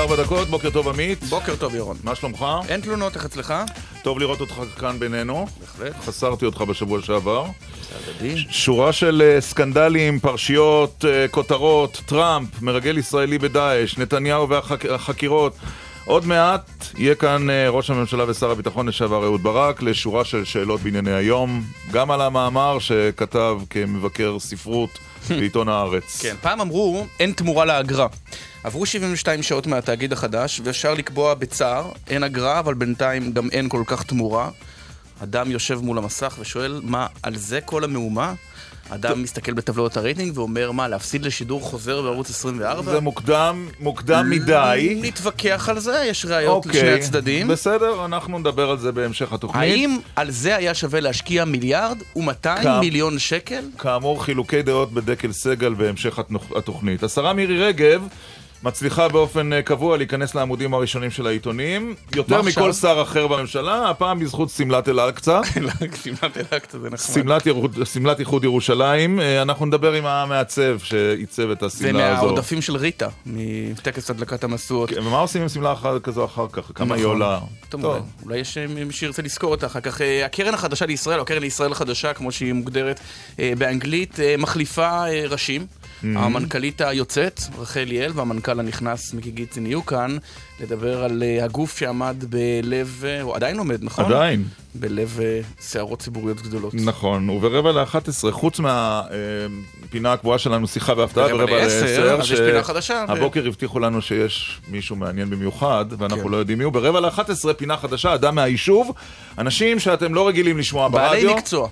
תשע וארבע דקות, בוקר טוב עמית. בוקר טוב ירון. מה שלומך? אין תלונות, איך אצלך? טוב לראות אותך כאן בינינו. בהחלט. חסרתי אותך בשבוע שעבר. שורה של אה, סקנדלים, פרשיות, אה, כותרות, טראמפ, מרגל ישראלי בדאעש, נתניהו והחקירות. עוד מעט יהיה כאן אה, ראש הממשלה ושר הביטחון לשעבר אהוד ברק לשורה של שאלות בענייני היום, גם על המאמר שכתב כמבקר ספרות בעיתון הארץ. כן, פעם אמרו, אין תמורה לאגרה. עברו 72 שעות מהתאגיד החדש, ואפשר לקבוע בצער, אין אגרה, אבל בינתיים גם אין כל כך תמורה. אדם יושב מול המסך ושואל, מה, על זה כל המהומה? אדם מסתכל בטבלאות הרייטינג ואומר, מה, להפסיד לשידור חוזר בערוץ 24? זה מוקדם, מוקדם מדי. נתווכח על זה, יש ראיות אוקיי, לשני הצדדים. בסדר, אנחנו נדבר על זה בהמשך התוכנית. האם על זה היה שווה להשקיע מיליארד ו-200 כמה? מיליון שקל? כאמור, חילוקי דעות בדקל סגל בהמשך התוכנית. השרה מירי רגב מצליחה באופן אה, קבוע להיכנס לעמודים הראשונים של העיתונים, יותר? מכל שר אחר בממשלה, הפעם בזכות שמלת אל-אקצא, כמעט אל-אקצא זה נחמד. שמלת שמלת איחוד ירושלים. אה, אנחנו נדבר עם המעצב שעיצב את זה השמלה הזו. מהעודפים של ריטה, מטקס הדלקת המשואות. כן, ומה עושים עם שמלה כזו אחר כך? כמה היא נכון. עולה? טוב, אולי- יש אה, מי שירצה לזכור אותה אחר כך. הקרן החדשה לישראל, או הקרן לישראל החדשה, כמו שהיא מוגדרת באנגלית, מחליפה ראשים. Mm-hmm. המנכ"לית היוצאת, רחל ליאל, והמנכ"ל הנכנס, מיקי גיצין, יהיו כאן לדבר על אה, הגוף שעמד בלב, אה, הוא עדיין עומד, נכון? עדיין. בלב אה, סערות ציבוריות גדולות. נכון, וברבע לאחת עשרה, חוץ מהפינה הקבועה שלנו, שיחה והפתעה, ברבע ברבע לעשר, לעשר, אז יש פינה חדשה, הבוקר הבטיחו לנו שיש מישהו מעניין במיוחד, ואנחנו כן. לא יודעים מי הוא. ברבע לאחת עשרה, פינה חדשה, אדם מהיישוב, אנשים שאתם לא רגילים לשמוע בעלי ברדיו. מקצוע.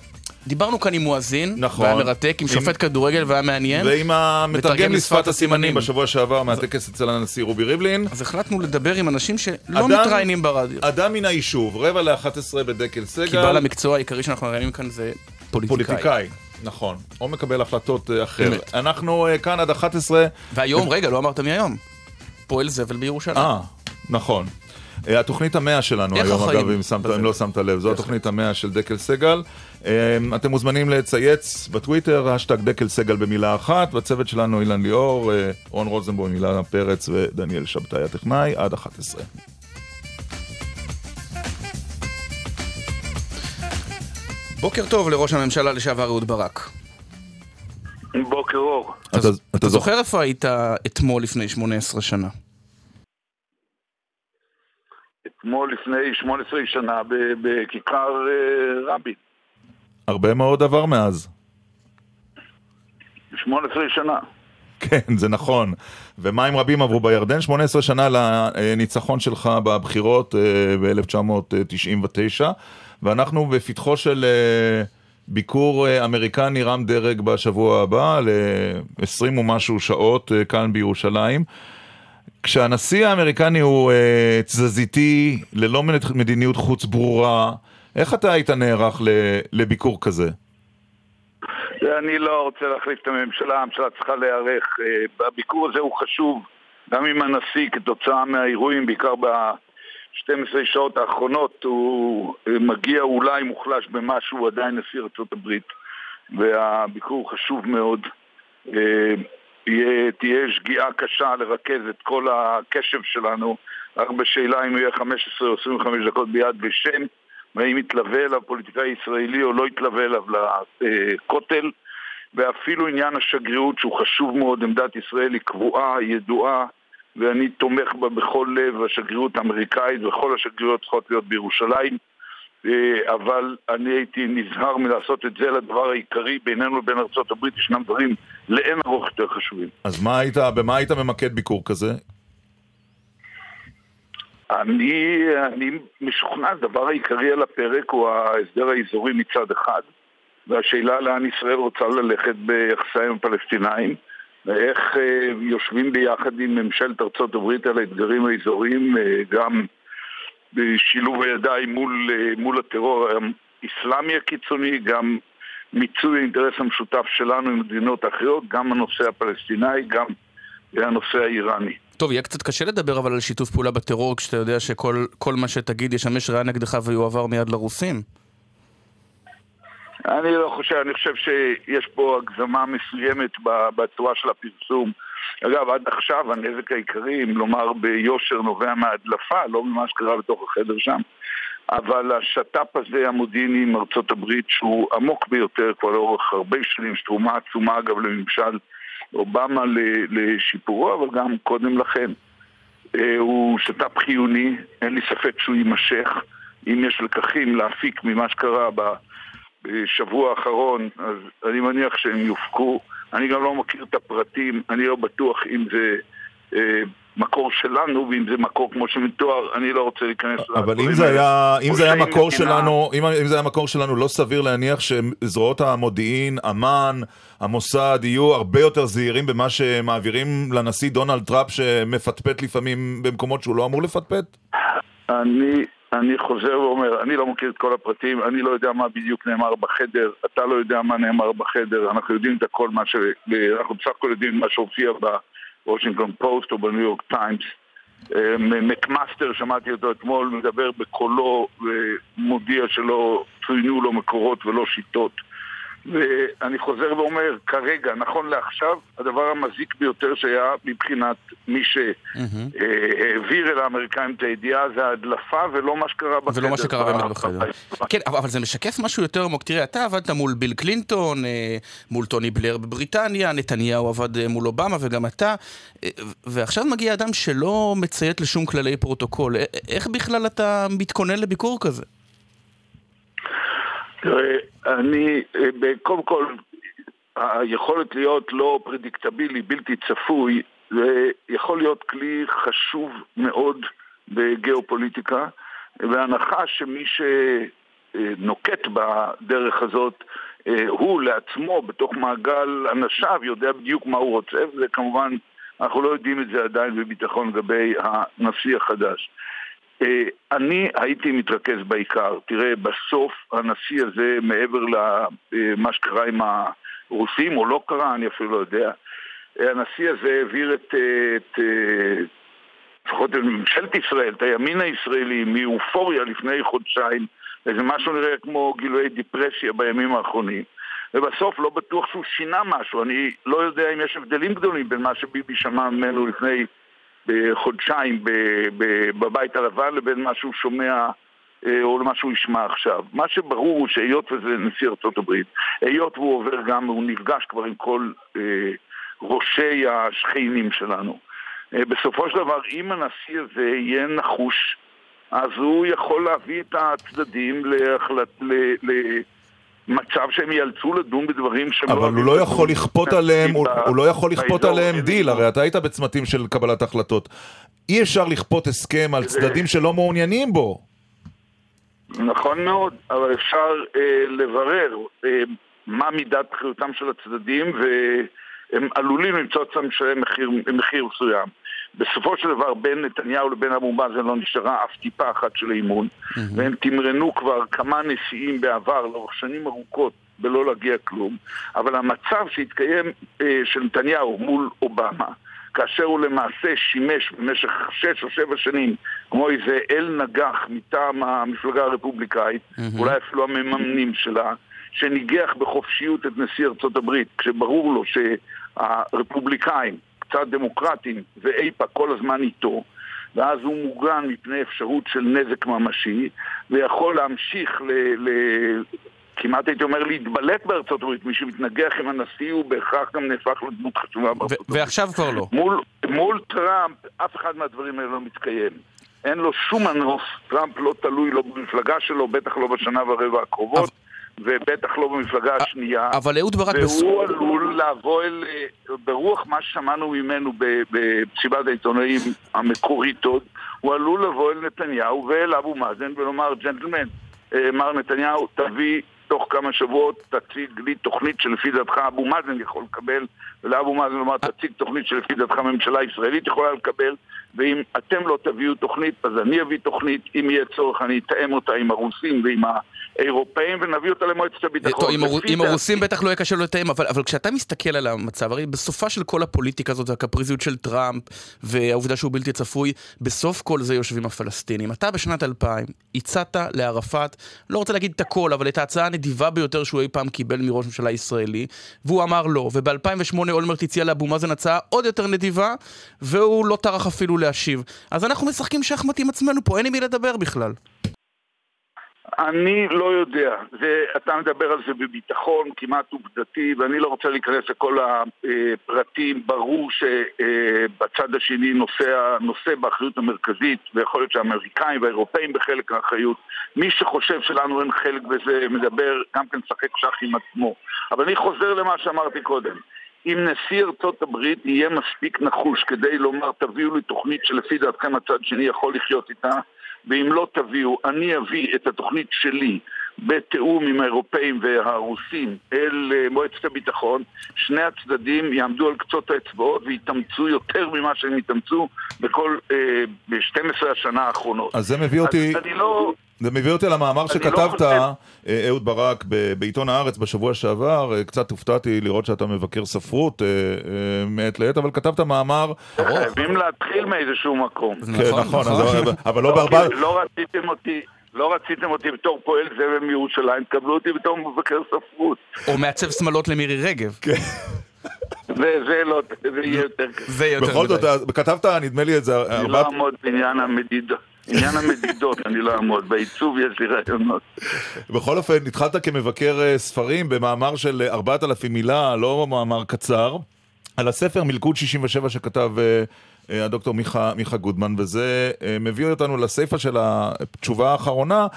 דיברנו כאן עם מואזין, נכון. והיה מרתק, עם עם- שופט כדורגל והיה מעניין. ועם המתרגם מתרגם לשפת הסימנים. בשבוע שעבר מהטקס אצל הנשיא רובי ריבלין. אז החלטנו לדבר עם אנשים שלא אדם- מתראיינים ברדיו. אדם מן היישוב, רבע לאחת עשרה בדקל כי בעל סגל, המקצוע העיקרי שאנחנו מראיינים כאן זה פוליטיקאי. פוליטיקאי. נכון, או מקבל החלטות אה, אחר. אמת. אנחנו אה, כאן עד 11, והיום, רגע, לא אמרת מי היום. פועל זבל בירושלים. אה, נכון. אה, התוכנית המאה שלנו היום, החיים אגב, אם, שמת? אם לא שמת לב, זו. התוכנית המאה של דקל סגל. אה, אתם מוזמנים לצייץ בטוויטר, השטג דקל סגל במילה אחת, בצוות שלנו אילן ליאור, אה, רון רוזנבוים, אילנה פרץ ודניאל שבתאי הטכנאי, עד 11. בוקר טוב לראש הממשלה לשעבר אהוד ברק. בוקר אור. אתה, אתה זוכר איפה היית אתמול לפני 18 שנה? אתמול לפני 18 שנה בכיכר אה, רבין. הרבה מאוד עבר מאז. 18 שנה. כן, זה נכון. ומים רבים עברו בירדן, 18 שנה לניצחון שלך בבחירות ב-1999, ואנחנו בפתחו של אה, ביקור אה, אמריקני רם דרג בשבוע הבא, ל-20 ומשהו שעות אה, כאן בירושלים. כשהנשיא האמריקני הוא אה, תזזיתי, ללא מדיניות חוץ ברורה, איך אתה היית נערך לביקור כזה? אני לא רוצה להחליף את הממשלה, הממשלה צריכה להיערך. אה, הביקור הזה הוא חשוב, גם אם הנשיא כתוצאה מהאירועים, בעיקר ב-12 שעות האחרונות, הוא אה, מגיע אולי מוחלש במשהו, הוא עדיין נשיא ארה"ב, והביקור חשוב מאוד. אה, תהיה שגיאה קשה לרכז את כל הקשב שלנו רק בשאלה אם הוא יהיה 15 או 25 דקות ביד ושם והאם יתלווה אליו פוליטיקאי ישראלי או לא יתלווה אליו לכותל ואפילו עניין השגרירות שהוא חשוב מאוד, עמדת ישראל היא קבועה, ידועה ואני תומך בה בכל לב, השגרירות האמריקאית וכל השגרירויות צריכות להיות בירושלים אה, אבל אני הייתי נזהר מלעשות את זה לדבר העיקרי בינינו לבין ארה"ב, ישנם דברים לאין ארוך יותר חשובים. אז מה היית, במה היית ממקד ביקור כזה? אני, אני משוכנע, הדבר העיקרי על הפרק הוא ההסדר האזורי מצד אחד, והשאלה לאן ישראל רוצה ללכת ביחסיה עם הפלסטינאים, איך אה, יושבים ביחד עם ממשלת ארצות הברית על האתגרים האזוריים, אה, גם בשילוב הידיים מול, אה, מול הטרור האסלאמי הקיצוני, גם מיצוי האינטרס המשותף שלנו עם מדינות אחרות, גם הנושא הפלסטיני, גם הנושא האיראני. טוב, יהיה קצת קשה לדבר אבל על שיתוף פעולה בטרור כשאתה יודע שכל מה שתגיד ישמש ראיה נגדך ויועבר מיד לרוסים. אני לא חושב, אני חושב שיש פה הגזמה מסוימת בצורה של הפרסום. אגב, עד עכשיו הנזק העיקרי, אם לומר ביושר, נובע מהדלפה, לא ממה שקרה בתוך החדר שם. אבל השת"פ הזה המודיעיני עם ארצות הברית, שהוא עמוק ביותר כבר לאורך הרבה שנים, יש תרומה עצומה אגב לממשל אובמה לשיפורו, אבל גם קודם לכן. אה, הוא שת"פ חיוני, אין לי ספק שהוא יימשך. אם יש לקחים להפיק ממה שקרה בשבוע האחרון, אז אני מניח שהם יופקו. אני גם לא מכיר את הפרטים, אני לא בטוח אם זה אה, מקור שלנו, ואם זה מקור כמו שמתואר, אני לא רוצה להיכנס אבל אם זה היה, אם זה היה מקור שלנו, אם, אם זה היה מקור שלנו, לא סביר להניח שזרועות המודיעין, אמ"ן, המוסד, יהיו הרבה יותר זהירים במה שמעבירים לנשיא דונלד טראפ, שמפטפט לפעמים במקומות שהוא לא אמור לפטפט? אני, אני חוזר ואומר, אני לא מכיר את כל הפרטים, אני לא יודע מה בדיוק נאמר בחדר, אתה לא יודע מה נאמר בחדר, אנחנו יודעים את הכל מה ש... אנחנו בסך הכל יודעים מה שהופיע בוושינגטון פוסט או בניו יורק טיימס. מקמאסטר, שמעתי אותו אתמול, מדבר בקולו ומודיע שלא צוינו לו מקורות ולא שיטות. ואני חוזר ואומר, כרגע, נכון לעכשיו, הדבר המזיק ביותר שהיה מבחינת מי שהעביר אל האמריקאים את הידיעה זה ההדלפה ולא מה שקרה בחדר. ולא מה שקרה באמת בחדר. כן, אבל זה משקף משהו יותר עמוק. תראה, אתה עבדת מול ביל קלינטון, אה, מול טוני בלר בבריטניה, נתניהו עבד אה, מול אובמה וגם אתה, אה, ועכשיו מגיע אדם שלא מציית לשום כללי פרוטוקול. איך בכלל אתה מתכונן לביקור כזה? תראה, אני, אה, קודם כל, היכולת להיות לא פרדיקטבילי, בלתי צפוי, זה יכול להיות כלי חשוב מאוד בגיאופוליטיקה, בהנחה שמי שנוקט בדרך הזאת אה, הוא לעצמו, בתוך מעגל אנשיו, יודע בדיוק מה הוא רוצה, וזה כמובן, אנחנו לא יודעים את זה עדיין בביטחון לגבי הנשיא החדש. אה, אני הייתי מתרכז בעיקר. תראה, בסוף הנשיא הזה, מעבר למה שקרה עם הרוסים, או לא קרה, אני אפילו לא יודע, הנשיא הזה העביר את, את לפחות את ממשלת ישראל, את הימין הישראלי, מאופוריה לפני חודשיים, איזה משהו נראה כמו גילויי דיפרסיה בימים האחרונים. ובסוף לא בטוח שהוא שינה משהו. אני לא יודע אם יש הבדלים גדולים בין מה שביבי שמע ממנו לפני בחודשיים בבית הלבן לבין מה שהוא שומע אה, או למה שהוא ישמע עכשיו. מה שברור הוא שהיות וזה נשיא ארצות הברית, היות והוא עובר גם, הוא נפגש כבר עם כל אה, ראשי השכנים שלנו. אה, בסופו של דבר, אם הנשיא הזה יהיה נחוש, אז הוא יכול להביא את הצדדים להחלט... ל... מצב שהם ייאלצו לדון בדברים שהם לא... אבל הוא לא יכול לכפות עליהם, הוא לא יכול לכפות עליהם דיל, הרי אתה היית בצמתים של קבלת החלטות. אי אפשר לכפות הסכם על צדדים שלא מעוניינים בו. נכון מאוד, אבל אפשר אה, לברר אה, מה מידת בחירותם של הצדדים, והם עלולים למצוא עצמם לשלם מחיר, מחיר מסוים. בסופו של דבר בין נתניהו לבין אבו מאזן לא נשארה אף טיפה אחת של אימון mm-hmm. והם תמרנו כבר כמה נשיאים בעבר לאורך שנים ארוכות בלא להגיע כלום אבל המצב שהתקיים אה, של נתניהו מול אובמה כאשר הוא למעשה שימש במשך שש או שבע שנים כמו איזה אל נגח מטעם המפלגה הרפובליקאית, mm-hmm. אולי אפילו המממנים שלה, שניגח בחופשיות את נשיא ארצות הברית, כשברור לו שהרפובליקאים קצת דמוקרטים ואיפה כל הזמן איתו, ואז הוא מוגן מפני אפשרות של נזק ממשי, ויכול להמשיך ל... ל... כמעט הייתי אומר להתבלט בארצות הברית, מי שמתנגח עם הנשיא הוא בהכרח גם נהפך לדמות חשובה בארצות הברית. ועכשיו כבר לא. מול, מול טראמפ, אף אחד מהדברים האלה לא מתקיים. אין לו שום מנוס, טראמפ לא תלוי לא במפלגה שלו, בטח לא בשנה ורבע הקרובות. ובטח לא במפלגה השנייה. אבל אהוד ברק... והוא בס... עלול לבוא אל... ברוח מה ששמענו ממנו במסיבת העיתונאים המקורית עוד, הוא עלול לבוא אל נתניהו ואל אבו מאזן ולומר, ג'נטלמן, אה, מר נתניהו, תביא תוך כמה שבועות תציג לי תוכנית שלפי דעתך אבו מאזן יכול לקבל, ולאבו מאזן לומר תציג תוכנית שלפי דעתך הממשלה הישראלית יכולה לקבל, ואם אתם לא תביאו תוכנית, אז אני אביא תוכנית, אם יהיה צורך אני אתאם אותה עם הרוסים ועם האירופאים ונביא אותה למועצת הביטחון. טוב, עם הרוסים בטח לא יהיה קשה לתאם, אבל, אבל כשאתה מסתכל על המצב, הרי בסופה של כל הפוליטיקה הזאת והקפריזיות של טראמפ והעובדה שהוא בלתי צפוי, בסוף כל זה יושבים הפלסטינים. אתה בשנת 2000 הצעת לערפאת, לא רוצה להגיד את הכל, אבל את ההצעה הנדיבה ביותר שהוא אי פעם קיבל מראש ממשלה ישראלי, והוא אמר לא, וב-2008 אולמרט הציע לאבו מאזן הצעה עוד יותר נדיבה, והוא לא טרח אפילו להשיב. אז אנחנו משחקים שחמט עם עצמנו פה, אין עם מי לדבר בכלל. אני לא יודע, זה, אתה מדבר על זה בביטחון כמעט עובדתי ואני לא רוצה להיכנס לכל הפרטים, ברור שבצד השני נושא, נושא באחריות המרכזית ויכול להיות שהאמריקאים והאירופאים בחלק מהאחריות. מי שחושב שלנו אין חלק בזה מדבר גם כן שחק שח עם עצמו. אבל אני חוזר למה שאמרתי קודם. אם נשיא ארצות הברית יהיה מספיק נחוש כדי לומר תביאו לי תוכנית שלפי דעתכם הצד שני יכול לחיות איתה ואם לא תביאו, אני אביא את התוכנית שלי בתיאום עם האירופאים והרוסים אל אה, מועצת הביטחון, שני הצדדים יעמדו על קצות האצבעות ויתאמצו יותר ממה שהם התאמצו בכל, אה, ב-12 השנה האחרונות. אז זה מביא אותי... אז אני לא... זה מביא אותי למאמר לא שכתבת, לא אהוד ברק, בעיתון הארץ בשבוע שעבר, אה, קצת הופתעתי לראות שאתה מבקר ספרות מעת לעת, אבל כתבת מאמר... חייבים להתחיל מאיזשהו מקום. כן, נכון, נכון, נכון. אבל לא בהרבה... לא רציתם אותי... לא רציתם אותי בתור פועל זבל מירושלים, תקבלו אותי בתור מבקר ספרות. או מעצב שמלות למירי רגב. כן. זה לא, זה יהיה יותר קשה. זה יהיה יותר בכל זאת, כתבת, נדמה לי את זה... אני לא אעמוד בעניין המדידות. עניין המדידות, אני לא אעמוד, בעיצוב יש לי רעיונות. בכל אופן, התחלת כמבקר אה, ספרים במאמר של 4,000 מילה, לא מאמר קצר, על הספר מלכוד 67 שכתב אה, אה, הדוקטור מיכה, מיכה גודמן, וזה מביא אותנו לסיפה של התשובה האחרונה.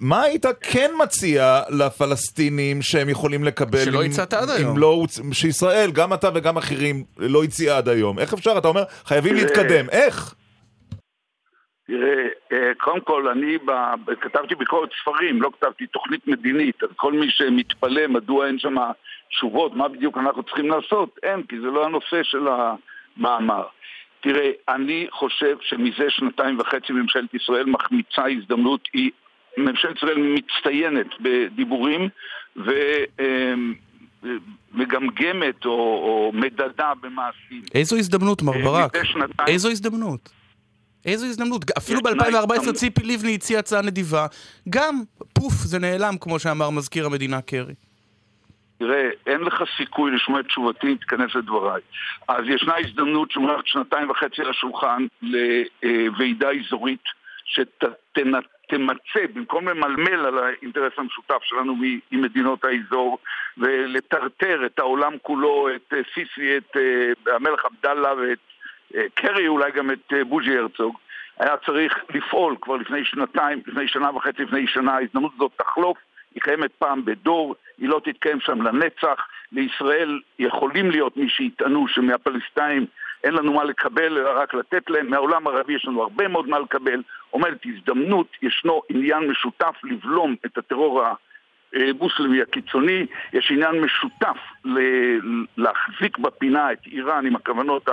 מה היית כן מציע לפלסטינים שהם יכולים לקבל? שלא הצעת עד היום. לא, שישראל, גם אתה וגם אחרים, לא הציע עד היום. איך אפשר? אתה אומר, חייבים להתקדם. איך? תראה, אה, קודם כל, אני ב... כתבתי ביקורת ספרים, לא כתבתי תוכנית מדינית, אז כל מי שמתפלא מדוע אין שם תשובות, מה בדיוק אנחנו צריכים לעשות, אין, כי זה לא הנושא של המאמר. תראה, אני חושב שמזה שנתיים וחצי ממשלת ישראל מחמיצה הזדמנות, היא, ממשלת ישראל מצטיינת בדיבורים ומגמגמת או, או מדדה במעשים. איזו הזדמנות, מר אה, ברק? איזו הזדמנות? איזו הזדמנות. אפילו ב-2014 ציפי לבני הציע הצעה נדיבה. גם, פוף, זה נעלם, כמו שאמר מזכיר המדינה קרי. תראה, אין לך סיכוי לשמוע את תשובתי, תיכנס לדבריי. אז ישנה הזדמנות שמונחת שנתיים וחצי על השולחן לוועידה אזורית שתמצה, במקום למלמל על האינטרס המשותף שלנו עם מדינות האזור ולטרטר את העולם כולו, את סיסי, את אה, המלך עבדאללה ואת אה, קרי, אולי גם את אה, בוז'י הרצוג, היה צריך לפעול כבר לפני שנתיים, לפני שנה וחצי, לפני שנה, ההזדמנות הזאת תחלוף, היא קיימת פעם בדור, היא לא תתקיים שם לנצח, לישראל יכולים להיות מי שיטענו שמהפלסטינאים אין לנו מה לקבל, אלא רק לתת להם, מהעולם הערבי יש לנו הרבה מאוד מה לקבל, עומדת הזדמנות, ישנו עניין משותף לבלום את הטרור המוסלמי הקיצוני, יש עניין משותף להחזיק בפינה את איראן עם הכוונות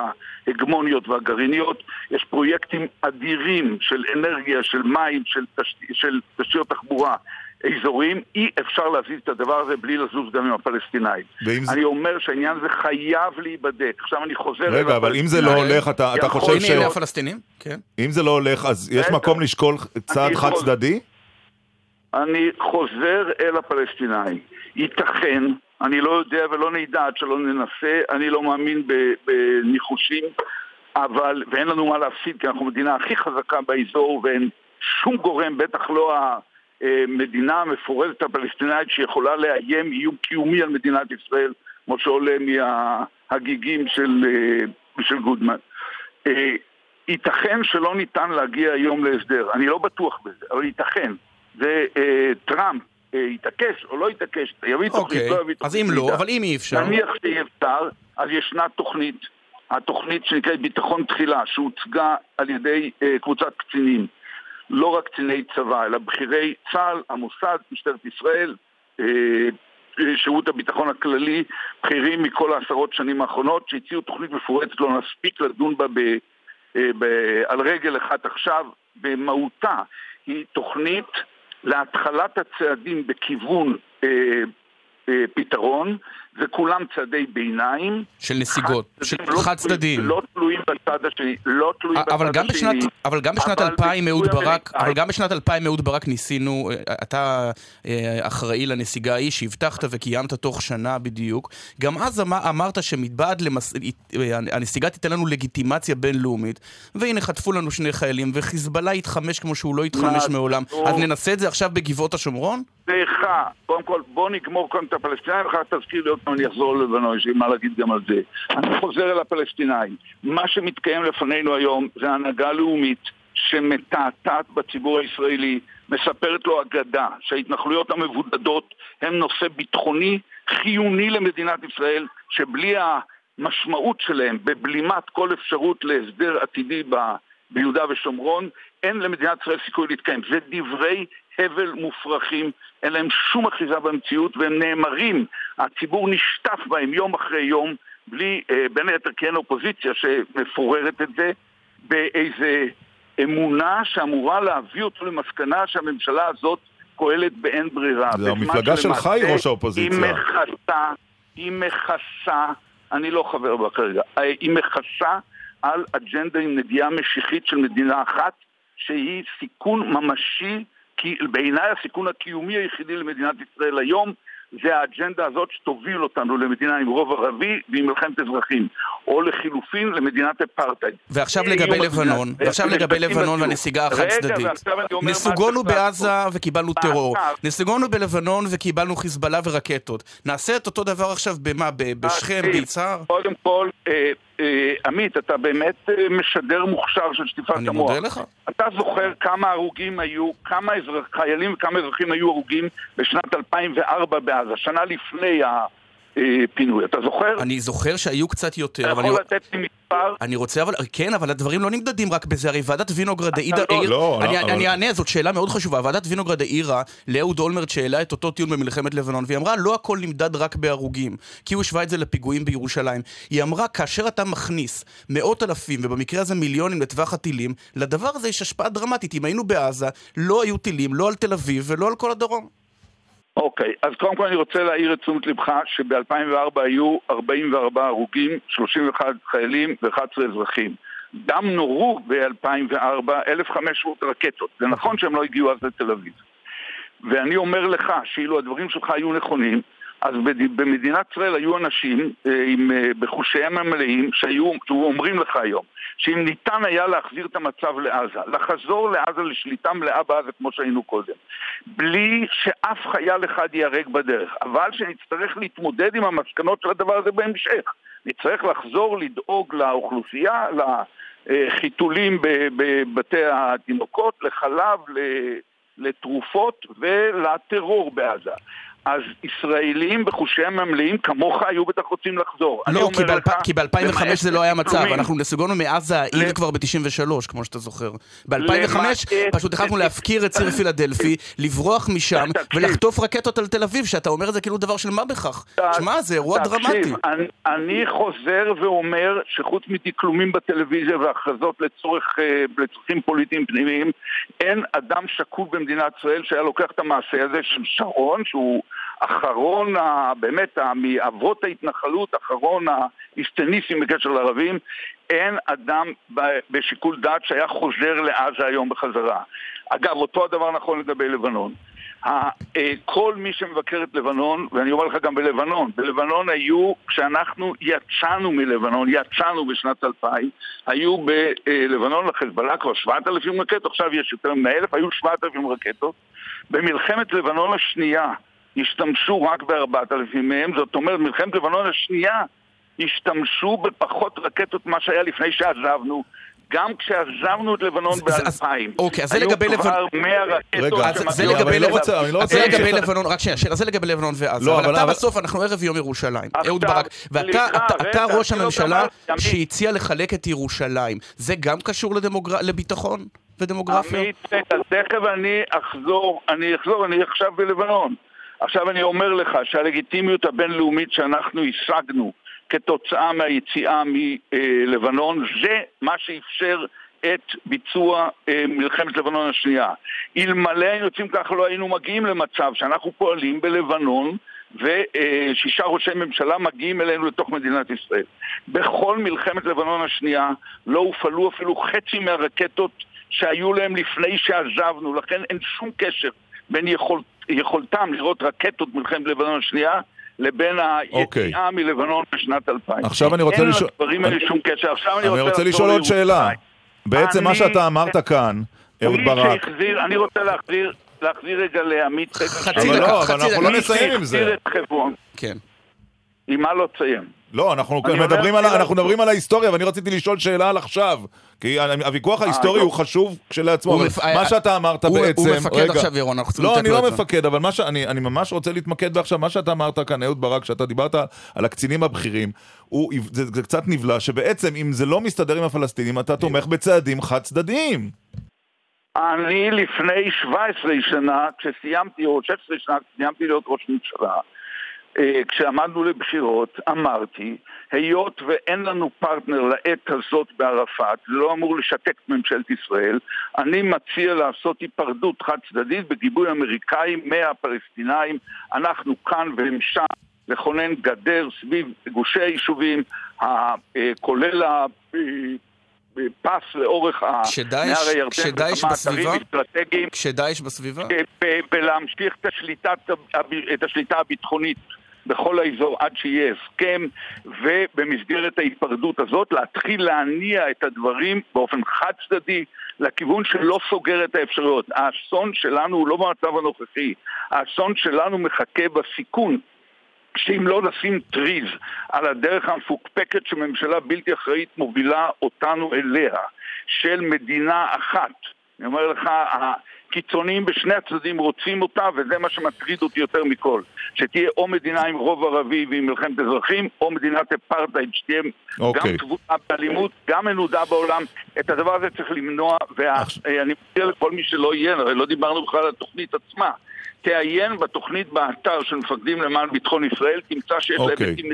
ההגמוניות והגרעיניות, יש פרויקטים אדירים של אנרגיה, של מים, של, תש... של תשתיות תחבורה אזוריים, אי אפשר להזיז את הדבר הזה בלי לזוז גם עם הפלסטינאים. אני זה... אומר שהעניין הזה חייב להיבדק. עכשיו אני חוזר... רגע, אבל אם זה לא הולך, אתה, אתה חושב ש... הנה הפלסטינים, כן. אם זה לא הולך, אז יש מקום לשקול צעד חד צדדי? אני חוזר אל הפלסטינאים. ייתכן, אני לא יודע ולא נדע עד שלא ננסה, אני לא מאמין בניחושים, אבל, ואין לנו מה להפסיד כי אנחנו המדינה הכי חזקה באזור ואין שום גורם, בטח לא המדינה המפורזת הפלסטינאית שיכולה לאיים איום קיומי על מדינת ישראל, כמו שעולה מההגיגים של, של גודמן. ייתכן שלא ניתן להגיע היום להסדר, אני לא בטוח בזה, אבל ייתכן. וטראמפ אה, יתעקש או לא יתעקש, יביא תוכנית, אוקיי. לא יביא תוכנית. אז אם לא, אבל אם אי אפשר... נניח שאי אפשר, אז ישנה תוכנית, התוכנית שנקראת ביטחון תחילה, שהוצגה על ידי אה, קבוצת קצינים, לא רק קציני צבא, אלא בכירי צה"ל, המוסד, משטרת ישראל, שירות הביטחון הכללי, בכירים מכל העשרות שנים האחרונות, שהציעו תוכנית מפורטת, לא נספיק לדון בה ב, ב, על רגל אחת עכשיו, במהותה היא תוכנית להתחלת הצעדים בכיוון אה, אה, פתרון, וכולם צעדי ביניים. של נסיגות, של חד צדדיים. לא תלויים בצד השני, לא תלויים אבל בצד גם השני. בשנת, אבל גם בשנת אבל 2000 אהוד ברק. אבל גם בשנת 2000 אהוד ברק ניסינו, אה, אתה אה, אחראי לנסיגה ההיא שהבטחת וקיימת תוך שנה בדיוק. גם אז אמ- אמרת שמבעד למס... אה, הנסיגה תיתן לנו לגיטימציה בינלאומית, והנה חטפו לנו שני חיילים, וחיזבאללה התחמש כמו שהוא לא התחמש מעולם. טוב. אז ננסה את זה עכשיו בגבעות השומרון? סליחה, קודם כל בוא נגמור קודם את הפלסטינאים, ואחר כך תזכיר לי עוד פעם אני אחזור ללבנון, יש לי מה להגיד גם על זה. אני חוזר אל הפלסטינאים. מה שמתקיים לפנינו היום זה הנהגה לאומית שמתעתעת בציבור הישראלי, מספרת לו אגדה שההתנחלויות המבודדות הן נושא ביטחוני חיוני למדינת ישראל, שבלי המשמעות שלהם בבלימת כל אפשרות להסדר עתידי ב... ביהודה ושומרון, אין למדינת ישראל סיכוי להתקיים. זה דברי הבל מופרכים, אין להם שום אחיזה במציאות והם נאמרים, הציבור נשטף בהם יום אחרי יום, בלי, אה, בין היתר כי אין אופוזיציה שמפוררת את זה, באיזה אמונה שאמורה להביא אותו למסקנה שהממשלה הזאת פועלת באין ברירה. זה המפלגה שלך היא ראש האופוזיציה. היא מכסה, היא מכסה, אני לא חבר בה כרגע, אה, היא מכסה על אג'נדה עם נגיעה משיחית של מדינה אחת, שהיא סיכון ממשי, כי בעיניי הסיכון הקיומי היחידי למדינת ישראל היום זה האג'נדה הזאת שתוביל אותנו למדינה עם רוב ערבי ועם מלחמת אזרחים, או לחילופין למדינת אפרטהייד. ועכשיו זה לגבי לבנון. ועכשיו לגבי משתתפים לבנון. והנסיגה אומר מה נסוגונו בעזה. וקיבלנו טרור. נסוגונו בלבנון וקיבלנו חיזבאללה ורקטות. נעשה את אותו דבר עכשיו במה? בשכם, ביצהר? קודם כל, אה, אה, עמית, אתה באמת אה, משדר מוכשר של שטיפת אני המוח. מודה לך. אתה זוכר כמה הרוגים היו, כמה אזרח, חיילים וכמה אזרחים היו הרוגים בשנת 2004 בעזה, שנה לפני הפינוי, אתה זוכר? אני זוכר שהיו קצת יותר, אתה אבל אני... יכול לתת לי מספר? אני רוצה, אבל, כן, אבל הדברים לא נמדדים רק בזה, הרי ועדת וינוגרד העידה, לא- לא, אני- לא, אני אענה, זאת שאלה מאוד חשובה, ועדת וינוגרד העירה לאהוד אולמרט שהעלה את אותו טיעון במלחמת לבנון, והיא אמרה, לא הכל נמדד רק בהרוגים, כי הוא השווה את זה לפיגועים בירושלים. היא אמרה, כאשר אתה מכניס מאות אלפים, ובמקרה הזה מיליונים לטווח הטילים, לדבר הזה יש השפעה דרמטית. אם היינו בעזה, לא היו טילים, לא על תל אביב ולא על כל הדרום. אוקיי, אז קודם כל אני רוצה להעיר את תשומת לבך שב-2004 היו 44 הרוגים, 31 חיילים ו-11 אזרחים. גם נורו ב-2004 1,500 רקטות. זה נכון שהם לא הגיעו אז לתל אביב. ואני אומר לך שאילו הדברים שלך היו נכונים, אז במדינת ישראל היו אנשים אה, עם, אה, בחושיהם המלאים שהיו אומרים לך היום שאם ניתן היה להחזיר את המצב לעזה, לחזור לעזה לשליטה מלאה בעזה כמו שהיינו קודם, בלי שאף חייל אחד ייהרג בדרך, אבל שנצטרך להתמודד עם המסקנות של הדבר הזה בהמשך. נצטרך לחזור לדאוג לאוכלוסייה, לחיתולים בבתי התינוקות, לחלב, לתרופות ולטרור בעזה. אז ישראלים בחושיהם המלאים כמוך היו בטח רוצים לחזור. לא, כי לך, ב-2005 כי ב-2005 למעט זה לא היה מצב, אנחנו נסוגונו מעזה העיר כבר ב-93, כמו שאתה זוכר. ב-2005 למעט- פשוט החלטנו להפקיר את ציר פילדלפי, לברוח משם. ולחטוף רקטות על תל אביב, שאתה אומר את זה כאילו דבר של מה בכך. שמע, זה אירוע דרמטי. אני, חוזר ואומר שחוץ מדקלומים בטלוויזיה והכרזות אה, לצרכים פוליטיים פנימיים, אין אדם שקול במדינת ישראל שהיה לוקח את המעשה הזה של שרון, שהוא אחרון, באמת, מאבות ההתנחלות, אחרון האיסטניסטים בקשר לערבים, אין אדם בשיקול דעת שהיה חוזר לעזה היום בחזרה. אגב, אותו הדבר נכון לגבי לבנון. אה, כל מי שמבקר את לבנון, ואני אומר לך גם בלבנון, בלבנון היו, כשאנחנו יצאנו מלבנון, יצאנו בשנת 2000, היו בלבנון לחיזבאללה כבר 7,000 רקטות, עכשיו יש יותר מ-1,000, היו 7,000 רקטות. במלחמת לבנון השנייה השתמשו רק ב-4,000 מהם, זאת אומרת, מלחמת לבנון השנייה השתמשו בפחות רקטות ממה שהיה לפני שעזבנו. גם כשעזבנו את לבנון אז- אז- ב-2000, אוקיי, אז זה לגבי היו כבר לבנון- 100 רקטות זה שמגיעות לגבי לא לבנון. לא לבנון, רק שנייה, שאלה, זה לגבי לבנון ועזה. לא, אבל אתה בסוף, אנחנו ערב יום ירושלים. אהוד ברק. ואתה ראש לא הממשלה. שהציע לחלק את ירושלים. זה גם קשור לביטחון ודמוגרפיה? עמית, תכף אני אחזור, אני אחזור, אני עכשיו בלבנון. עכשיו אני אומר לך שהלגיטימיות הבינלאומית שאנחנו השגנו כתוצאה מהיציאה מלבנון זה מה שאפשר את ביצוע אה, מלחמת לבנון השנייה. אלמלא היינו יוצאים ככה לא היינו מגיעים למצב שאנחנו פועלים בלבנון ושישה ראשי ממשלה מגיעים אלינו לתוך מדינת ישראל. בכל מלחמת לבנון השנייה לא הופעלו אפילו חצי מהרקטות שהיו להם לפני שעזבנו, לכן אין שום קשר בין יכול, יכולתם לראות רקטות מלחמת לבנון השנייה לבין אוקיי. היציאה okay. מלבנון בשנת 2000. עכשיו אני רוצה לשאול... אין לדברים האלה שום קשר. עכשיו אני, אני רוצה, רוצה לשאול עוד שאלה. בעצם מה שאתה אמרת כאן, אהוד ברק... שהחזיר, אני רוצה להחזיר, להחזיר רגע לעמית חצי אבל דקה, לא, חצי אבל אנחנו דקה. לא נסיים עם זה. מי שהחזיר את חברון, כן. עם מה לא תסיים? לא, אנחנו אני מדברים אומר על, שאלה- אנחנו מדברים על ההיסטוריה, ואני רציתי לשאול שאלה על עכשיו. כי הוויכוח ההיסטורי לא. הוא חשוב כשלעצמו, אבל מה שאתה אמרת הוא- בעצם... הוא מפקד רגע. עכשיו, ירון, אנחנו צריכים לא, לתת אני לו לא את זה. מפקד, אבל מה ש... אני, אני ממש רוצה להתמקד בעכשיו, מה שאתה אמרת כאן, אהוד ברק, שאתה דיברת על הקצינים הבכירים, הוא, זה, זה קצת נבלע, שבעצם אם זה לא מסתדר עם הפלסטינים, אתה תומך בצעדים חד צדדיים. אני לפני 17 שנה, כשסיימתי, או 16 שנה, כשסיימתי להיות ראש ממשלה, אה, כשעמדנו לבחירות, אמרתי, היות ואין לנו פרטנר לעת הזאת בערפאת, לא אמור לשתק את ממשלת ישראל, אני מציע לעשות היפרדות חד צדדית בגיבוי אמריקאי מהפלסטינאים, אנחנו כאן והם שם, לכונן גדר סביב גושי היישובים, אה, כולל ה... אה, פס לאורך נהר הירדן בסביבה? אתרים אסטרטגיים כשדאעש בסביבה? הב- את השליטה הביטחונית בכל האזור עד שיהיה הסכם ובמסגרת ההיפרדות הזאת להתחיל להניע את הדברים באופן חד צדדי לכיוון שלא סוגר את האפשרויות. האסון שלנו הוא לא במצב הנוכחי, האסון שלנו מחכה בסיכון שאם לא נשים טריז על הדרך המפוקפקת שממשלה בלתי אחראית מובילה אותנו אליה, של מדינה אחת, אני אומר לך, הקיצוניים בשני הצדדים רוצים אותה, וזה מה שמטריד אותי יותר מכל. שתהיה או מדינה עם רוב ערבי ועם מלחמת אזרחים, או מדינת אפרטהייד, שתהיה אוקיי. גם תבואה באלימות, גם מנודה בעולם. את הדבר הזה צריך למנוע, ואני מציע לכל מי שלא יהיה, הרי לא דיברנו בכלל על התוכנית עצמה. תעיין בתוכנית באתר של מפקדים למען ביטחון ישראל, תמצא שיש לה אוקיי. היבטים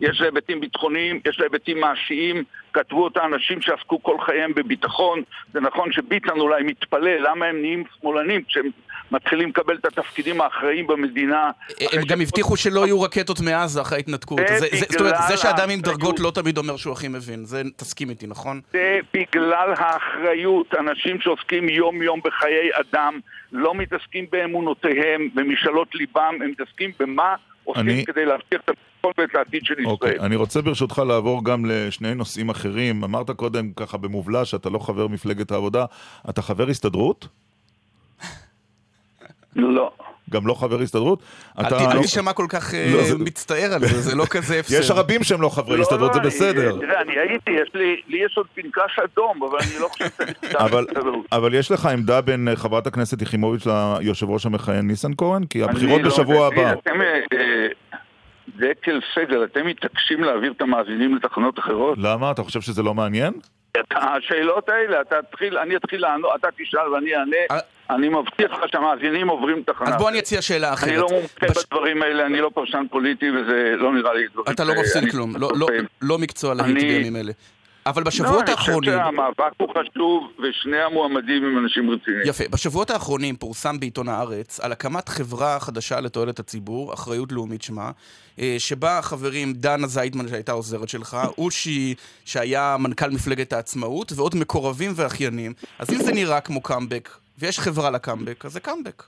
יש לה היבטים ביטחוניים, יש לה היבטים מעשיים, כתבו אותה אנשים שעסקו כל חייהם בביטחון. זה נכון שביטן אולי מתפלא למה הם נהיים שמאלנים כשהם מתחילים לקבל את התפקידים האחראיים במדינה. הם גם הבטיחו שלא יהיו רקטות מעזה אחרי ההתנתקות. זאת אומרת, זה שאדם עם דרגות. לא תמיד אומר שהוא הכי מבין. זה, תסכים איתי, נכון? זה בגלל האחריות. אנשים שעוסקים יום-יום בחיי אדם לא מתעסקים באמונותיהם, במשאלות ליבם, הם מתעסקים במה עושים אני- כדי להבטיח את הביטחון ואת העתיד של אוקיי, ישראל. אני רוצה ברשותך לעבור גם לשני נושאים אחרים. אמרת קודם ככה במובלע שאתה לא חבר מפלגת העבודה, אתה חבר הסתדרות? לא. גם לא חבר הסתדרות? אל אתה... ת- אל תשמע כל כך אה, לא, זה- מצטער על זה, זה לא כזה הפסד. יש רבים שהם לא חברי לא, הסתדרות, זה לא, בסדר. תראה, אני הייתי, יש לי, יש עוד פנקס אדום, אבל אני לא חושב שאני אבל, הסתדרות. אבל יש לך עמדה בין אה, חברת הכנסת יחימוביץ' ליושב ראש המכהן ניסנקורן? כי אני הבחירות לא בשבוע מבין, הבא. דקל סגל, אתם מתעקשים להעביר את המאזינים לתחנות אחרות? למה? אתה חושב שזה לא מעניין? השאלות האלה, אתה תתחיל, אני אתחיל לענות, אתה תשאל ואני אענה. אה. אני מבטיח לך שהמאזינים עוברים תחנה. אז בוא אני אציע שאלה אחרת. אני לא מומחה בש- בדברים האלה, אני לא פרשן פוליטי וזה לא נראה לי דברים... אתה לא מפסיד אני- כלום, לא- לא- לא מקצוע להיט בימים אלה. אבל לא, בשבועות אני חושב האחרונים... שהמאבק הוא חשוב ושני המועמדים הם אנשים רציניים. יפה. בשבועות האחרונים פורסם בעיתון הארץ על הקמת חברה חדשה לתועלת הציבור, אחריות לאומית שמה, אה, שבה חברים דנה זיידמן שהייתה עוזרת שלך, אושי שהיה מנכ"ל מפלגת העצמאות, ועוד מקורבים ואחיינים. אז אם זה נראה כמו קאמבק, ויש חברה לקאמבק, אז זה קאמבק.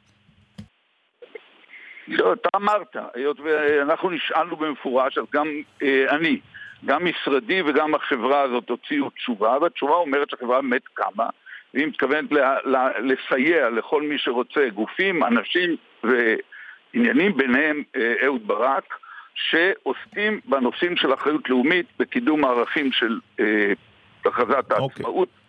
לא, אתה אמרת, היות ואנחנו נשאלנו במפורש, אז גם אה, אני, גם משרדי וגם החברה הזאת הוציאו תשובה, והתשובה אומרת שהחברה באמת קמה, והיא מתכוונת ל- ל- לסייע לכל מי שרוצה, גופים, אנשים ועניינים, ביניהם אה, אהוד ברק, שעוסקים בנושאים של אחריות לאומית, בקידום הערכים של אה, הכרזת העצמאות. ובמקרה-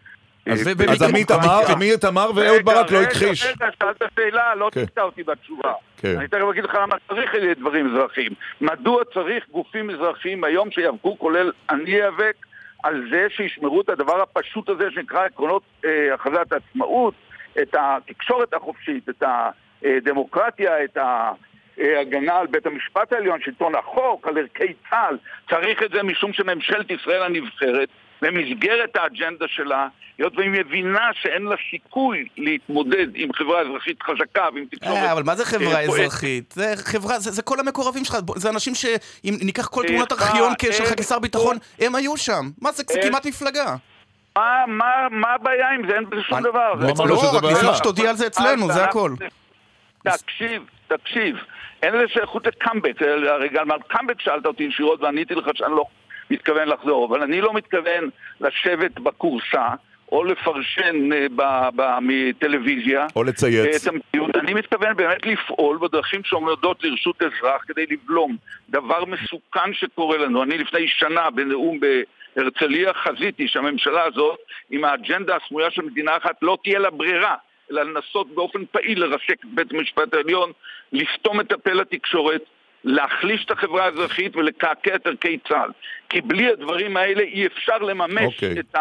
אז עמית אמר, עמית אמר ואהוד ברק לא רגע, הכחיש. רגע, שאלת שאלה, לא כן. תקטע אותי בתשובה. כן. אני תכף אגיד לך למה צריך דברים אזרחיים. מדוע צריך גופים אזרחיים היום שיאבקו, כולל אני איאבק, על זה שישמרו את הדבר הפשוט הזה שנקרא עקרונות אה, הכרזת העצמאות, את התקשורת החופשית, את הדמוקרטיה, את אה, הגנה על בית המשפט העליון, שלטון החוק, על ערכי צה"ל. צריך את זה משום שממשלת ישראל הנבחרת, במסגרת האג'נדה שלה, היות והיא מבינה שאין לה סיכוי להתמודד עם חברה אזרחית חזקה ועם תקשורת... אה, אבל מה זה חברה אה. אזרחית? זה חברה, זה זה כל המקורבים שלך, זה אנשים שאם ניקח כל תמונת אה, ארכיון שלך כשר ביטחון, הם היו שם. מה זה, זה כמעט מפלגה. מה, מה, מה הבעיה עם זה? אין בזה שום דבר. לא רק בעיה. נשמח שתודיע על זה אצלנו, זה הכל. תקשיב, תקשיב. אין לזה שייכות לקאמבק. הרי גם על קאמבק שאלת אותי ישירות ועניתי לך שאני לא מתכוון לחזור. אבל אני לא מתכוון לשבת בכורסה או לפרשן אה, ב- ב- מטלוויזיה. או לצייץ. את המציאות. אני מתכוון באמת לפעול בדרכים שעומדות לרשות אזרח כדי לבלום דבר מסוכן שקורה לנו. אני לפני שנה בנאום בהרצליה חזיתי שהממשלה הזאת עם האג'נדה הסמויה של מדינה אחת לא תהיה לה ברירה אלא לנסות באופן פעיל לרסק את בית המשפט העליון, לסתום את הפה לתקשורת, להחליש את החברה האזרחית ולקעקע את ערכי צה"ל. כי בלי הדברים האלה אי אפשר לממש אוקיי. את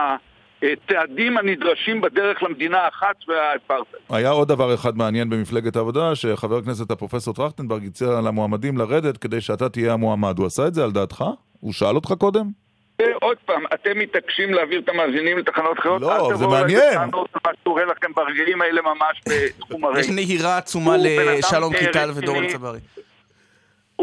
הצעדים הנדרשים בדרך למדינה האחת והאפרטהייד. היה עוד דבר אחד מעניין במפלגת העבודה, שחבר הכנסת הפרופסור טרכטנברג הציע למועמדים לרדת כדי שאתה תהיה המועמד. הוא עשה את זה על דעתך? הוא שאל אותך קודם? עוד פעם, אתם מתעקשים להעביר את המאזינים לתחנות אחרות? לא, אל זה תבואו מעניין. בטענות על מה שקורה לכם ברגעים האלה ממש בתחום הרייט. יש נהירה עצומה לשלום אה, קיטל. ודורון צברי.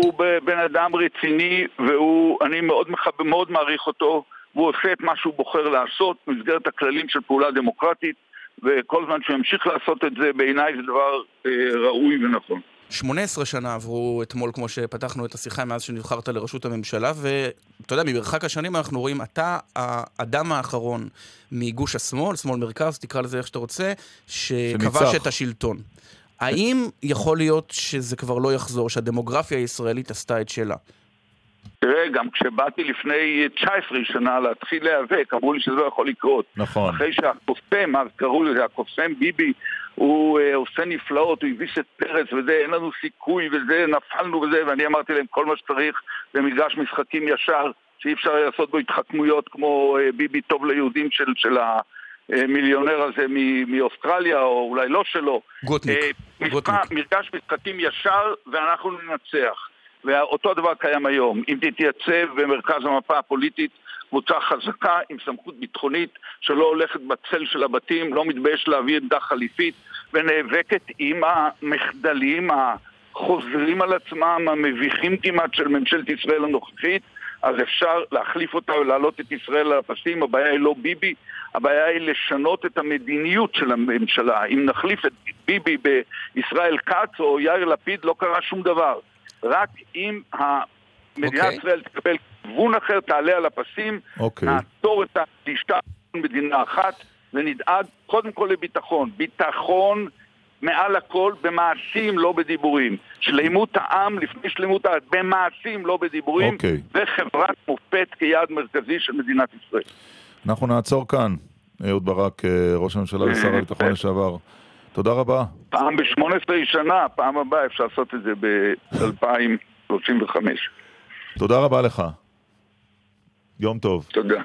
הוא ב- בן אדם רציני, ואני מאוד, מחב- מאוד מעריך אותו, והוא עושה את מה שהוא בוחר לעשות במסגרת הכללים של פעולה דמוקרטית, וכל זמן שהוא ימשיך לעשות את זה, בעיניי זה דבר אה, ראוי ונכון. 18 שנה עברו אתמול, כמו שפתחנו את השיחה, מאז שנבחרת לראשות הממשלה, ואתה יודע, ממרחק השנים אנחנו רואים, אתה האדם האחרון מגוש השמאל, שמאל מרכז, תקרא לזה איך שאתה רוצה, שכבש. את השלטון. האם יכול להיות שזה כבר לא יחזור, שהדמוגרפיה הישראלית עשתה את שלה? תראה, גם כשבאתי לפני 19 שנה להתחיל להיאבק, אמרו לי שזה לא יכול לקרות. נכון. אחרי שהקוסם, אז קראו לזה הקוסם ביבי, הוא אה, עושה נפלאות, הוא הביס את פרץ וזה, אין לנו סיכוי וזה, נפלנו וזה, ואני אמרתי להם כל מה שצריך זה מגרש משחקים ישר, שאי אפשר לעשות בו התחכמויות כמו אה, ביבי טוב ליהודים של, של המיליונר הזה מ- מאוסטרליה, או אולי לא שלו. גוטניק. אה, משחק-. מגרש משחקים ישר, ואנחנו ננצח. ואותו דבר קיים היום. אם תתייצב במרכז המפה הפוליטית קבוצה חזקה עם סמכות ביטחונית שלא הולכת בצל של הבתים, לא מתבייש להביא עמדה חליפית ונאבקת עם המחדלים החוזרים על עצמם, המביכים כמעט של ממשלת ישראל הנוכחית, אז אפשר להחליף אותה ולהעלות את ישראל על הפסים. הבעיה היא לא ביבי, הבעיה היא לשנות את המדיניות של הממשלה. אם נחליף את ביבי בישראל כץ או יאיר לפיד, לא קרה שום דבר. רק אם מדינת אוקיי. ישראל תקבל כיוון אחר, תעלה על הפסים, אוקיי. נעצור את הלשכה מדינה אחת ונדאג קודם כל לביטחון. ביטחון מעל הכל במעשים, לא בדיבורים. שלמות העם לפני שלמות הארץ, במעשים, לא בדיבורים. אוקיי. וחברת מופת כיעד מרכזי של מדינת ישראל. אנחנו נעצור כאן. אהוד ברק, אה, ראש הממשלה ושר הביטחון לשעבר. תודה רבה. פעם ב-18 שנה, פעם הבאה אפשר לעשות את זה ב-2035. תודה רבה לך. יום טוב. תודה.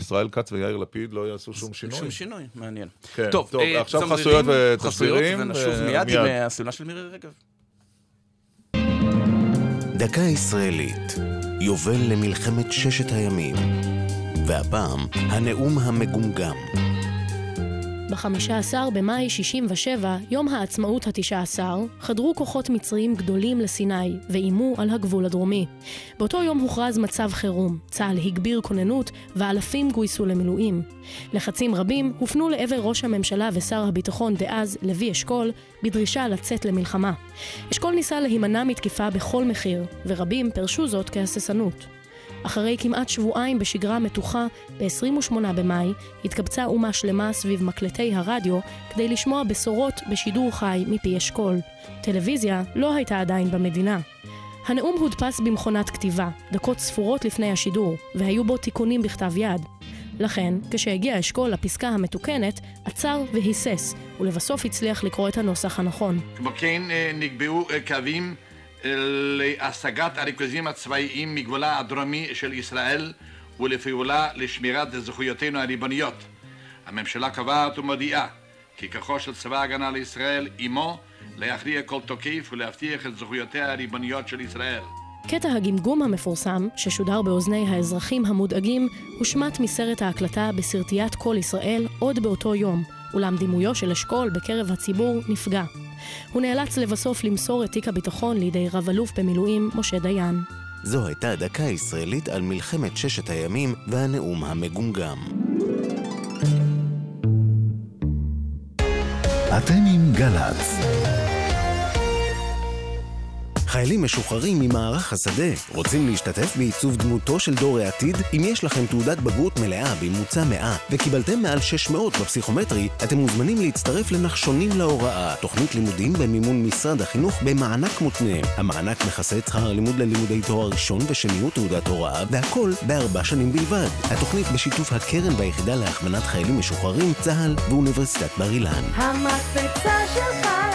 ישראל כץ ויאיר לפיד לא יעשו שום שינוי. שום שינוי, מעניין. כן, טוב, טוב, אה, עכשיו חסויות חסויות, ונשוב ו- מיד עם מיד. אה, הסלמה של מירי רגב. דקה ישראלית, יובל למלחמת ששת הימים. והפעם, הנאום המגומגם. ב-15 במאי 67, יום העצמאות ה-19, חדרו כוחות מצריים גדולים לסיני ואיימו על הגבול הדרומי. באותו יום הוכרז מצב חירום, צה"ל הגביר כוננות ואלפים גויסו למילואים. לחצים רבים הופנו לעבר ראש הממשלה ושר הביטחון דאז, לוי אשכול, בדרישה לצאת למלחמה. אשכול ניסה להימנע מתקיפה בכל מחיר, ורבים פירשו זאת כהססנות. אחרי כמעט שבועיים בשגרה מתוחה, ב-28 במאי התקבצה אומה שלמה סביב מקלטי הרדיו כדי לשמוע בשורות בשידור חי מפי אשכול. טלוויזיה לא הייתה עדיין במדינה. הנאום הודפס במכונת כתיבה, דקות ספורות לפני השידור, והיו בו תיקונים בכתב יד. לכן, כשהגיע אשכול לפסקה המתוקנת, עצר והיסס, ולבסוף הצליח לקרוא את הנוסח הנכון. כמו כן אה, נקבעו אה, קווים להשגת הריכוזים הצבאיים מגבולה הדרומי של ישראל ולפעולה לשמירת זכויותינו הריבוניות. הממשלה קובעת ומודיעה כי כוחו של צבא ההגנה לישראל עמו להכריע כל תוקף ולהבטיח את זכויותיה הריבוניות של ישראל. קטע הגמגום המפורסם, ששודר באוזני האזרחים המודאגים, הושמט מסרט ההקלטה בסרטיית כל ישראל עוד באותו יום, אולם דימויו של אשכול בקרב הציבור נפגע. הוא נאלץ לבסוף למסור את תיק הביטחון לידי רב-אלוף במילואים משה דיין. זו הייתה דקה ישראלית על מלחמת ששת הימים והנאום המגומגם. אתם עם גל"צ. חיילים משוחררים ממערך השדה רוצים להשתתף בעיצוב דמותו של דור העתיד? אם יש לכם תעודת בגרות מלאה בממוצע 100 וקיבלתם מעל 600 בפסיכומטרי, אתם מוזמנים להצטרף לנחשונים להוראה, תוכנית לימודים במימון משרד החינוך במענק מותנה. המענק מכסה את שכר הלימוד ללימודי תואר ראשון ושני ותעודת הוראה, והכל בארבע שנים בלבד. התוכנית בשיתוף הקרן והיחידה להכוונת חיילים משוחררים, צה"ל ואוניברסיטת בר אילן. המקפצה שלך.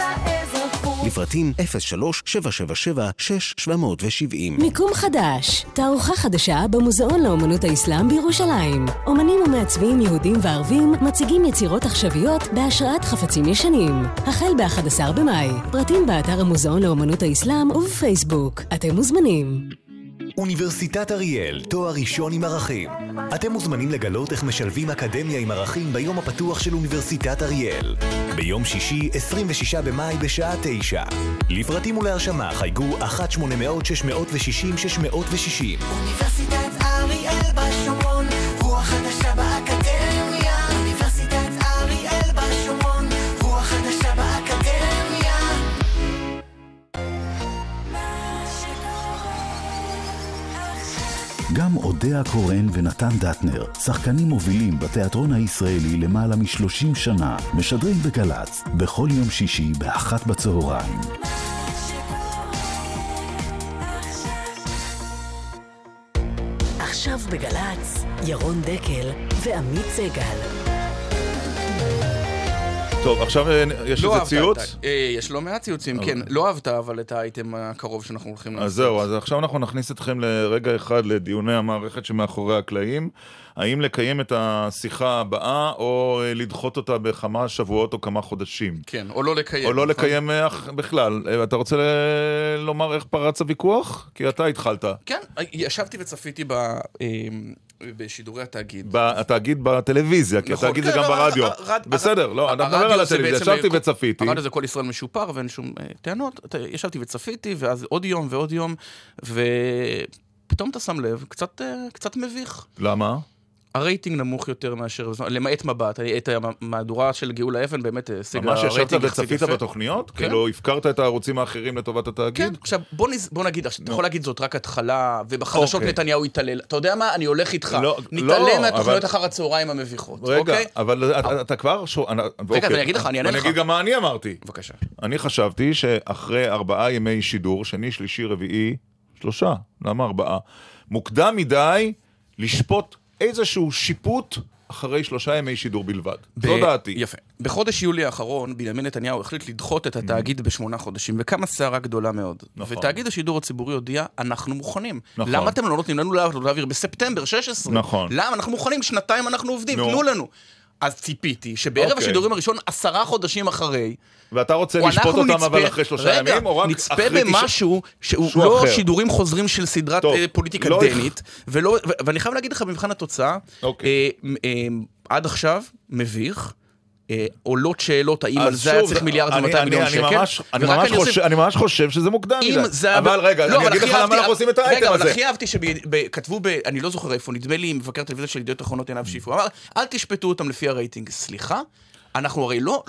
לפרטים 03-777-6770 מיקום חדש, תערוכה חדשה במוזיאון לאומנות האסלאם בירושלים. אומנים ומעצבים יהודים וערבים מציגים יצירות עכשוויות בהשראת חפצים ישנים. החל ב-11 במאי, פרטים באתר המוזיאון לאומנות האסלאם ובפייסבוק. אתם מוזמנים. אוניברסיטת אריאל, תואר ראשון עם ערכים. אתם מוזמנים לגלות איך משלבים אקדמיה עם ערכים ביום הפתוח של אוניברסיטת אריאל. ביום שישי, 26 במאי בשעה 9. לפרטים ולהרשמה חייגו 1-800-660-660. אוניברסיטת אריאל בשומרון, אודיה קורן ונתן דטנר, שחקנים מובילים בתיאטרון הישראלי למעלה מ-30 שנה, משדרים בגל"צ, בכל יום שישי באחת בצהריים. עכשיו בגל"צ, ירון דקל ועמית סגל. טוב, עכשיו אה, יש לא איזה ציוץ? אה, יש לא מעט ציוצים, כן. לא אהבת אבל את האייטם הקרוב שאנחנו הולכים לעשות. אז זהו, אז עכשיו אנחנו נכניס אתכם לרגע אחד לדיוני המערכת שמאחורי הקלעים. האם לקיים את השיחה הבאה, או אה, לדחות אותה בכמה שבועות או כמה חודשים. כן, או לא לקיים. או לא נכון? לקיים אה, בכלל. אה, אתה רוצה לומר איך פרץ הוויכוח? כי אתה התחלת. כן, ישבתי וצפיתי ב... בשידורי התאגיד. התאגיד בטלוויזיה, כי נכון, התאגיד זה כן, גם לא, ברדיו. בסדר, לא, מדבר הרדיו על הטלוויזיה, ישבתי וצפיתי. הרדיו זה כל ישראל משופר ואין שום אה, טענות. ישבתי וצפיתי, ואז עוד יום ועוד יום, ופתאום אתה שם לב, קצת, אה, קצת מביך. למה? הרייטינג נמוך יותר מאשר, למעט מבט, את המהדורה של גאולה אבן באמת השיגה ממש ישבת רייטינג יחסית וצפית יפה. בתוכניות? כן. כאילו הפקרת את הערוצים האחרים לטובת התאגיד? כן, עכשיו בוא, נז... בוא נגיד, עכשיו, אתה. יכול להגיד זאת רק התחלה, ובחדשות אוקיי. נתניהו יתעלל. אתה יודע מה? אני הולך איתך. לא, נתעלם לא, מהתוכניות אבל- אחר הצהריים המביכות, רגע, אוקיי? אבל אתה- אתה כבר... שו- אני- אוקיי. אז אני אגיד לך, אני אענה לך. אני אגיד גם מה אני אמרתי. בבקשה. אני חשבתי שאחרי ארבעה ימי שידור, שני, שלישי, רביעי, שלושה, למה ארבעה? מוקדם מדי לשפוט איזשהו שיפוט אחרי שלושה ימי שידור בלבד. זו ב- דעתי. יפה. בחודש יולי האחרון, בנימין נתניהו החליט לדחות את התאגיד בשמונה חודשים, וקמה סערה גדולה מאוד. נכון. ותאגיד השידור הציבורי הודיע, אנחנו מוכנים. נכון. למה אתם לא נותנים לנו להעביר- להעביר בספטמבר 16? נכון. למה? אנחנו מוכנים, שנתיים אנחנו עובדים, נו. תנו לנו. אז ציפיתי שבערב אוקיי. השידורים הראשון, עשרה חודשים אחרי, ואתה רוצה לשפוט אותם נצפה- אבל אחרי שלושה רגע, ימים, או רק נצפה אחרי תשעה... במשהו שהוא לא אחר. שידורים חוזרים של סדרת טוב, אה, פוליטיקה לא דנית, ולא, ו- ואני חייב להגיד לך במבחן התוצאה, אוקיי. אה, אה, עד עכשיו, מביך. אה, עולות שאלות, האם על זה היה צריך מיליארד אני- ו-200 אני- מיליון אני שקל. ממש- אני ממש חושב- אני ממש חושב שזה מוקדם מדי. אבל רגע, לא, אני אגיד לך למה אנחנו עושים את האייטם רגע, אבל הזה. הכי אהבתי שכתבו. אני לא זוכר איפה, נדמה לי מבקר טלוויזיה של ידיעות אחרונות עינב שיף, הוא אמר, אל תשפטו אותם לפי הרייטינג. סליחה? אנחנו הרי לא,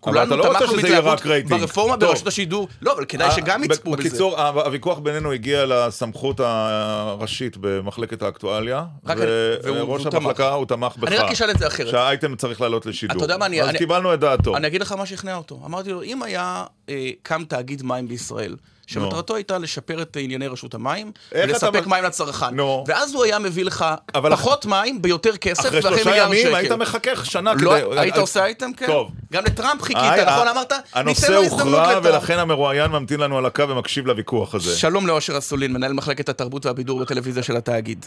כולנו אתה לא רוצה תמכנו שזה יהיה בהתלהבות רק רייטינג. ברפורמה טוב. ברשות השידור. לא, אבל כדאי שגם יצפו בזה. בקיצור, הוויכוח בינינו הגיע לסמכות הראשית במחלקת האקטואליה, וראש והוא המחלקה. הוא תמך בך. אני רק אשאל את זה אחרת. שהאייטם צריך לעלות לשידור. אתה יודע מה, אני- אז אני- קיבלנו את דעתו. אני אגיד לך מה שכנע אותו. אמרתי לו, אם היה אה, קם תאגיד מים בישראל, שמטרתו הייתה לשפר את ענייני רשות המים, ולספק מים לצרכן, נו. ואז הוא היה מביא לך אבל- פחות מים ביותר כסף, אחרי ואחרי שלושה מיליארד שקל. ימים היית מחכה שנה לא, כדי... היית עושה אייטם? כן. טוב. גם לטראמפ חיכית, היי, נכון? אמרת, הנושא ניתן לו הזדמנות הוכרע לטראמפ. ולכן המרואיין ממתין לנו על הקו ומקשיב לוויכוח הזה. שלום לאושר אסולין, מנהל מחלקת התרבות והבידור בטלוויזיה של התאגיד.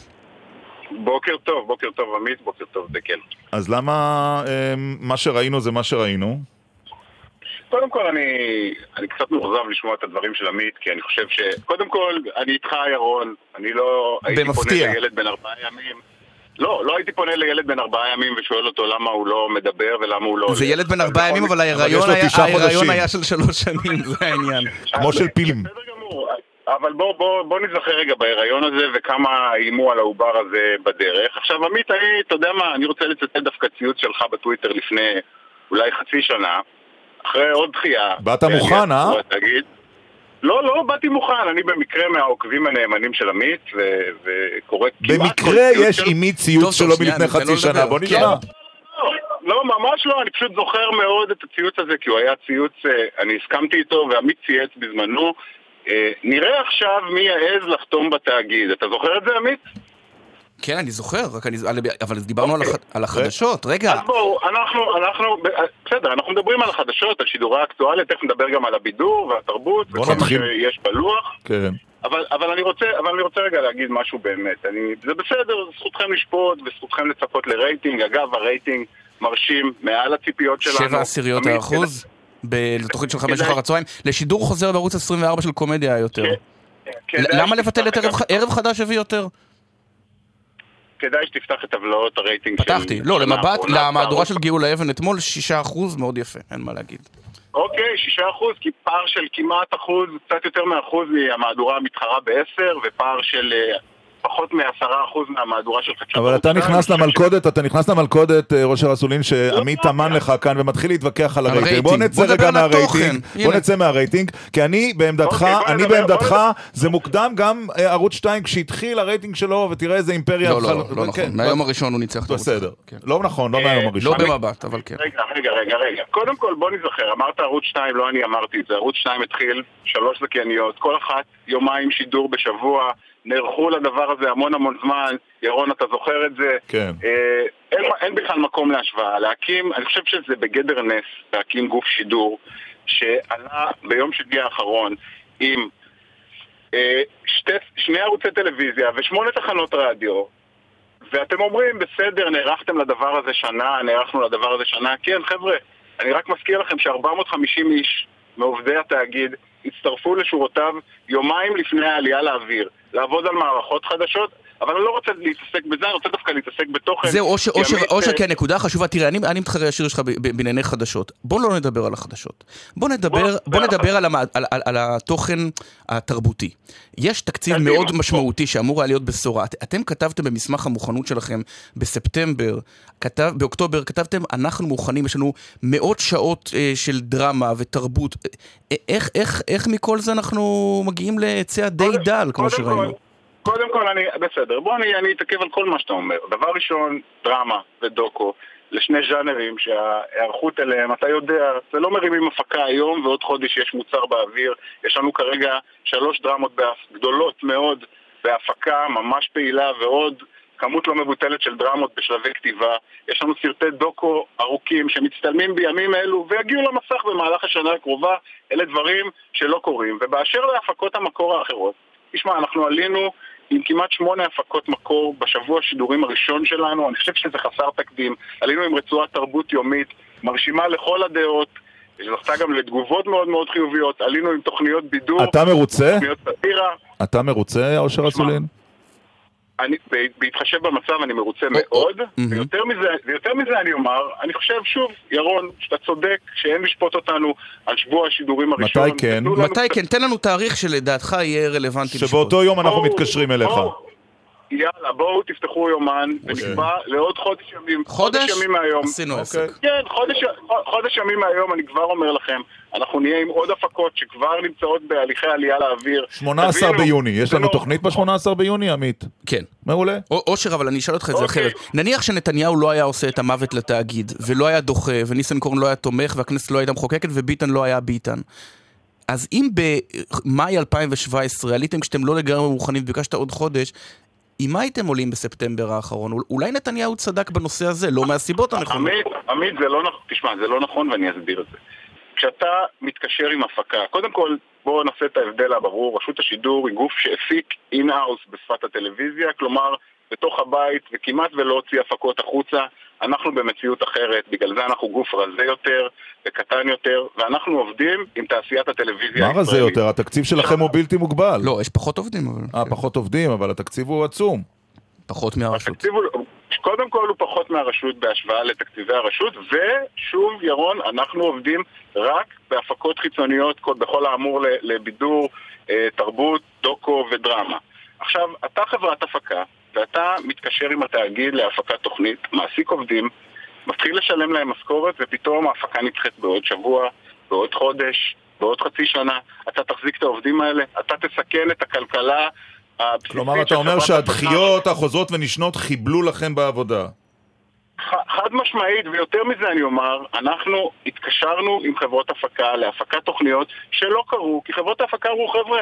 בוקר טוב, בוקר טוב עמית, בוקר טוב דקל. אז למה אה, מה שראינו זה מה שראינו? קודם כל אני, אני קצת מאוכזב לשמוע את הדברים של עמית, כי אני חושב ש... קודם כל, אני איתך ירון, אני לא הייתי במפתיע. פונה לילד בן ארבעה ימים. לא, לא הייתי פונה לילד בן ארבעה ימים ושואל אותו למה הוא לא מדבר ולמה הוא לא... זה. ילד בן ארבעה ימים, אבל ההיריון היה-. היה של שלוש שנים, זה העניין. כמו של פילים. אבל בוא, בוא, בוא נזכר רגע בהיריון הזה וכמה איימו על העובר הזה בדרך. עכשיו עמית, אני, אתה יודע מה, אני רוצה לצטט דווקא ציוץ שלך בטוויטר לפני אולי חצי שנה, אחרי עוד דחייה. באת מוכן, אה? תגיד. לא, לא באתי מוכן, אני במקרה מהעוקבים הנאמנים של עמית, וקורא כמעט במקרה יש. עימי ציוץ שלו מלפני חצי שנה. בוא כן. נשמע. לא, ממש לא, אני פשוט זוכר מאוד את הציוץ הזה, כי הוא היה ציוץ, אה, אני הסכמתי איתו, ועמית צייץ בזמנו. אה, נראה עכשיו מי יעז לחתום בתאגיד. אתה זוכר את זה, עמית? כן, אני זוכר, רק אני- אבל דיברנו על אוקיי. הח- על החדשות. רגע, אז בואו, אנחנו, אנחנו, בסדר, אנחנו מדברים על החדשות, על שידורי האקטואליה, תכף נדבר גם על הבידור והתרבות, בוא וכל מה נתחיל. שיש בלוח. כן. אבל, אבל, אני רוצה, אבל אני רוצה רגע להגיד משהו באמת. אני, זה בסדר, זכותכם לשפוט וזכותכם לצפות לרייטינג. אגב, הרייטינג מרשים מעל הציפיות שלנו. שבע עשיריות האחוז, בתוכנית של חמש אחר הצהריים, לשידור חוזר בערוץ 24 של קומדיה יותר. כדאי למה לבטל את ערב חדש הביא יותר? כדאי שתפתח את טבלאות הרייטינג של... פתחתי, לא, למבט, למהדורה. של גאולה אבן אתמול, שישה אחוז, מאוד יפה, אין מה להגיד. אוקיי, שישה אחוז, כי פער של כמעט אחוז, קצת יותר מאחוז מהמהדורה המתחרה בעשר, ופער של אה, פחות מעשרה אחוז מהמהדורה של חדשות. אבל ערוץ אתה. נכנס למלכודת, אתה נכנס למלכודת, אה, ראש הרסולין, שעמית טמן לך כאן ומתחיל להתווכח על הרייטינג. בוא. נצא רגע. מהרייטינג. בוא נצא מהרייטינג, כי אני בעמדתך, אוקיי, אני בעמדתך, זה מוקדם גם אה, ערוץ 2 כשהתחיל הרייטינג שלו, ותראה איזה אימפריה. לא, לא, לא כן, נכון, מהיום הראשון הוא ניצח את הערוץ. בסדר. כן. לא נכון, לא אה, מהיום לא הראשון. במבט, אבל כן. רגע, רגע, רגע, רגע. קודם כל, בוא נזכר, אמרת ערוץ 2, לא אני אמרתי את זה. ערוץ 2 התחיל, שלוש זכייניות, כל אחת יומיים שידור בשבוע, נערכו לדבר הזה המון המון זמן. ירון, אתה זוכר את זה? כן. אה, אין, אין בכלל מקום להשוואה. להקים, אני חושב שזה בגדר נס, להקים גוף שידור שעלה ביום שני האחרון עם אה, שתי, שני ערוצי טלוויזיה ושמונה תחנות רדיו ואתם אומרים, בסדר, נערכתם לדבר הזה שנה, נערכנו לדבר הזה שנה. כן, חבר'ה, אני רק מזכיר לכם ש-450 איש מעובדי התאגיד הצטרפו לשורותיו יומיים לפני העלייה לאוויר, לעבוד על מערכות חדשות, אבל אני לא רוצה להתעסק בזה, אני רוצה דווקא להתעסק בתוכן. זהו, אושר, אושר, אושר, אה, כן, נקודה חשובה. תראה, אני, אני מתחרה ישיר שלך בענייני חדשות. בוא לא נדבר על החדשות. בוא נדבר, בוא, בוא ביחד. נדבר על, המ, על, על, על התוכן התרבותי. יש תקציב מאוד בוא. משמעותי שאמור היה להיות בשורה. את- אתם כתבתם במסמך המוכנות שלכם בספטמבר, כתב, באוקטובר, כתבתם, אנחנו מוכנים, יש לנו מאות שעות אה, של דרמה ותרבות. אה, איך, איך, איך מכל זה אנחנו מגיעים להיצע די דל, כמו שראינו? קודם כל, אני, בסדר, בוא אני, אני אתעכב על כל מה שאתה אומר. דבר ראשון, דרמה ודוקו, לשני ז'אנרים שההיערכות אליהם, אתה יודע, זה לא מרימים הפקה היום ועוד חודש יש מוצר באוויר. יש לנו כרגע שלוש דרמות גדולות מאוד בהפקה, ממש פעילה, ועוד כמות לא מבוטלת של דרמות בשלבי כתיבה. יש לנו סרטי דוקו ארוכים שמצטלמים בימים אלו ויגיעו למסך במהלך השנה הקרובה. אלה דברים שלא קורים. ובאשר להפקות המקור האחרות, תשמע, אנחנו עלינו עם כמעט שמונה הפקות מקור בשבוע השידורים הראשון שלנו, אני חושב שזה חסר תקדים. עלינו עם רצועת תרבות יומית, מרשימה לכל הדעות, שזכתה גם לתגובות מאוד מאוד חיוביות, עלינו עם תוכניות בידור, אתה מרוצה? תוכניות סאטירה. אתה מרוצה, אושר אסולין? אני, ב- בהתחשב במצב אני מרוצה מאוד, ויותר מזה, ויותר מזה אני אומר, אני חושב שוב, ירון, שאתה צודק, שאין לשפוט אותנו על שבוע השידורים הראשון. מתי כן? תנו לנו מתי כן? תן לנו תאריך שלדעתך יהיה רלוונטי. שבאותו יום אנחנו מתקשרים אליך. יאללה, בואו תפתחו יומן, ונקבע לעוד חודש ימים. חודש? ימים מהיום. עשינו עסק. אוקיי. כן, חודש, חודש ימים מהיום, אני כבר אומר לכם, אנחנו נהיה עם עוד הפקות שכבר נמצאות בהליכי עלייה לאוויר. 18 תבינו, ביוני, יש לנו תוכנית ב-18 ביוני, עמית? כן. מעולה. או- אושר, אבל אני אשאל אותך את זה אוקיי. אחרת. נניח שנתניהו לא היה עושה את המוות לתאגיד, ולא היה דוחה, וניסנקורן לא היה תומך, והכנסת לא הייתה מחוקקת, וביטן לא היה ביטן. אז אם במאי 2017 עליתם כשאתם לא לגמרי מוכנים וביקשת עוד חודש, עם מה הייתם עולים בספטמבר האחרון? אול- אולי נתניהו צדק בנושא הזה, לא מהסיבות הנכונות. עמית, עמית, זה לא נכון, תשמע, זה לא נכון ואני אסביר את זה. כשאתה מתקשר עם הפקה, קודם כל, בואו נעשה את ההבדל הברור, רשות השידור היא גוף שהפיק in-house בשפת הטלוויזיה, כלומר, בתוך הבית וכמעט ולא הוציא הפקות החוצה. אנחנו במציאות אחרת, בגלל זה אנחנו גוף רזה יותר וקטן יותר, ואנחנו עובדים עם תעשיית הטלוויזיה מה רזה יותר? התקציב שלכם הוא בלתי מוגבל. לא, יש פחות עובדים, אבל... אה, פחות עובדים, אבל התקציב הוא עצום. פחות מהרשות. התקציב הוא, קודם כל הוא פחות מהרשות בהשוואה לתקציבי הרשות, ושוב, ירון, אנחנו עובדים רק בהפקות חיצוניות, כל- בכל האמור לבידור, אה, תרבות, דוקו ודרמה. עכשיו, אתה חברת הפקה, ואתה מתקשר עם התאגיד להפקת תוכנית, מעסיק עובדים, מתחיל לשלם להם משכורת, ופתאום ההפקה נדחית בעוד שבוע, בעוד חודש, בעוד חצי שנה. אתה תחזיק את העובדים האלה, אתה תסכן את הכלכלה הבסיסית כלומר, אתה אומר. שהדחיות החוזרות ונשנות חיבלו לכם בעבודה. חד משמעית, ויותר מזה אני אומר, אנחנו התקשרנו עם חברות הפקה להפקת תוכניות שלא קרו, כי חברות ההפקה אמרו, חבר'ה,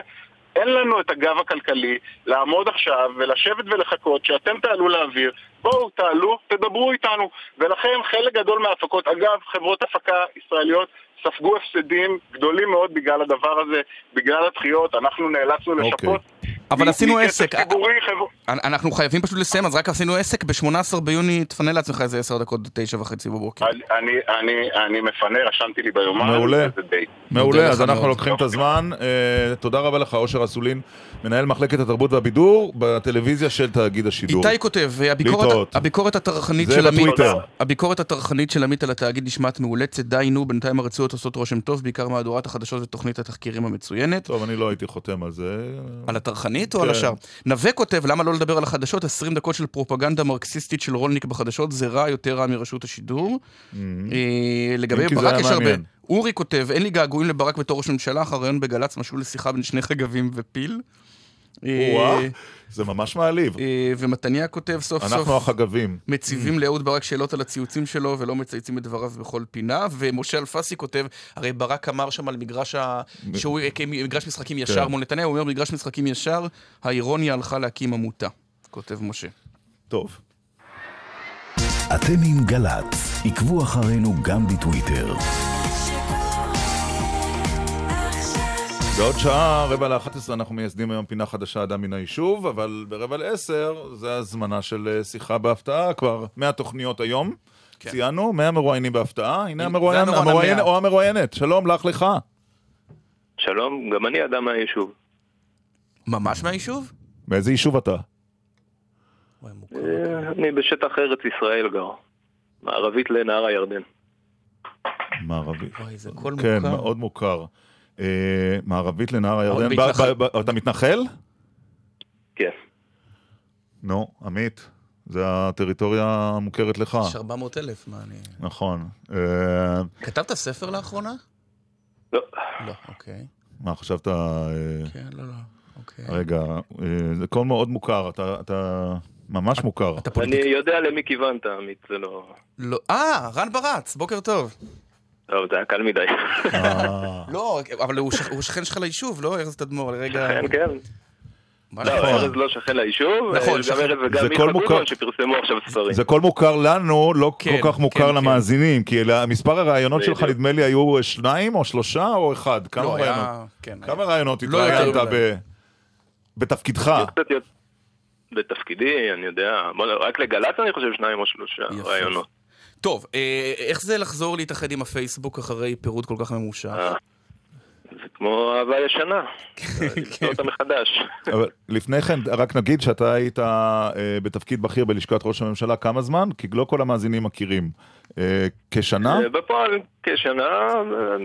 אין לנו את הגב הכלכלי לעמוד עכשיו ולשבת ולחכות שאתם תעלו לאוויר, בואו תעלו, תדברו איתנו. ולכן חלק גדול מההפקות, אגב, חברות הפקה ישראליות ספגו הפסדים גדולים מאוד בגלל הדבר הזה, בגלל הדחיות, אנחנו נאלצנו לשפות. אבל עשינו עסק. אנחנו חייבים פשוט לסיים, אז רק עשינו עסק ב-18 ביוני, תפנה לעצמך איזה 10 דקות, תשע וחצי בבוקר. אני, אני, אני, אני מפנה, רשמתי לי ביומן, מעולה. מעולה, אז אנחנו. לוקחים את הזמן. אה, תודה רבה לך, אושר אסולין, מנהל מחלקת התרבות והבידור בטלוויזיה של תאגיד השידור. איתי כותב, הביקורת, להתראות. הביקורת הטרחנית של עמית. הביקורת הטרחנית של עמית על התאגיד נשמעת מאולצת, די נו, בינתיים הרצועות עושות רושם טוב, בעיקר מהדורת החדשות ותוכנית התחקירים המצוינת. טוב, אני לא הייתי חותם על זה. על הטרחנית או על כן. השאר? נווה כותב, למה לא לדבר על החדשות? 20 דקות של פרופגנדה מרקסיסטית של רולניק בחדשות, זה רע יותר רע מרשות השידור. אה, לגבי ברק יש הרבה. אורי כותב, אין לי געגועים לברק בתור ראש ממשלה, אחר רעיון בגל"צ משול לשיחה בין שני חגבים ופיל. אה, וואה, זה ממש מעליב. אה, ומתניה כותב סוף סוף, אנחנו החגבים. מציבים לאהוד ברק שאלות על הציוצים שלו ולא מצייצים את דבריו בכל פינה, ומשה אלפסי כותב, הרי ברק אמר שם על מגרש ה... שהוא הקים מגרש משחקים ישר כן. מול נתניה, הוא אומר מגרש משחקים ישר, האירוניה הלכה להקים עמותה, כותב משה. טוב. אתם עם גל"צ, עקבו אחרינו גם בטוויטר. בעוד שעה, רבע לאחת עשרה, אנחנו מייסדים היום פינה חדשה, אדם מן היישוב, אבל ברבע לעשר, זה הזמנה של אה, שיחה בהפתעה, כבר 100 תוכניות היום. ציינו, 100 מרואיינים בהפתעה. הנה המרואיין, המרואיין. או המרואיינת. שלום לך לך. שלום, גם אני אדם מהיישוב. ממש מהיישוב? מאיזה יישוב אתה? אה, אני בשטח ארץ ישראל גר, מערבית לנהר הירדן. מערבי. וואי, זה הכל כן, מוכר. מאוד מוכר. אה, מערבית לנהר הירדן. אתה מתנחל? כן. נו, עמית, זה הטריטוריה המוכרת לך. יש 400 אלף, מה אני... נכון. אה, כתבת ספר לאחרונה? לא. לא, אוקיי. מה, חשבת... אה, כן, לא, לא. אוקיי. רגע, אה, זה קול מאוד מוכר, אתה, אתה ממש מוכר. אתה אני. יודע למי כיוונת, עמית, זה לא... לא, אה, רן ברץ, בוקר טוב. טוב, זה היה קל מדי. אה, לא, אבל הוא שכ- הוא שכן שלך ליישוב, לא? ארז תדמור, רגע... כן, כן. לא, נכון? ארז לא שכן ליישוב, נכון, אה, שכן. גם ארז וגם זה מיכה. גודמן שפרסמו עכשיו ספרים. זה קול מוכר לנו, לא כן, כל כך כן, מוכר כן. למאזינים, כי מספר הראיונות שלך. נדמה לי היו שניים או שלושה או אחד? כמה לא, ראיונות? כן. כמה ראיונות לא התראיינת בתפקידך? בתפקידי, אני יודע, רק לגל"צ אני חושב שניים או שלושה יפה. רעיונות. טוב, אה, איך זה לחזור להתאחד עם הפייסבוק אחרי פירוד כל כך ממושך? אה, זה כמו אהבה ישנה, למצוא אותה מחדש. אבל לפני כן, רק נגיד שאתה היית אה, בתפקיד בכיר בלשכת ראש הממשלה כמה זמן? כי לא כל המאזינים מכירים. אה, כשנה? אה, בפועל כשנה, אה,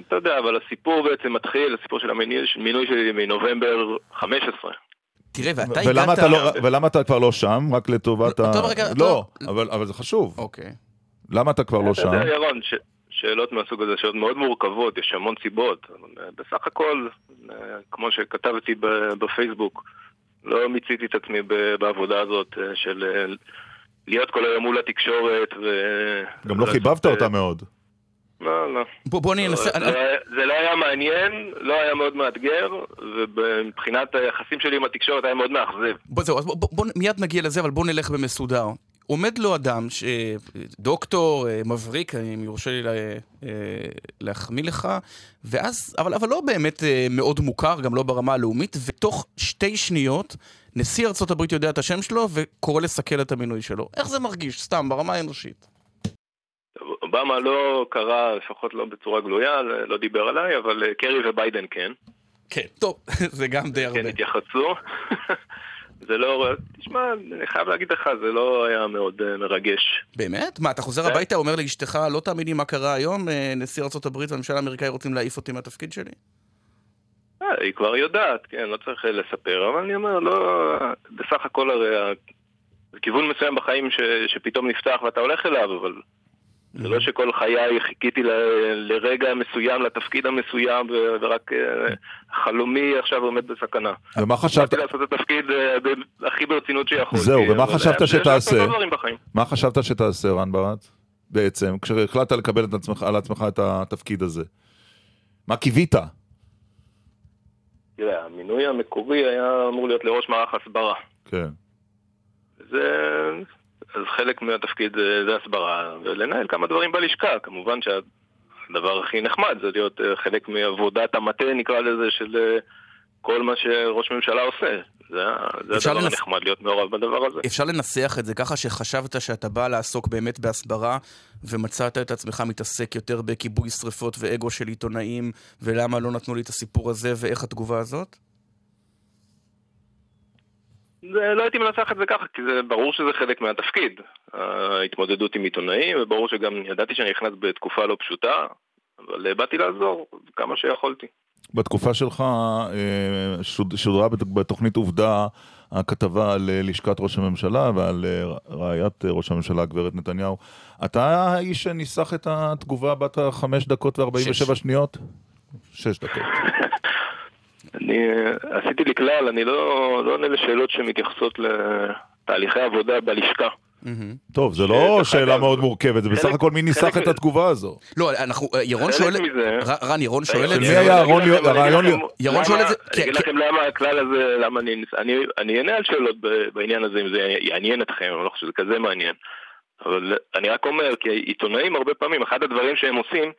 אתה יודע, אבל הסיפור בעצם מתחיל, הסיפור של המינוי מינוי שלי מנובמבר 15. תראה, ואתה ולמה הגעת... אתה לא- ולמה אתה כבר לא שם? רק לטובת ה... לא, אבל זה חשוב. אוקיי. למה אתה כבר לא אתה שם? יודע, ירון, ש- שאלות מהסוג הזה, שאלות מאוד מורכבות, יש המון סיבות. אה, בסך הכל, אה, כמו שכתבתי ב- בפייסבוק, לא מיציתי את עצמי ב- בעבודה הזאת אה, של להיות כל היום מול התקשורת ו... גם לא חיבבת אותה מאוד. לא, לא. בוא בוא אני אנסה... זה לא היה- זה לא היה מעניין, לא היה מאוד מאתגר, ומבחינת היחסים שלי עם התקשורת היה מאוד מאכזב. בוא, זהו, אז בוא, בוא, בוא מיד נגיע לזה, אבל בוא נלך במסודר. עומד לו אדם, ש... דוקטור, אה, מבריק, אם יורשה לי לה... אה, להחמיא לך, ואז, אבל, אבל לא באמת אה, מאוד מוכר, גם לא ברמה הלאומית, ותוך שתי שניות נשיא ארצות הברית יודע את השם שלו וקורא לסכל את המינוי שלו. איך זה מרגיש, סתם, ברמה האנושית? אובמה לא קרא, לפחות לא בצורה גלויה, לא דיבר עליי, אבל קרי וביידן כן. כן, טוב, זה גם די הרבה. כן התייחסו. זה לא, תשמע, אני חייב להגיד לך, זה לא היה מאוד אה, מרגש. באמת? מה, אתה חוזר כן. הביתה, אומר לאשתך, לא תאמיני מה קרה היום, אה, נשיא ארצות הברית והממשלה האמריקאי רוצים להעיף אותי מהתפקיד שלי? אה, היא כבר יודעת, כן, לא צריך לספר, אבל אני אומר, לא, בסך הכל הרי זה כיוון מסוים בחיים ש, שפתאום נפתח ואתה הולך אליו, אבל זה לא שכל חיי חיכיתי ל, לרגע מסוים, לתפקיד המסוים, ו- ורק אה, חלומי עכשיו עומד בסכנה. ומה חשבת? באתי לעשות את התפקיד אה, הכי ברצינות שיכולתי. זהו, ומה אבל, חשבת אה, שתעשה? מה חשבת שתעשה, רן ברט? בעצם, כשהחלטת לקבל את עצמך, על עצמך את התפקיד הזה. מה קיווית? תראה, המינוי המקורי היה אמור להיות לראש מערך הסברה. כן. זה... אז חלק מהתפקיד אה, זה הסברה, ולנהל כמה דברים בלשכה. כמובן שהדבר הכי נחמד זה להיות אה, חלק מעבודת המטה, נקרא לזה, של אה, כל מה שראש ממשלה עושה. זה, זה הדבר לנס- הנחמד, להיות מעורב בדבר הזה. אפשר לנסח את זה ככה שחשבת שאתה בא לעסוק באמת בהסברה ומצאת את עצמך מתעסק יותר בכיבוי שרפות ואגו של עיתונאים ולמה לא נתנו לי את הסיפור הזה ואיך התגובה הזאת? זה, לא הייתי מנסח את זה ככה, כי זה ברור שזה חלק מהתפקיד. ההתמודדות עם עיתונאים, וברור שגם ידעתי שאני נכנס בתקופה לא פשוטה, אבל אה, באתי לעזור כמה שיכולתי. בתקופה שלך אה, שוד- שודרה בת- בתוכנית עובדה הכתבה על אה, לשכת ראש הממשלה ועל רעיית ראש הממשלה, הגברת נתניהו. אתה האיש שניסח את התגובה בת החמש דקות וארבעים ושבע. שניות? שש דקות. אני עשיתי לי כלל, אני לא, לא עונה לשאלות שמתייחסות לתהליכי עבודה בלשכה. טוב, זה לא שאלה אגב, מאוד מורכבת, זה בסך הכל מי ניסח חלק את התגובה הזו. לא, אנחנו, אה, ירון חלק שואל... מזה- ר- רן, ירון שואל את זה... מי היה הרעיון- ירון שואל את זה- אני אגיד כן, לכם למה הכלל הזה, למה אני... אני, אני אענה על שאלות ב- בעניין הזה, אם זה יעניין אתכם, אני לא חושב שזה כזה מעניין. אבל אני רק אומר, כי עיתונאים הרבה פעמים, אחד הדברים שהם עושים,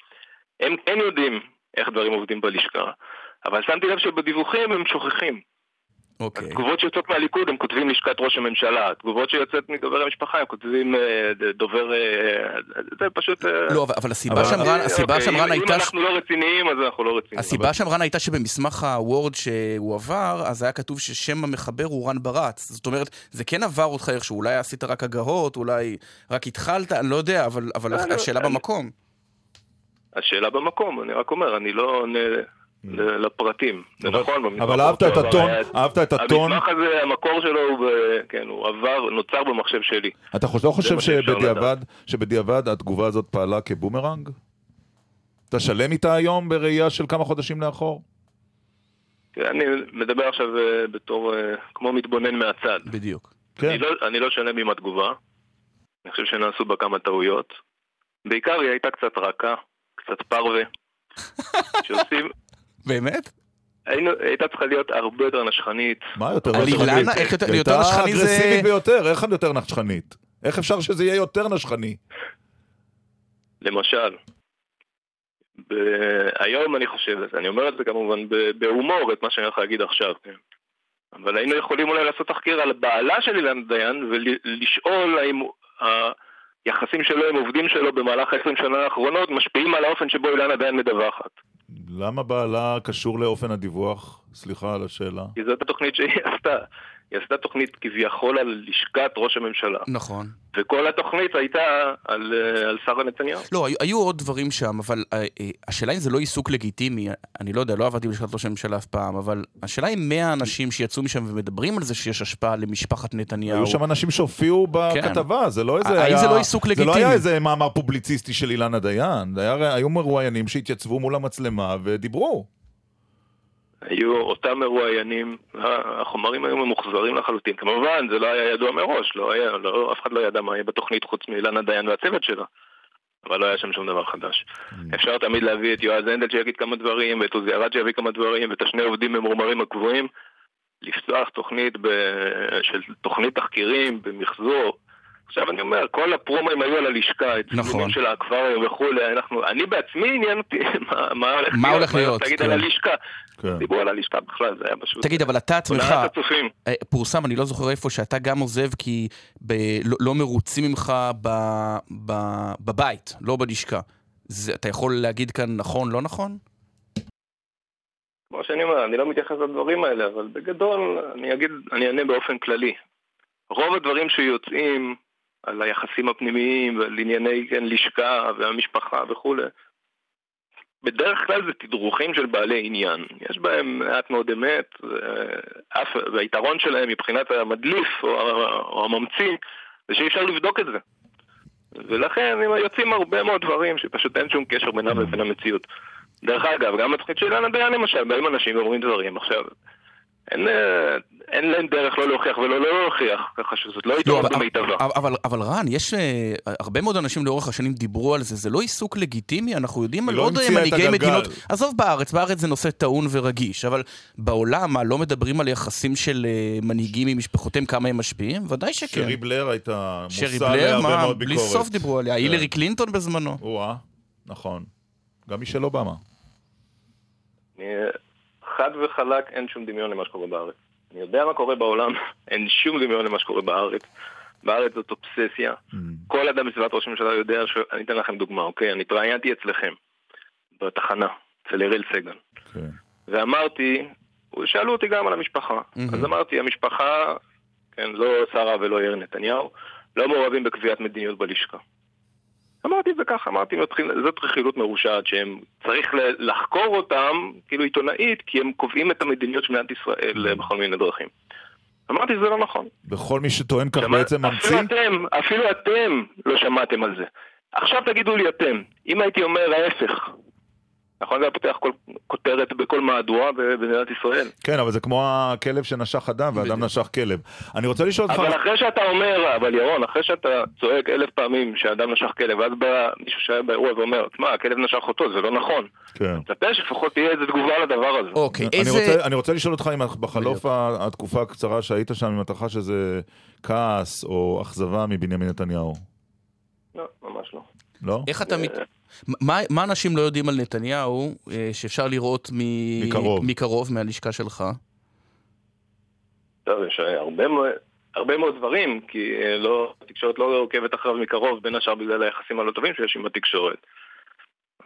הם כן יודעים איך דברים עובדים בלשכה. אבל שמתי לב שבדיווחים הם שוכחים. אוקיי. תגובות שיוצאות מהליכוד הם כותבים לשכת ראש הממשלה, תגובות שיוצאות מדובר המשפחה הם כותבים אה, דובר... אה, זה פשוט... אה, לא, אבל- הסיבה אבל- שם, רן, הסיבה אוקיי, הייתה... אם אנחנו לא רציניים, אז אנחנו לא רציניים. הסיבה שם, רן, הייתה שבמסמך הוורד שהוא עבר, אז היה כתוב ששם המחבר הוא רן ברץ. זאת אומרת, זה כן עבר אותך איכשהו, אולי עשית רק הגהות, אולי רק התחלת, אני לא יודע, אבל, אבל השאלה במקום. השאלה במקום, אני רק אומר, אני לא לפרטים. זה אבל- נכון, במסמך אבל אהבת את הטון, אהבת את הטון. המסמך הזה, המקור שלו הוא, כן, הוא עבר, נוצר במחשב שלי. אתה חושב- לא חושב שבדיעבד, שבדיעבד התגובה הזאת פעלה כבומרנג? אתה שלם איתה היום בראייה של כמה חודשים לאחור? אני מדבר עכשיו אה, בתור, אה, כמו מתבונן מהצד. בדיוק. כן. אני לא, אני לא שלם עם התגובה. אני חושב שנעשו בה כמה טעויות. בעיקר היא הייתה קצת רכה, קצת פרווה. שעושים... באמת? היינו, הייתה צריכה להיות הרבה יותר נשכנית. מה יותר נשכנית? אילנה? איך יותר- היא יותר נשכני הייתה זה- אגרסיבית ביותר, איך את יותר נשכנית? איך אפשר שזה יהיה יותר נשכני? למשל, ב- היום אני חושב, אני אומר את זה כמובן בהומור, את מה שאני הולך להגיד עכשיו, כן? אבל היינו יכולים אולי לעשות תחקיר על בעלה של אילן דיין ולשאול האם היחסים שלו עם עובדים שלו במהלך ה-20 שנה האחרונות משפיעים על האופן שבו אילנה דיין מדווחת. למה בעלה קשור לאופן הדיווח? סליחה על השאלה. כי זאת התוכנית שהיא עשתה. היא עשתה תוכנית כביכול על לשכת ראש הממשלה. נכון. וכל התוכנית הייתה על, אה, על שרה נתניהו. לא, היו, היו עוד דברים שם, אבל אה, אה, השאלה אם זה לא עיסוק לגיטימי, אני לא יודע, לא עבדתי בלשכת ראש הממשלה אף פעם, אבל השאלה אם 100 אנשים שיצאו משם ומדברים על זה שיש השפעה למשפחת נתניהו. היו שם אנשים שהופיעו בכתבה, זה לא איזה האם היה... זה לא עיסוק זה לא לגיטימי? היה איזה מאמר פובליציסטי של אילנה דיין, זה היה, היו מרואיינים שהתייצבו מול המצלמה ודיברו. היו אותם מרואיינים, החומרים היו ממוחזרים לחלוטין. כמובן, זה לא היה ידוע מראש, לא היה, לא, אף אחד לא ידע מה יהיה בתוכנית חוץ מאילנה דיין והצוות שלה. אבל לא היה שם שום דבר חדש. אפשר תמיד להביא את יועז הנדל שיגיד כמה דברים, ואת עוזי ארד שיביא כמה דברים, ואת השני עובדים ממורמרים הקבועים. לפתוח תוכנית ב... של תוכנית תחקירים במחזור עכשיו אני אומר, כל הפרומים היו על הלשכה, נכון. צילומים של האקווריום וכולי, אנחנו, אני בעצמי עניין אותי מה- מה הולך מה הולך להיות, תגיד כן. על הלשכה. כן. דיברו על הלשכה בכלל, זה היה פשוט... תגיד, אבל אתה עצמך. אה, פורסם, אני לא זוכר איפה, שאתה גם עוזב כי ב, לא, לא מרוצים ממך ב, ב, בבית, לא בלשכה. זה, אתה יכול להגיד כאן נכון, לא נכון? כמו שאני אומר, אני לא מתייחס לדברים האלה, אבל בגדול, אני אגיד, אני אענה באופן כללי. רוב הדברים שיוצאים על היחסים הפנימיים ועל ענייני כן, לשכה והמשפחה וכולי, בדרך כלל זה תדרוכים של בעלי עניין. יש בהם מעט מאוד אמת, ואף, והיתרון שלהם מבחינת המדליף או, או הממציא, זה שאי אפשר לבדוק את זה. ולכן הם יוצאים הרבה מאוד דברים שפשוט אין שום קשר בינם לבין המציאות. דרך אגב, גם בתוכנית של אילנה דיין למשל, באים אנשים ואומרים דברים. עכשיו, אין, אה, אין להם דרך לא להוכיח ולא לא להוכיח, ככה שזאת לא עיתונות אבל- במיטבה. אבל, אבל, אבל רן, יש אה, הרבה מאוד אנשים לאורך השנים דיברו על זה, זה לא עיסוק לגיטימי, אנחנו יודעים על לא עוד אה, מנהיגי. מדינות, עזוב בארץ, בארץ זה נושא טעון ורגיש, אבל בעולם, מה, לא מדברים על יחסים של אה, מנהיגים עם משפחותיהם, כמה הם משפיעים? ודאי שכן. שרי בלר הייתה שרי מושא בלר, להרבה מה, מאוד בלי ביקורת. סוף דיברו עליה, כן. הילרי קלינטון בזמנו. או-אה, נכון. גם מישל אובמה. חד וחלק אין שום דמיון למה שקורה בארץ. אני יודע מה קורה בעולם, אין שום דמיון למה שקורה בארץ. בארץ זאת אובססיה. כל אדם בסביבת ראש הממשלה יודע ש... אני אתן לכם דוגמה, אוקיי? אני התראיינתי אצלכם, בתחנה, אצל אראל סגל. כן. ואמרתי, שאלו אותי גם על המשפחה. אז אמרתי, המשפחה, כן, לא שרה ולא יאיר נתניהו, לא מעורבים בקביעת מדיניות בלשכה. אמרתי את זה ככה, אמרתי, זאת רכילות מרושעת שהם, צריך לחקור אותם, כאילו עיתונאית, כי הם קובעים את המדיניות של מדינת ישראל אה, בכל מיני דרכים. אמרתי, זה לא נכון. בכל מי שטוען כך שמע- בעצם ממציא? אפילו אתם, אפילו אתם לא שמעתם על זה. עכשיו תגידו לי אתם, אם הייתי אומר ההפך, נכון? זה היה פותח כל כותרת בכל מהדורה במדינת ישראל. כן, אבל זה כמו הכלב שנשך אדם, ואדם נשך כלב. אני רוצה לשאול אותך... אבל אחרי שאתה אומר, אבל ירון, אחרי שאתה צועק אלף פעמים שאדם נשך כלב, ואז בא מישהו שהיה באירוע ואומר, תשמע, הכלב נשך אותו, זה לא נכון. כן. מצפה שלפחות תהיה איזו תגובה לדבר הזה. אוקיי, אני רוצה, אני רוצה לשאול אותך אם בחלוף התקופה הקצרה שהיית שם, אם אתה חש איזה כעס או אכזבה מבנימין נתניהו. לא, ממש לא. לא? איך אתה מת... מה, מה אנשים לא יודעים על נתניהו אה, שאפשר לראות מ... מקרוב. מקרוב מהלשכה שלך? טוב, יש הרבה מאוד... הרבה מאוד דברים, כי אה, לא, התקשורת לא עוקבת אחריו מקרוב, בין השאר בגלל היחסים הלא טובים שיש עם התקשורת.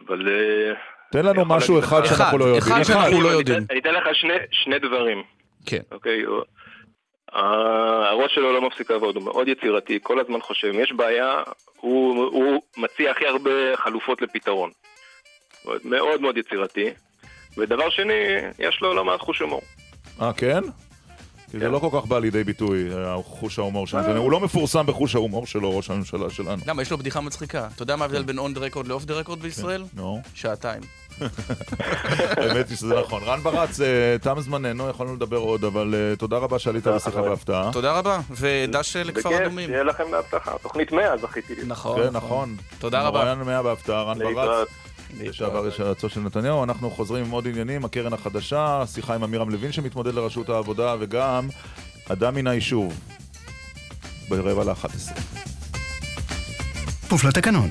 אבל... אה, תן לנו משהו אחד שאנחנו לא יודעים. אחד שאנחנו לא יודעים. אני אתן לך שני, שני דברים. כן. אוקיי? הראש שלו לא מפסיק לעבוד, הוא מאוד יצירתי, כל הזמן חושב, אם יש בעיה, הוא, הוא מציע הכי הרבה חלופות לפתרון. מאוד מאוד יצירתי. ודבר שני, יש לו לא מעט חוש הומור. אה, כן? כי זה לא כל כך בא לידי ביטוי, אה, חוש ההומור של נתניהו. הוא לא מפורסם בחוש ההומור שלו, ראש הממשלה שלנו. למה, יש לו בדיחה מצחיקה. אתה יודע מה ההבדל בין און דה רקורד לאוף דה רקורד בישראל? נו, שעתיים. האמת היא שזה נכון. רן ברץ, אה, תם זמננו, יכולנו לדבר עוד, אבל אה, תודה רבה שעלית בשיחה בהפתעה. תודה רבה, ודש לכפר בכיף, אדומים. שיהיה לכם בהצלחה. תוכנית 100 זכיתי לי. נכון, כן, נכון. תודה רבה. מרואיין 100 בהפתעה, רן ברץ. לשעבר יש יועצו של נתניהו, אנחנו חוזרים עם עוד עניינים, הקרן החדשה, שיחה עם עמירם לוין שמתמודד לראשות העבודה, וגם אדם מן היישוב, ברבע לאחת עשרה. כפוף לתקנון.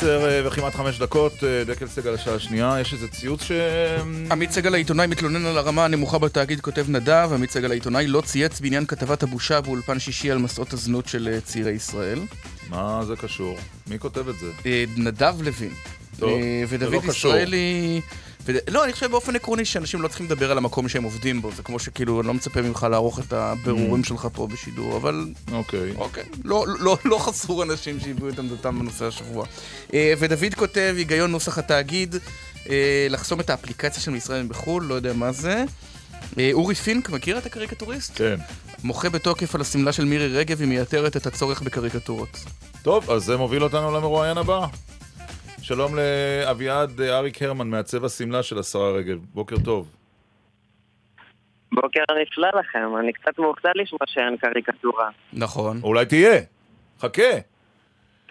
עשר אה, וכמעט חמש דקות, אה, דקל סגל השעה השנייה, יש איזה ציוץ ש... עמית סגל העיתונאי מתלונן על הרמה הנמוכה בתאגיד, כותב נדב, עמית סגל העיתונאי לא צייץ בעניין כתבת הבושה באולפן שישי על מסעות הזנות של אה, צעירי ישראל. מה זה קשור? מי כותב את זה? נדב לוין. טוב, אה, ודוד לא קשור. ישראלי... לא, אני חושב באופן עקרוני שאנשים לא צריכים לדבר על המקום שהם עובדים בו, זה כמו שכאילו, אני לא מצפה ממך לערוך את הבירורים שלך פה בשידור, אבל אוקיי. אוקיי. לא, לא, לא חסרו אנשים שהביעו את עמדתם בנושא השבוע. אה, ודוד כותב, היגיון נוסח התאגיד, אה, לחסום את האפליקציה של ישראל בחו"ל, לא יודע מה זה. אורי פינק, מכיר את הקריקטוריסט? כן. מוחה בתוקף על השמלה של מירי רגב, היא מייתרת את הצורך בקריקטורות. טוב, אז זה מוביל אותנו למרואיין הבא. שלום לאביעד אה, אריק הרמן, מעצב השמלה של השרה רגב. בוקר טוב. בוקר נפלא לכם, אני קצת מאוכזב לשמוע שאין קריקטורה. נכון. אולי תהיה. חכה.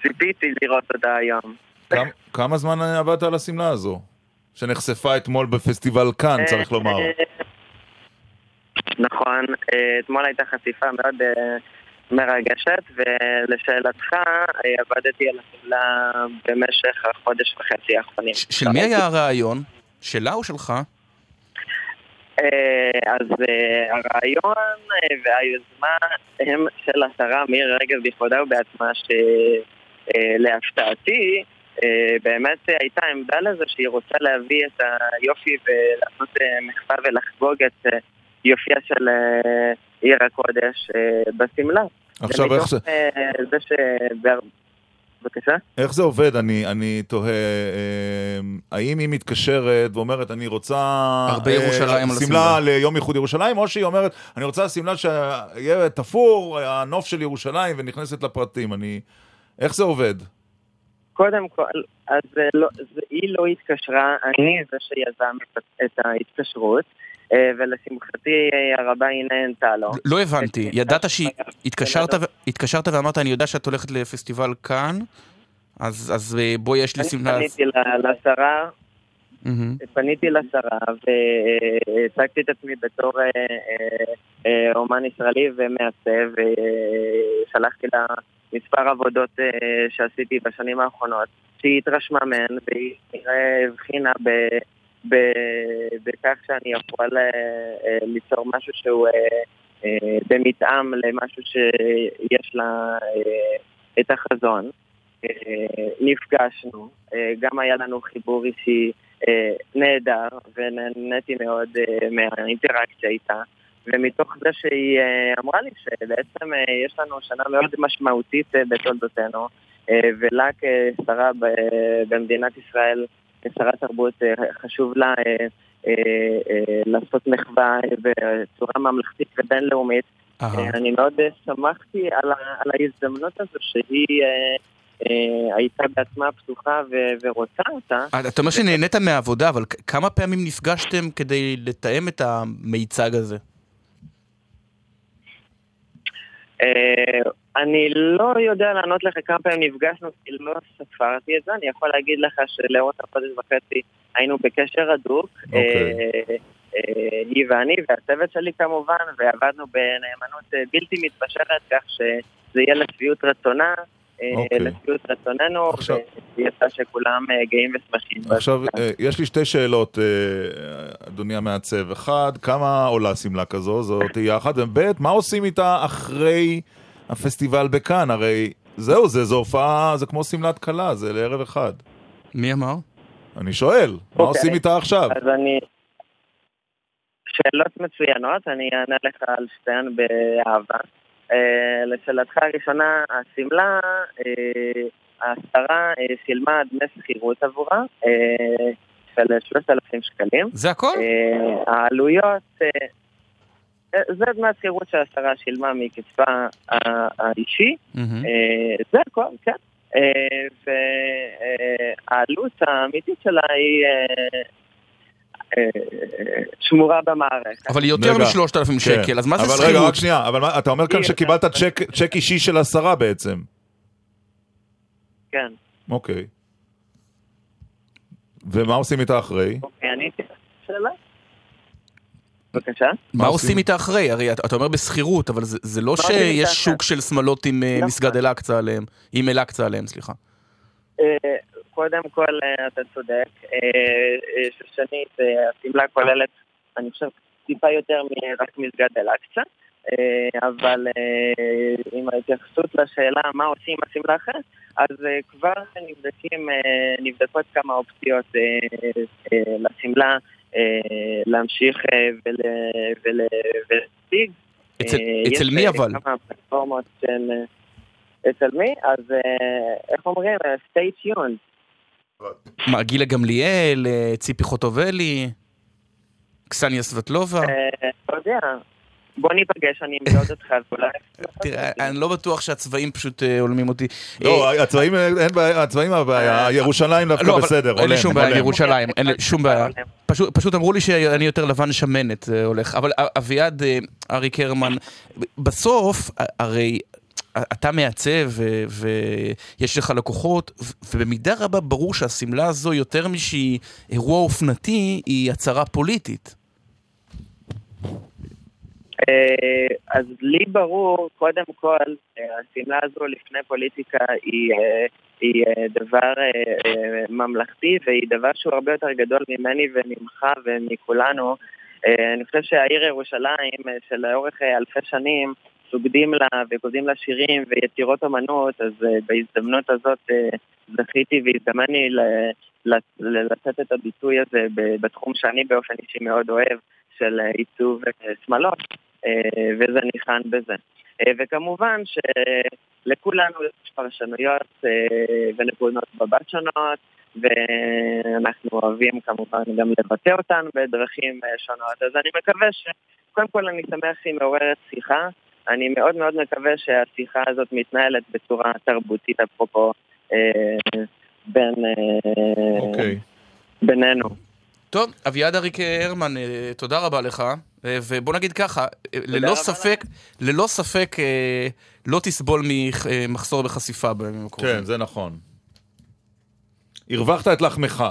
ציפיתי לראות אותה היום. כמה- כמה זמן עבדת על השמלה הזו? שנחשפה אתמול בפסטיבל כאן, צריך לומר. אה, נכון, אה, אתמול הייתה חשיפה מאוד מרגשת, ולשאלתך, אה, עבדתי על השמלה במשך החודש וחצי האחרונים. של מי היה הרעיון? שלה או שלך? אה, אז אה, הרעיון והיוזמה הם של השרה מירי רגב בכבודה ובעצמה, שלהפתעתי באמת הייתה עמדה לזה שהיא רוצה להביא את היופי ולעשות מחווה ולחגוג את יופייה של עיר הקודש אה, בשמלה. עכשיו, איך זה- אה, זה ש... בבקשה? איך זה עובד? אני, אני תוהה, אה, האם היא מתקשרת ואומרת, אני רוצה... הרבה אה, ירושלים על שמלה השמלה." ליום איחוד ירושלים, או שהיא אומרת, אני רוצה שמלה שיהיה תפור, הנוף של ירושלים, ונכנסת לפרטים. אני... איך זה עובד? קודם כל, אז לא, זה, היא לא התקשרה, אני זה שיזם את, את ההתקשרות, ולשמחתי אה, הרבה היא נהנתה לו. לא הבנתי. ידעת שהתקשרת ואמרת, אני יודע שאת הולכת לפסטיבל כאן, אז אה, בואי, יש לי אני שמלה... פניתי ל- לשרה. פניתי לשרה והצגתי את עצמי בתור אה, אה, אה, אומן ישראלי ומעצב, ושלחתי לה מספר עבודות אה, שעשיתי בשנים האחרונות, שהיא התרשמה מהן והיא הבחינה ב... בכך שאני יכול אה, אה, ליצור משהו שהוא אה, במתאם למשהו שיש לה את החזון. נפגשנו, גם היה לנו חיבור אישי נהדר, ונהניתי מאוד מהאינטראקציה איתה. ומתוך זה שהיא אמרה לי שבעצם יש לנו שנה מאוד משמעותית בתולדותינו, ולה כשרה במדינת ישראל, כשרת תרבות, אה, חשוב לה אה, אה, לעשות מחווה בצורה ממלכתית ובינלאומית. אני מאוד שמחתי על, ההזדמנות הזו שהיא הייתה בעצמה פתוחה ו- ורוצה אותה. אתה אומר שנהנית מהעבודה, אבל כמה פעמים נפגשתם כדי לתאם את המיצג הזה? אה, אני לא יודע לענות לך כמה פעמים נפגשנו, כי לא ספרתי את זה, אני יכול להגיד לך שלאורך החודש וחצי היינו בקשר הדוק, אוקיי. אה, אה, היא ואני והצוות שלי כמובן, ועבדנו בנאמנות אה, בלתי מתפשרת, כך שזה יהיה לשביעות רצונה, אה, אוקיי. לשביעות רצוננו, ויצא שכולם אה, גאים ושמחים. עכשיו, אה, יש לי שתי שאלות, אה, אדוני המעצב. אחד, כמה עולה שמלה כזו? זו תהיה אחת. וב', מה עושים איתה אחרי הפסטיבל בכאן? הרי זהו, זה, זו הופעה, זה כמו שמלת כלה, זה לערב אחד. מי אמר? אני שואל, מה אוקיי. עושים איתה עכשיו? אז אני... שאלות מצוינות, אני אענה לך על שתיהן באהבה. אה, לשאלתך הראשונה, השמלה, אה, השרה אה, שילמה דמי שכירות עבורה של 3,000 שקלים. זה הכל? העלויות, זה דמי השכירות שהשרה שילמה מקצבה האישי. זה הכל, כן. והעלות האמיתית שלה היא שמורה במערכת. אבל היא יותר משלושת אלפים כן. שקל, אז מה זה אבל שכירות? רגע, רק שנייה, אבל מה- אתה אומר כאן שקיבלת צ'ק- צ'ק אישי של השרה בעצם. כן. אוקיי. ומה עושים איתה אחרי? אוקיי, לך שאלה? בבקשה? מה עושים איתה אחרי? הרי אתה אומר בשכירות, אבל זה לא איתה שיש? שוק של שמלות עם אה, נכון. מסגד אל-אקצא עליהם, עם אל-אקצא עליהם, סליחה. קודם כל, אה, אתה צודק. אה, אה, ששנית, אה, השמלה כוללת, אני חושב, טיפה יותר מרק מסגד אל-אקצא. אבל עם ההתייחסות לשאלה מה עושים עם השמלה אחרת, אז כבר נבדקים, נבדקות כמה אופציות לשמלה להמשיך ול- ול- ולהציג. אצל- מי אבל? אצל מי? אז איך אומרים? stay tuned. מה, גילה גמליאל, אה, ציפי חוטובלי? קסניה סבטלובה? אה, לא יודע. בוא ניפגש, אני אמדוד אותך, ואולי... תראה, אני לא בטוח שהצבעים פשוט אה, הולמים אותי. לא, הצבעים, אין בעיה, הצבעים הבעיה, ירושלים דווקא לא, בסדר, אין לי שום בעיה. ירושלים, אין לי שום בעיה. פשוט, פשוט אמרו לי שאני יותר לבן שמנת אה, הולך. אבל אביעד, אריק הרמן, בסוף, הרי אתה מעצב ויש לך לקוחות, ובמידה רבה ברור שהשמלה הזו, יותר משהיא אירוע אופנתי, היא הצהרה פוליטית. אה, אז לי ברור, קודם כל, אה, השמלה הזו לפני פוליטיקה היא, אה, היא דבר ממלכתי והיא דבר שהוא הרבה יותר גדול ממני וממך ומכולנו. אני חושב שהעיר ירושלים, שלאורך אלפי שנים סוגדים לה וכותבים לה שירים ויצירות אמנות, אז אה, בהזדמנות הזאת אה, זכיתי והזדמן לי לתת את הביטוי הזה בתחום שאני באופן אישי מאוד אוהב, של אה, עיצוב שמלות, וזה ניחן בזה. וכמובן שלכולנו יש פרשנויות ונקודות מבט שונות, ואנחנו אוהבים כמובן גם לבטא אותן בדרכים שונות. אז אני מקווה ש... קודם כל אני שמח שהיא מעוררת שיחה. אני מאוד מאוד מקווה שהשיחה הזאת מתנהלת בצורה תרבותית, אפרופו, אה, בין... אה, אוקיי. בינינו. טוב, אביעד אריק הרמן, אה, תודה רבה לך. אה, ובוא נגיד ככה, ללא ספק, ללא ספק לא תסבול ממחסור בחשיפה בימים הקרובים. כן, זה נכון. הרווחת את לחמך.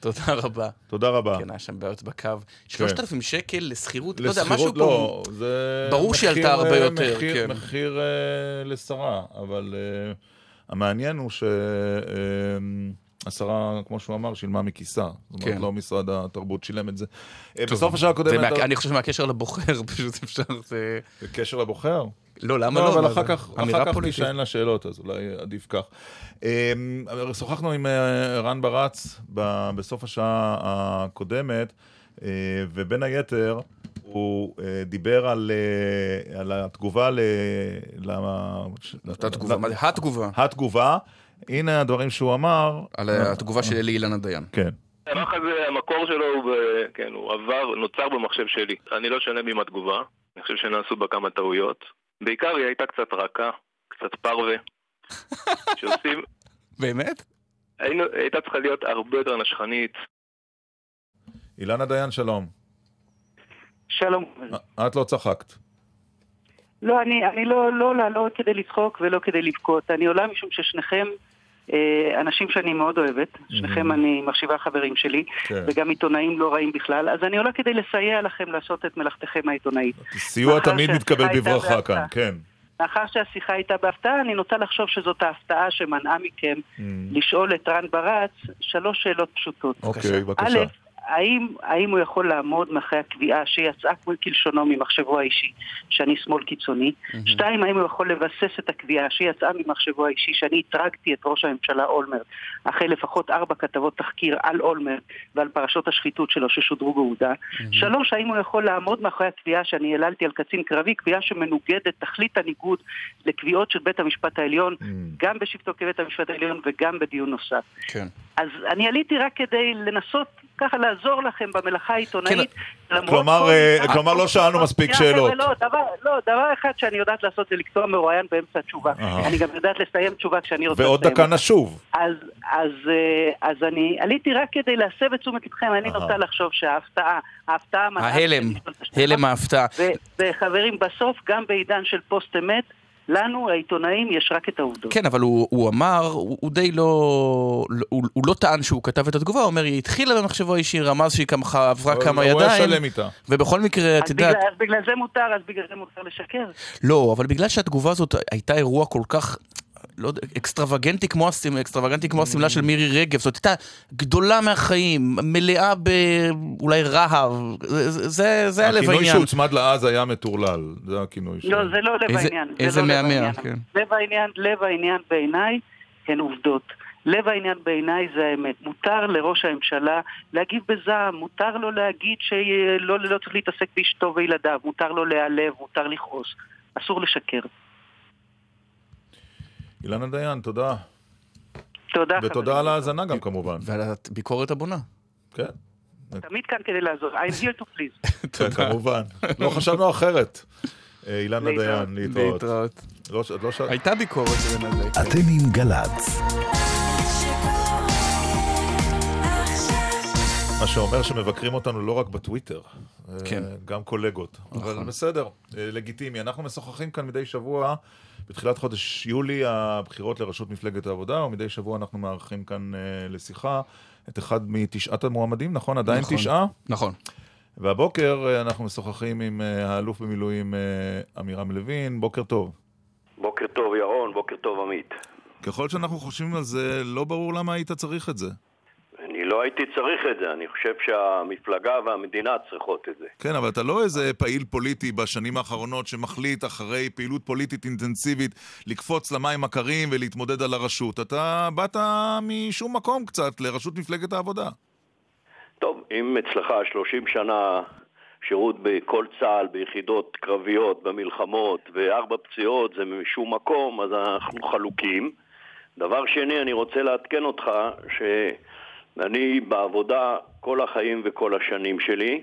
תודה רבה. תודה רבה. כן, היה שם בעיות בקו. 3,000 שקל לשכירות, לא יודע, משהו לשכירות פה... לא, זה... ברור שהיא עלתה הרבה אה, יותר, מחיר, כן. מחיר אה, לשרה, אבל אה, המעניין הוא שהשרה, כמו שהוא אמר, שילמה מכיסה. זאת אומרת, כן. לא משרד התרבות שילם את זה. טוב, בסוף השעה הקודמת... מה- אני חושב שמהקשר לבוחר, פשוט אפשר... זה... בקשר לבוחר? לא, למה לא? אבל מה אחר? כך, אחר כך פוליטית. תישאל לה שאלות, אז אולי עדיף כך. אמ, אבל שוחחנו עם אה, רן ברץ ב- בסוף השעה הקודמת, אה, ובין היתר, הוא אה, דיבר על, על התגובה ל... למה- אותה תגובה? התגובה. התגובה. הנה הדברים שהוא אמר. על התגובה של אלי אילנה דיין. כן. המוח הזה, המקור שלו הוא, ב... כן, הוא עבר, נוצר במחשב שלי. אני לא שלם עם התגובה, אני חושב שנעשו בה כמה טעויות. בעיקר היא הייתה קצת רכה, קצת פרווה. שעושים... באמת? היינו, הייתה צריכה להיות הרבה יותר נשכנית. אילנה דיין, שלום. שלום. את לא צחקת. לא, אני, אני לא, לא לעלות כדי לצחוק ולא כדי לבכות. אני עולה משום ששניכם אה, אנשים שאני מאוד אוהבת. שניכם אני מחשיבה חברים שלי, כן. וגם עיתונאים לא רעים בכלל. אז אני עולה כדי לסייע לכם לעשות את מלאכתכם העיתונאית. סיוע תמיד מתקבל בברכה. כאן, כן. מאחר שהשיחה הייתה בהפתעה, אני נוטה לחשוב שזאת ההפתעה שמנעה מכם Mm. לשאול את רן ברץ שלוש שאלות פשוטות. אוקיי, בבקשה. א', האם, האם הוא יכול לעמוד מאחורי הקביעה שיצאה כמו כלשונו ממחשבו האישי שאני שמאל קיצוני? שתיים, האם הוא יכול לבסס את הקביעה שיצאה ממחשבו האישי שאני הטרגתי את ראש הממשלה אולמרט אחרי לפחות ארבע כתבות תחקיר על אולמרט ועל פרשות השחיתות שלו ששודרו בעובדה? שלוש, האם הוא יכול לעמוד מאחורי הקביעה שאני העללתי על קצין קרבי, קביעה שמנוגדת, תכלית הניגוד לקביעות של בית המשפט העליון, גם בשבתו כבית המשפט העליון וגם בדיון נוסף. כן. אז אני עליתי רק כדי לנסות ככה לעזור לכם במלאכה העיתונאית. למרות כלומר, כל- אה, כלומר, לא שאלנו מספיק שנייה, שאלות. לא, דבר, לא, דבר אחד שאני יודעת לעשות זה לקטוע מרואיין באמצע התשובה. אני גם יודעת לסיים תשובה כשאני רוצה ועוד לסיים דקה אותה. נשוב. אז, אז, אה, אז אני עליתי רק כדי להסב את תשומת לבכם, אני. נוטה לחשוב שההפתעה, ההפתעה... ההלם. הלם ההפתעה. וחברים, בסוף, גם בעידן של פוסט אמת, לנו, העיתונאים, יש רק את העובדות. כן, אבל הוא, הוא אמר, הוא, הוא די לא... הוא, הוא לא טען שהוא כתב את התגובה, הוא אומר, היא התחילה במחשבו האישי, רמז שהיא ככה עברה כמה הוא היה ידיים. שלם איתה. ובכל מקרה, את אז יודעת... בגלל, אז בגלל זה מותר, אז בגלל זה מותר לשקר. לא, אבל בגלל שהתגובה הזאת הייתה אירוע כל כך... לא יודע, אקסטרווגנטי כמו, הסמ... אקסטרווגנטי כמו השמלה של מירי רגב, זאת הייתה גדולה מהחיים, מלאה באולי רהב, זה, זה, היה לב הכינוי העניין. שהוצמד לאז היה מטורלל, זה הכינוי שלו. לא, זה לא לב איזה- העניין. זה איזה לא מהמר. כן. לב העניין, לב העניין בעיניי הן עובדות. לב העניין בעיניי זה האמת. מותר לראש הממשלה להגיב בזעם, מותר לו להגיד שלא לא צריך להתעסק באשתו וילדיו, מותר לו להיעלב, מותר לכעוס. אסור לשקר. אילנה דיין, תודה. תודה, ותודה על ההאזנה גם כמובן. ועל הביקורת הבונה. כן. תמיד כאן כדי לעזור. I'm here to please. כן, כמובן. לא חשבנו אחרת. אה, אילנה. דיין, להתראות. להתראות. לא לא הייתה ביקורת. אתם עם גל"צ. מה שאומר שמבקרים אותנו לא רק בטוויטר, כן. אה, גם קולגות. אבל נכון. בסדר, אה, לגיטימי. אנחנו משוחחים כאן מדי שבוע, בתחילת חודש יולי, הבחירות לראשות מפלגת העבודה, ומדי שבוע אנחנו מארחים כאן אה, לשיחה את אחד מתשעת המועמדים, נכון? עדיין נכון. תשעה? נכון. והבוקר אנחנו משוחחים עם האלוף במילואים עמירם לוין. בוקר טוב. בוקר טוב ירון, בוקר טוב עמית. ככל שאנחנו חושבים על זה, לא ברור למה היית צריך את זה. לא הייתי צריך את זה, אני חושב שהמפלגה והמדינה צריכות את זה. כן, אבל אתה לא איזה פעיל פוליטי בשנים האחרונות שמחליט אחרי פעילות פוליטית אינטנסיבית לקפוץ למים הקרים ולהתמודד על הראשות. אתה באת משום מקום קצת לראשות מפלגת העבודה. טוב, אם אצלך 30 שנה שירות בכל צה"ל, ביחידות קרביות, במלחמות, וארבע פציעות זה משום מקום, אז אנחנו חלוקים. דבר שני, אני רוצה לעדכן אותך שאני בעבודה כל החיים וכל השנים שלי,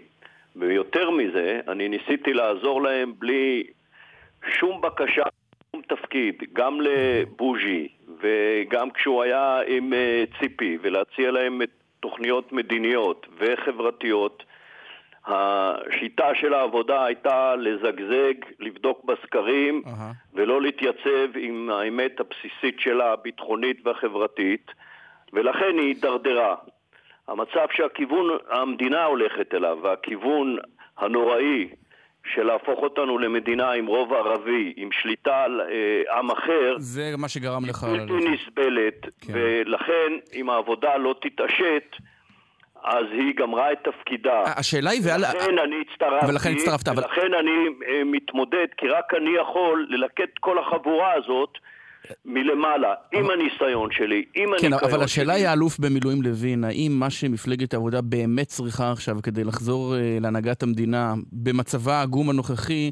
ויותר מזה, אני ניסיתי לעזור להם בלי שום בקשה, שום תפקיד, גם לבוז'י וגם כשהוא היה עם אה, ציפי, ולהציע להם תוכניות מדיניות וחברתיות. השיטה של העבודה הייתה לזגזג, לבדוק בסקרים ולא להתייצב עם האמת הבסיסית שלה, הביטחונית והחברתית, ולכן היא הידרדרה. המצב שהכיוון המדינה הולכת אליו, והכיוון הנוראי של להפוך אותנו למדינה עם רוב ערבי, עם שליטה על אה, עם אחר, זה מה שגרם לך... בלתי נסבלת, כן. ולכן אם העבודה לא תתעשת, אז היא גמרה את תפקידה. השאלה היא, ועל... ולכן אני הצטרפתי, ולכן הצטרפת, אבל- ולכן אני אה, מתמודד, כי רק אני יכול ללקט כל החבורה הזאת מלמעלה, עם הניסיון שלי, עם כן, הניקיון אבל השאלה שלי. היא, האלוף במילואים לוין, האם מה שמפלגת העבודה באמת צריכה עכשיו כדי לחזור אה, להנהגת המדינה במצבה העגום הנוכחי,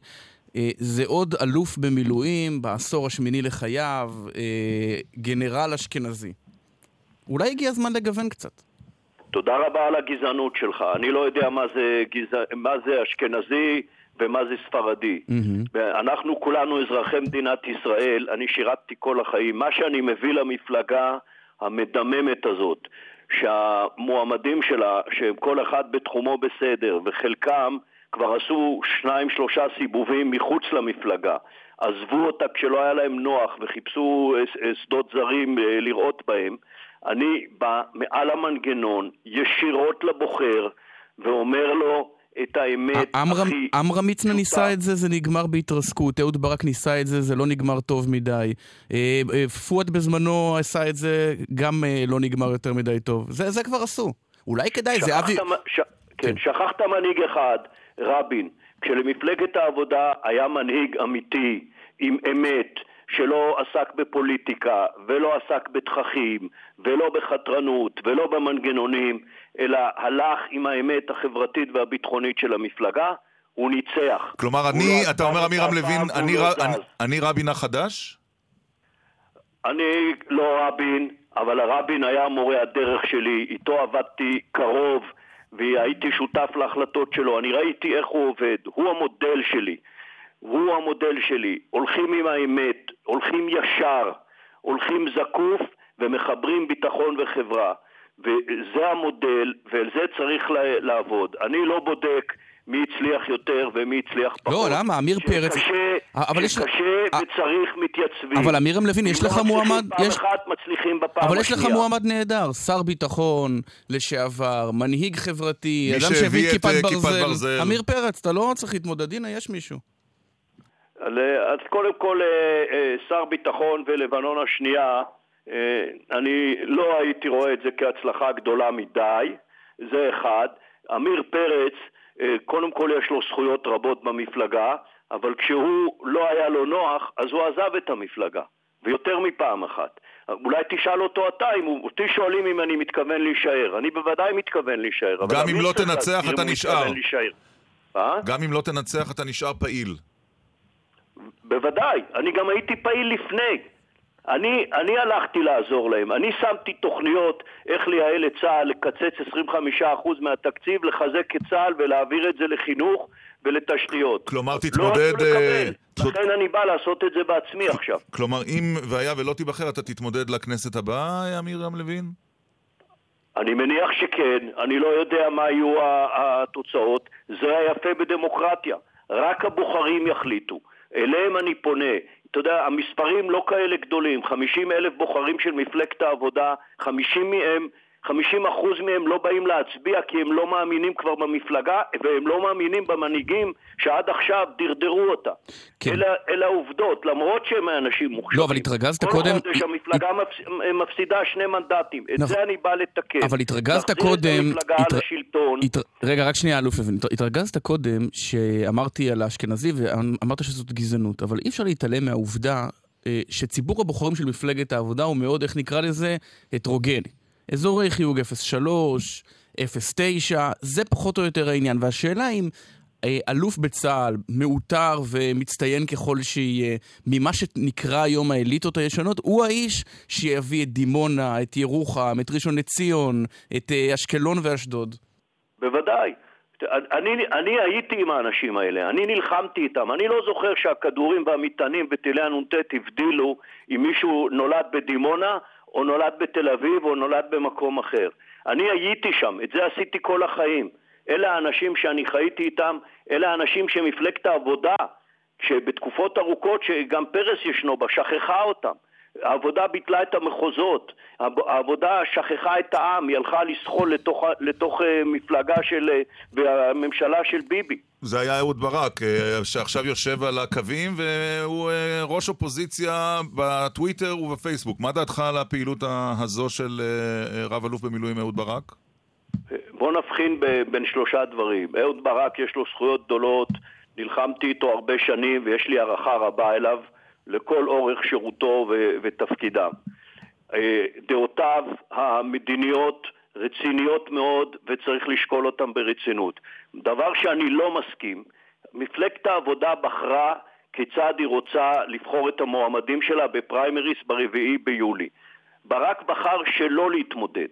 אה, זה עוד אלוף במילואים בעשור השמיני לחייו, אה, גנרל אשכנזי. אולי הגיע הזמן לגוון קצת. תודה רבה על הגזענות שלך. אני לא יודע מה זה, גזע... מה זה אשכנזי ומה זה ספרדי. אנחנו כולנו אזרחי מדינת ישראל, אני שירתתי כל החיים. מה שאני מביא למפלגה המדממת הזאת, שהמועמדים שלה, שהם כל אחד בתחומו בסדר, וחלקם כבר עשו שניים שלושה סיבובים מחוץ למפלגה. עזבו אותה כשלא היה להם נוח וחיפשו אה, אה, שדות זרים אה, לראות בהם. אני בא מעל המנגנון ישירות לבוחר ואומר לו את האמת הכי... עמרם מצנע ניסה את זה, זה נגמר בהתרסקות. אהוד ברק ניסה את זה, זה לא נגמר טוב מדי. אה, אה, פואד בזמנו עשה את זה, גם אה, לא נגמר יותר מדי טוב. זה זה כבר עשו. אולי כדאי, זה אבי... ש... כן, שכחת מנהיג אחד, רבין. כשלמפלגת העבודה היה מנהיג אמיתי, עם אמת, שלא עסק בפוליטיקה, ולא עסק בתככים, ולא בחתרנות, ולא במנגנונים, אלא הלך עם האמת החברתית והביטחונית של המפלגה, הוא ניצח. כלומר, הוא אני, לא אתה אומר עמירם זה לוין, אני ר- אני-. אני רבין החדש? אני לא רבין, אבל הרבין היה מורה הדרך שלי, איתו עבדתי קרוב והייתי שותף להחלטות שלו, אני ראיתי איך הוא עובד, הוא המודל שלי, הוא המודל שלי, הולכים עם האמת, הולכים ישר, הולכים זקוף ומחברים ביטחון וחברה, וזה המודל ועל זה צריך לה- לעבוד. אני לא בודק מי הצליח יותר ומי הצליח פחות. לא, למה? עמיר פרץ... שקשה, אבל יש- שקשה וצריך מתייצבים. אבל עמירם לוין, יש לך לא מועמד... פעם יש- אחת מצליחים בפעם אבל יש לך השנייה. מועמד נהדר, שר ביטחון לשעבר, מנהיג חברתי, אדם שהביא כיפת אה. ברזל. עמיר פרץ, אתה לא צריך להתמודד, הנה, יש מישהו. אז קודם כל, אה, אה, שר ביטחון ולבנון השנייה, אה, אני לא הייתי רואה את זה כהצלחה גדולה מדי, זה אחד. עמיר פרץ, אה, קודם כל יש לו זכויות רבות במפלגה, אבל כשהוא לא היה לו נוח, אז הוא עזב את המפלגה, ויותר מפעם אחת. אולי תשאל אותו אתה, אם הוא, אותי שואלים אם אני מתכוון להישאר. אני בוודאי מתכוון להישאר. גם אם לא תנצח, אתה נשאר. אה? גם אם לא תנצח, אתה נשאר פעיל. בוודאי, אני גם הייתי פעיל לפני. אני, אני הלכתי לעזור להם, אני שמתי תוכניות איך לייעל את צה"ל, לקצץ 25% מהתקציב, לחזק את צה"ל ולהעביר את זה לחינוך ולתשתיות. כלומר, לא תתמודד... רצו לקבל, אה, זאת- לכן אני בא לעשות את זה בעצמי עכשיו. כלומר, אם והיה ולא תיבחר, אתה תתמודד לכנסת הבאה, אמיר רם לוין? אני מניח שכן, אני לא יודע מה יהיו התוצאות, זה היפה בדמוקרטיה, רק הבוחרים יחליטו, אליהם אני פונה. אתה יודע, המספרים לא כאלה גדולים, 50 אלף בוחרים של מפלגת העבודה, 50 מהם, 50 אחוז מהם לא באים להצביע כי הם לא מאמינים כבר במפלגה והם לא מאמינים במנהיגים שעד עכשיו דרדרו אותה. כן. אלה, אלה העובדות, למרות שהם אנשים מוכשרים. לא, אבל התרגזת כל קודם... חודש המפלגה מפס... מפסידה שני מנדטים, את נכון. זה אני בא לתקן. אבל התרגזת להחזיר קודם... את המפלגה הת- לשלטון. הת- רגע, רק שנייה, אלוף. הת- התרגזת קודם שאמרתי על האשכנזי ואמרת שזאת גזענות, אבל אי אפשר להתעלם מהעובדה אה, שציבור הבוחרים של מפלגת העבודה הוא מאוד, איך נקרא לזה, הטרוגני. אזורי חיוג 03, 09, זה פחות או יותר העניין. והשאלה אם אה, אלוף בצה"ל, מעוטר ומצטיין ככל שיהיה, ממה שנקרא היום האליטות הישנות, הוא האיש שיביא את דימונה, את ירוחם, את ראשון לציון, את אה, אשקלון ואשדוד. בוודאי. אני, אני הייתי עם האנשים האלה, אני נלחמתי איתם, אני לא זוכר שהכדורים והמטענים וטילי הנ"ט הבדילו אם מישהו נולד בדימונה או נולד בתל אביב או נולד במקום אחר. אני הייתי שם, את זה עשיתי כל החיים. אלה האנשים שאני חייתי איתם, אלה האנשים שמפלגת העבודה, שבתקופות ארוכות שגם פרס ישנו בה, שכחה אותם. העבודה ביטלה את המחוזות, העב- העבודה שכחה את העם, היא הלכה לסחול לתוך, לתוך אה, מפלגה של, אה, והממשלה של ביבי. זה היה אהוד ברק, אה, שעכשיו יושב על הקווים, והוא אה, ראש אופוזיציה בטוויטר ובפייסבוק. מה דעתך על הפעילות הזו של אה, רב-אלוף במילואים אהוד ברק? בוא נבחין בין שלושה דברים. אהוד ברק יש לו זכויות גדולות, נלחמתי איתו הרבה שנים ויש לי הערכה רבה אליו לכל אורך שירותו ו- ותפקידיו. דעותיו המדיניות רציניות מאוד וצריך לשקול אותן ברצינות. דבר שאני לא מסכים, מפלגת העבודה בחרה כיצד היא רוצה לבחור את המועמדים שלה בפריימריס ברביעי ביולי. ברק בחר שלא להתמודד.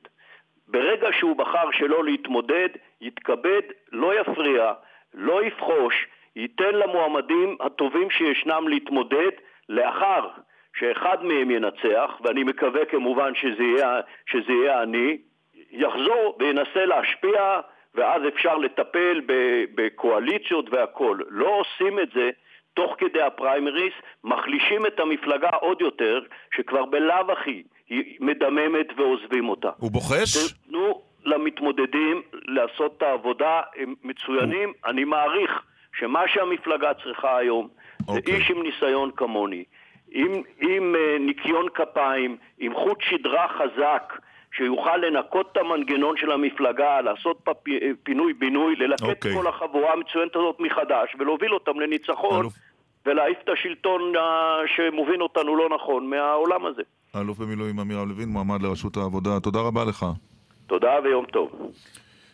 ברגע שהוא בחר שלא להתמודד, יתכבד, לא יפריע, לא יפחוש, ייתן למועמדים הטובים שישנם להתמודד לאחר שאחד מהם ינצח, ואני מקווה כמובן שזה יהיה, שזה יהיה אני, יחזור וינסה להשפיע, ואז אפשר לטפל בקואליציות והכול. לא עושים את זה תוך כדי הפריימריס, מחלישים את המפלגה עוד יותר, שכבר בלאו הכי היא מדממת ועוזבים אותה. הוא בוחש? תנו למתמודדים לעשות את העבודה, הם מצוינים. אני מעריך שמה שהמפלגה צריכה היום זה איש עם ניסיון כמוני, עם, עם uh, ניקיון כפיים, עם חוט שדרה חזק. שיוכל לנקות את המנגנון של המפלגה, לעשות פ- פינוי-בינוי, ללקט אוקיי. כל החבורה המצוינת הזאת מחדש ולהוביל אותם לניצחון ולהעיף את השלטון אה, שמוביל אותנו לא נכון מהעולם הזה. האלוף במילואים אמיר רם לוין, מועמד לראשות העבודה. תודה רבה לך. תודה ויום טוב.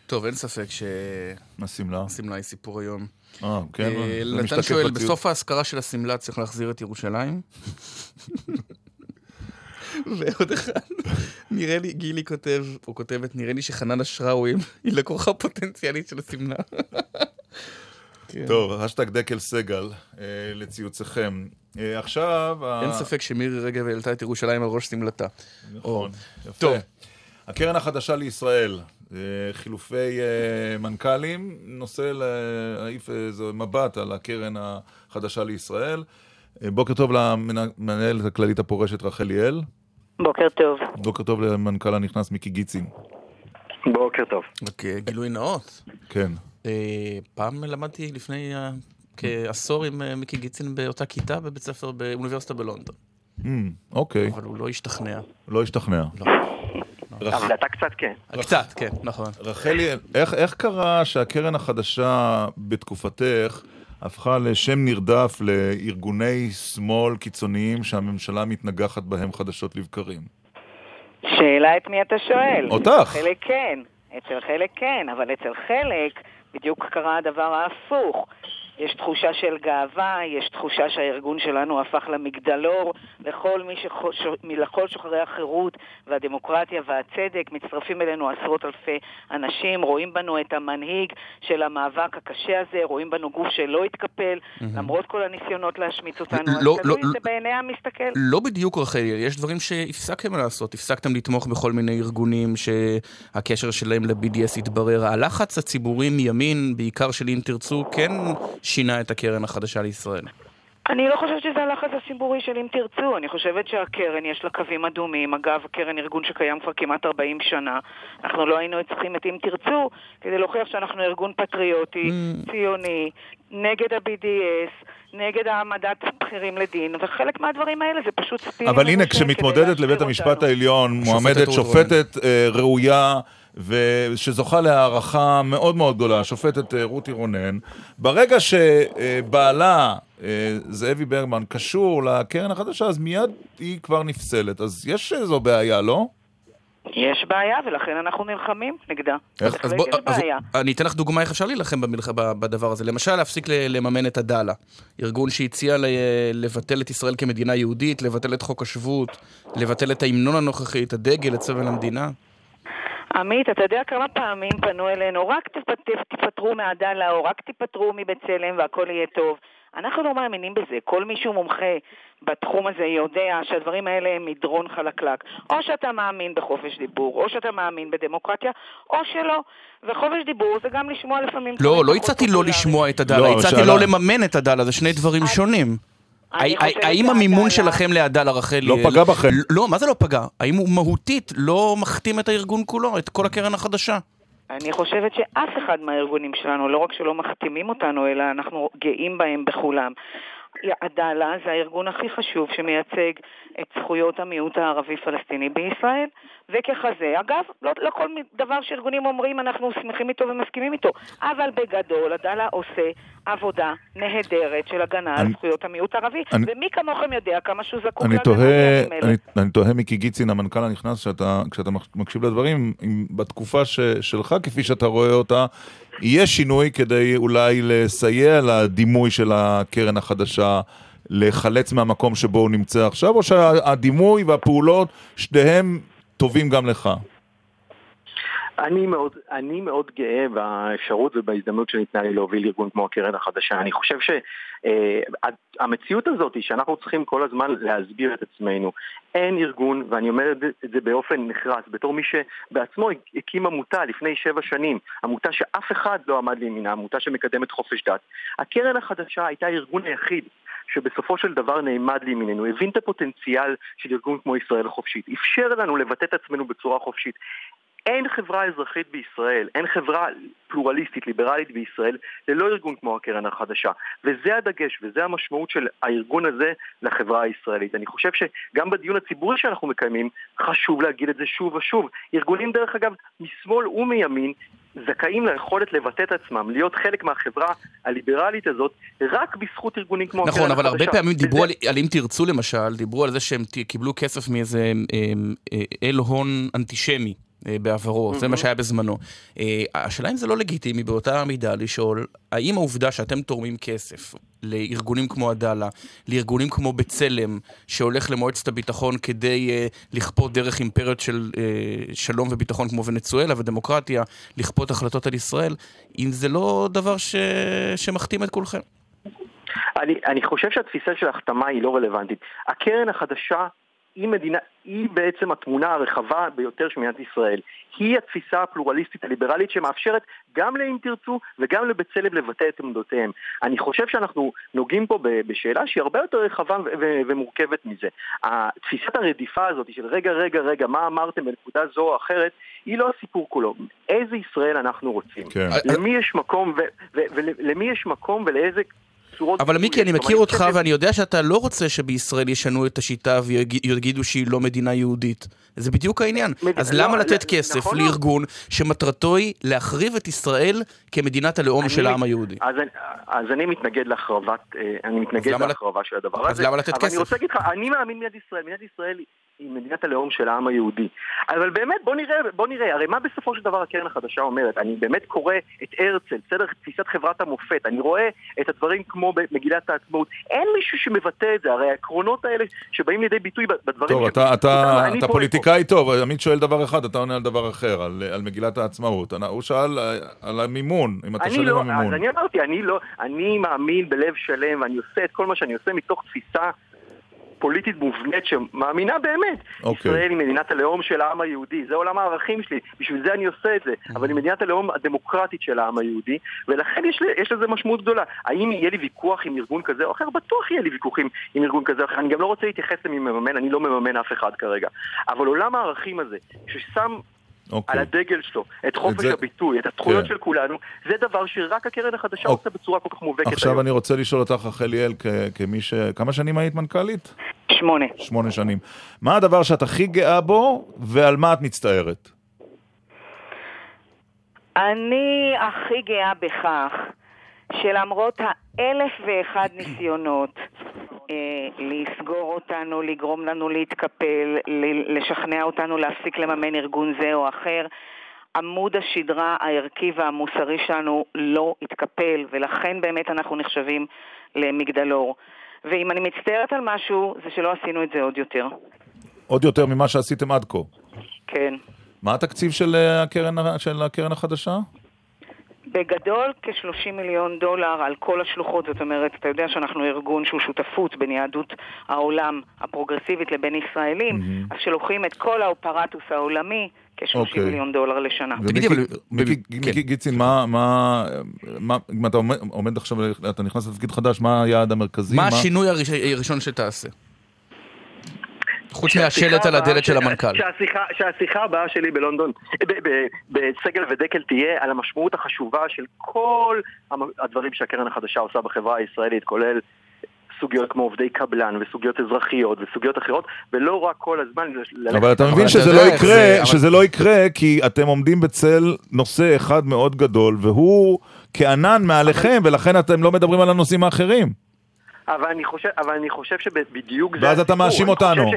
טוב, אין ספק ש... השמלה. השמלה היא סיפור היום. אה, כן? אה, נתן שואל. בסוף האזכרה של השמלה צריך להחזיר את ירושלים? ועוד אחד, נראה לי, גילי כותב, או כותבת, נראה לי שחנן אשראווי היא לקוחה פוטנציאלית של השמלה. כן. טוב, השטג דקל סגל אה, לציוציכם. אה, עכשיו... ה- אין ספק שמירי רגב העלתה את ירושלים על ראש שמלתה. נכון, או- יפה. טוב, הקרן החדשה לישראל, אה, חילופי אה, מנכ"לים, נושא להעיף איזה מבט על הקרן החדשה לישראל. אה, בוקר טוב למנהלת הכללית הפורשת רחל ליאל. בוקר טוב. בוקר טוב למנכ"ל הנכנס מיקי גיצין. בוקר טוב. רק אה, גילוי נאות. כן. אה, פעם למדתי לפני אה, כעשור עם אה, מיקי גיצין באותה כיתה בבית ספר באוניברסיטה בלונדון. Mm, אוקיי. אבל הוא לא השתכנע. לא השתכנע. רח- אבל אתה קצת כן. קצת, כן, נכון. רחלי, איך, איך קרה שהקרן החדשה בתקופתך הפכה לשם נרדף לארגוני שמאל קיצוניים שהממשלה מתנגחת בהם חדשות לבקרים? שאלה את מי אתה שואל. אותך. חלק כן, אצל חלק כן, אבל אצל חלק בדיוק קרה הדבר ההפוך. יש תחושה של גאווה, יש תחושה שהארגון שלנו הפך למגדלור לכל, מי שחוש... לכל שוחרי החירות והדמוקרטיה והצדק. מצטרפים אלינו עשרות אלפי אנשים, רואים בנו את המנהיג של המאבק הקשה הזה, רואים בנו גוף שלא התקפל, למרות כל הניסיונות להשמיץ אותנו. לא- אז תלוי לא- זה בעיני המסתכל. לא בדיוק רחלי, יש דברים שהפסקתם לעשות, הפסקתם לתמוך בכל מיני ארגונים שהקשר שלהם ל-BDS התברר. הלחץ הציבורי מימין, בעיקר של אם תרצו, כן שינה את הקרן החדשה לישראל. אני לא חושבת שזה הלחץ הציבורי של אם תרצו, אני חושבת שהקרן יש לה קווים אדומים. אגב, הקרן ארגון שקיים כבר כמעט 40 שנה. אנחנו לא היינו צריכים את אם תרצו כדי להוכיח שאנחנו ארגון פטריוטי, ציוני, נגד ה-BDS, נגד העמדת בכירים לדין, וחלק מהדברים האלה זה פשוט ספינים. אבל הנה, כשמתמודדת לבית המשפט אותנו. העליון, מועמדת שופטת אה, ראויה, ושזוכה להערכה מאוד מאוד גדולה, השופטת אה, רותי רונן, ברגע שבעלה, אה, זאבי ברגמן, קשור לקרן החדשה, אז מיד היא כבר נפסלת. אז יש איזו בעיה, לא? יש בעיה, ולכן אנחנו נלחמים נגדה. אז בהחלט בוא, יש אז בעיה. אני אתן לך דוגמה איך אפשר להילחם במלח... בדבר הזה. למשל, להפסיק לממן את עדאלה. ארגון שהציע ל- לבטל את ישראל כמדינה יהודית, לבטל את חוק השבות, לבטל את ההמנון הנוכחי, את הדגל, את סמל המדינה. עמית, אתה יודע כמה פעמים פנו אלינו, רק תפטרו מעדאלה או רק תיפטרו מבצלם והכל יהיה טוב. אנחנו לא מאמינים בזה. כל מי שהוא מומחה בתחום הזה יודע שהדברים האלה הם מדרון חלקלק. או שאתה מאמין בחופש דיבור, או שאתה מאמין בדמוקרטיה, או שלא. וחופש דיבור זה גם לשמוע לפעמים... לא, דברים לא פחות הצעתי לא. לשמוע את עדאלה, לא, הצעתי לא לממן את עדאלה, זה שני דברים שונים. האם המימון שלכם לעדאלה, רחלי... לא פגע בכם. לא, מה זה לא פגע? האם הוא מהותית לא מכתים את הארגון כולו, את כל הקרן החדשה? אני חושבת שאף אחד מהארגונים שלנו, לא רק שלא מחתימים אותנו, אלא אנחנו גאים בהם בכולם. עדאלה זה הארגון הכי חשוב שמייצג את זכויות המיעוט הערבי-פלסטיני בישראל, וככזה, אגב, לא, לא כל דבר שארגונים אומרים אנחנו שמחים איתו ומסכימים איתו, אבל בגדול עדאלה עושה עבודה נהדרת של הגנה על אני- זכויות המיעוט הערבי, אני- ומי כמוכם יודע כמה שהוא זקוק אני להגנה תוהה, בימים אלה. אני, תוהה מיקי גיצין, המנכ"ל הנכנס, שאתה, כשאתה מקשיב לדברים, אם בתקופה ש, שלך, כפי שאתה רואה אותה, יהיה שינוי כדי אולי לסייע לדימוי של הקרן החדשה, לחלץ מהמקום שבו הוא נמצא עכשיו, או שהדימוי והפעולות, שניהם טובים גם לך? אני מאוד, אני מאוד גאה באפשרות ובהזדמנות שניתנה לי להוביל ארגון כמו הקרן החדשה. אני חושב שהמציאות הזאת היא שאנחנו צריכים כל הזמן להסביר את עצמנו. אין ארגון, ואני אומר את זה באופן נחרץ, בתור מי שבעצמו הקים עמותה לפני שבע שנים, עמותה שאף אחד לא עמד לימינה, עמותה שמקדמת חופש דת. הקרן החדשה הייתה הארגון היחיד שבסופו של דבר נעמד לימיננו, הבין את הפוטנציאל של ארגון כמו ישראל חופשית, אפשר לנו לבטא את עצמנו בצורה חופשית. אין חברה אזרחית בישראל, אין חברה פלורליסטית, ליברלית בישראל, ללא ארגון כמו הקרן החדשה. וזה הדגש, וזה המשמעות של הארגון הזה לחברה הישראלית. אני חושב שגם בדיון הציבורי שאנחנו מקיימים, חשוב להגיד את זה שוב ושוב. ארגונים, דרך אגב, משמאל ומימין, זכאים ליכולת לבטא את עצמם, להיות חלק מהחברה הליברלית הזאת, רק בזכות ארגונים כמו הקרן נכון, החדשה. אבל הרבה פעמים וזה- דיברו על, על אם תרצו למשל, דיברו על זה שהם קיבלו כסף מאיזה אה, אה, אל הון אנטישמי. אה, בעברו, זה מה שהיה בזמנו. אה, השאלה אם זה לא לגיטימי באותה מידה לשאול, האם העובדה שאתם תורמים כסף לארגונים כמו עדאלה, לארגונים כמו בצלם, שהולך למועצת הביטחון כדי אה, לכפות דרך אימפריות של אה, שלום וביטחון כמו ונצואלה ודמוקרטיה, לכפות החלטות על ישראל, אם זה לא דבר ש... שמכתים את כולכם. אני, אני חושב שהתפיסה של ההחתמה היא לא רלוונטית. הקרן החדשה היא מדינה, היא בעצם התמונה הרחבה ביותר של מדינת ישראל. היא התפיסה הפלורליסטית הליברלית שמאפשרת גם לאם תרצו וגם לבצלם לבטא את עמדותיהם. אני חושב שאנחנו נוגעים פה בשאלה שהיא הרבה יותר רחבה ומורכבת מזה. תפיסת הרדיפה הזאת של רגע, רגע, רגע, מה אמרתם בנקודה זו או אחרת, היא לא הסיפור כולו. איזה ישראל אנחנו רוצים? כן. למי יש מקום ולאיזה... צורות אבל מיקי, אני. מכיר אותך ואני יודע שאתה לא רוצה שבישראל ישנו את השיטה ויגידו שהיא לא מדינה יהודית. זה בדיוק העניין. אז לא, למה לא, לתת כסף נכון מאוד. לארגון שמטרתו היא להחריב את ישראל כמדינת הלאום של העם היהודי? אז, אני- אז אני מתנגד להחרבת, אה, אני מתנגד למה לת- להחרבה של הדבר אז הזה. למה לתת אבל כסף? אני רוצה להגיד לך, אני מאמין במדינת ישראל. מדינת ישראל היא מדינת הלאום של העם היהודי. אבל באמת, בוא נראה, בוא נראה, הרי מה בסופו של דבר הקרן החדשה אומרת? אני באמת קורא את הרצל, בסדר? תפיסת חברת המופת, אני רואה את הדברים כמו במגילת העצמאות. אין מישהו שמבטא את זה, הרי העקרונות האלה שבאים לידי ביטוי בדברים... טוב, ש- אתה, אתה, אתה פוליטיקאי טוב, עמית שואל דבר אחד, אתה עונה על דבר אחר, על, על מגילת העצמאות. אני- הוא שאל אה, על המימון, אם אתה שלם לא, המימון. אני אמרתי, אני לא, אני מאמין בלב שלם, ואני עושה את כל מה שאני עושה מתוך תפיסה פוליטית מובנית שמאמינה באמת. אוקיי. ישראל היא מדינת הלאום של העם היהודי, זה עולם הערכים שלי, בשביל זה אני עושה את זה, אבל היא מדינת הלאום הדמוקרטית של העם היהודי, ולכן יש, יש לזה משמעות גדולה. האם יהיה לי ויכוח עם ארגון כזה או אחר? בטוח יהיה לי ויכוחים עם ארגון כזה או אחר. אני גם לא רוצה להתייחס למי מממן, אני לא מממן אף אחד כרגע. אבל עולם הערכים הזה, ששם אוקיי. על הדגל שלו את חופש זה- הביטוי, את הזכויות כן. של כולנו, זה דבר שרק הקרן החדשה אוקיי. עושה בצורה כל כך מובהקת היום. עכשיו אני רוצה לשאול אותך, רחל ליאל, כ- כמי ש... כמה שנים היית מנכ"לית? שמונה. שמונה שנים. מה הדבר שאת הכי גאה בו, ועל מה את מצטערת? אני הכי גאה בכך שלמרות האלף ואחד ניסיונות לסגור אותנו, לגרום לנו להתקפל, לשכנע אותנו להפסיק לממן ארגון זה או אחר, עמוד השדרה הערכי והמוסרי שלנו לא התקפל, ולכן באמת אנחנו נחשבים למגדלור. ואם אני מצטערת על משהו, זה שלא עשינו את זה עוד יותר. עוד יותר ממה שעשיתם עד כה. כן. מה התקציב של אה, הקרן, של הקרן החדשה? בגדול כ-30 מיליון דולר על כל השלוחות, זאת אומרת, אתה יודע שאנחנו ארגון שהוא שותפות בין יהדות העולם הפרוגרסיבית לבין ישראלים, אז שלוקחים את כל האופרטוס העולמי, כ-30 אוקיי. מיליון דולר לשנה. ומיקי- מיקי מיקי גיצין, מה, מה, מה, אם אתה עומד, עומד עכשיו, אתה נכנס לתפקיד חדש, מה היעד המרכזי? מה השינוי הראש- הראשון שתעשה? חוץ מהשלט על הדלת של המנכ"ל. שהשיחה, שהשיחה הבאה שלי בלונדון, ב- ב- בסגל ודקל תהיה על המשמעות החשובה של כל הדברים שהקרן החדשה עושה בחברה הישראלית, כולל סוגיות כמו עובדי קבלן וסוגיות אזרחיות וסוגיות אחרות, ולא רק כל הזמן. אבל אתה מבין שזה לא יקרה, שזה לא יקרה כי אתם עומדים בצל נושא אחד מאוד גדול, והוא כענן מעליכם, ולכן אתם לא מדברים על הנושאים האחרים. אבל אני חושב, אבל אני חושב שבדיוק זה... ואז אתה. מאשים אותנו.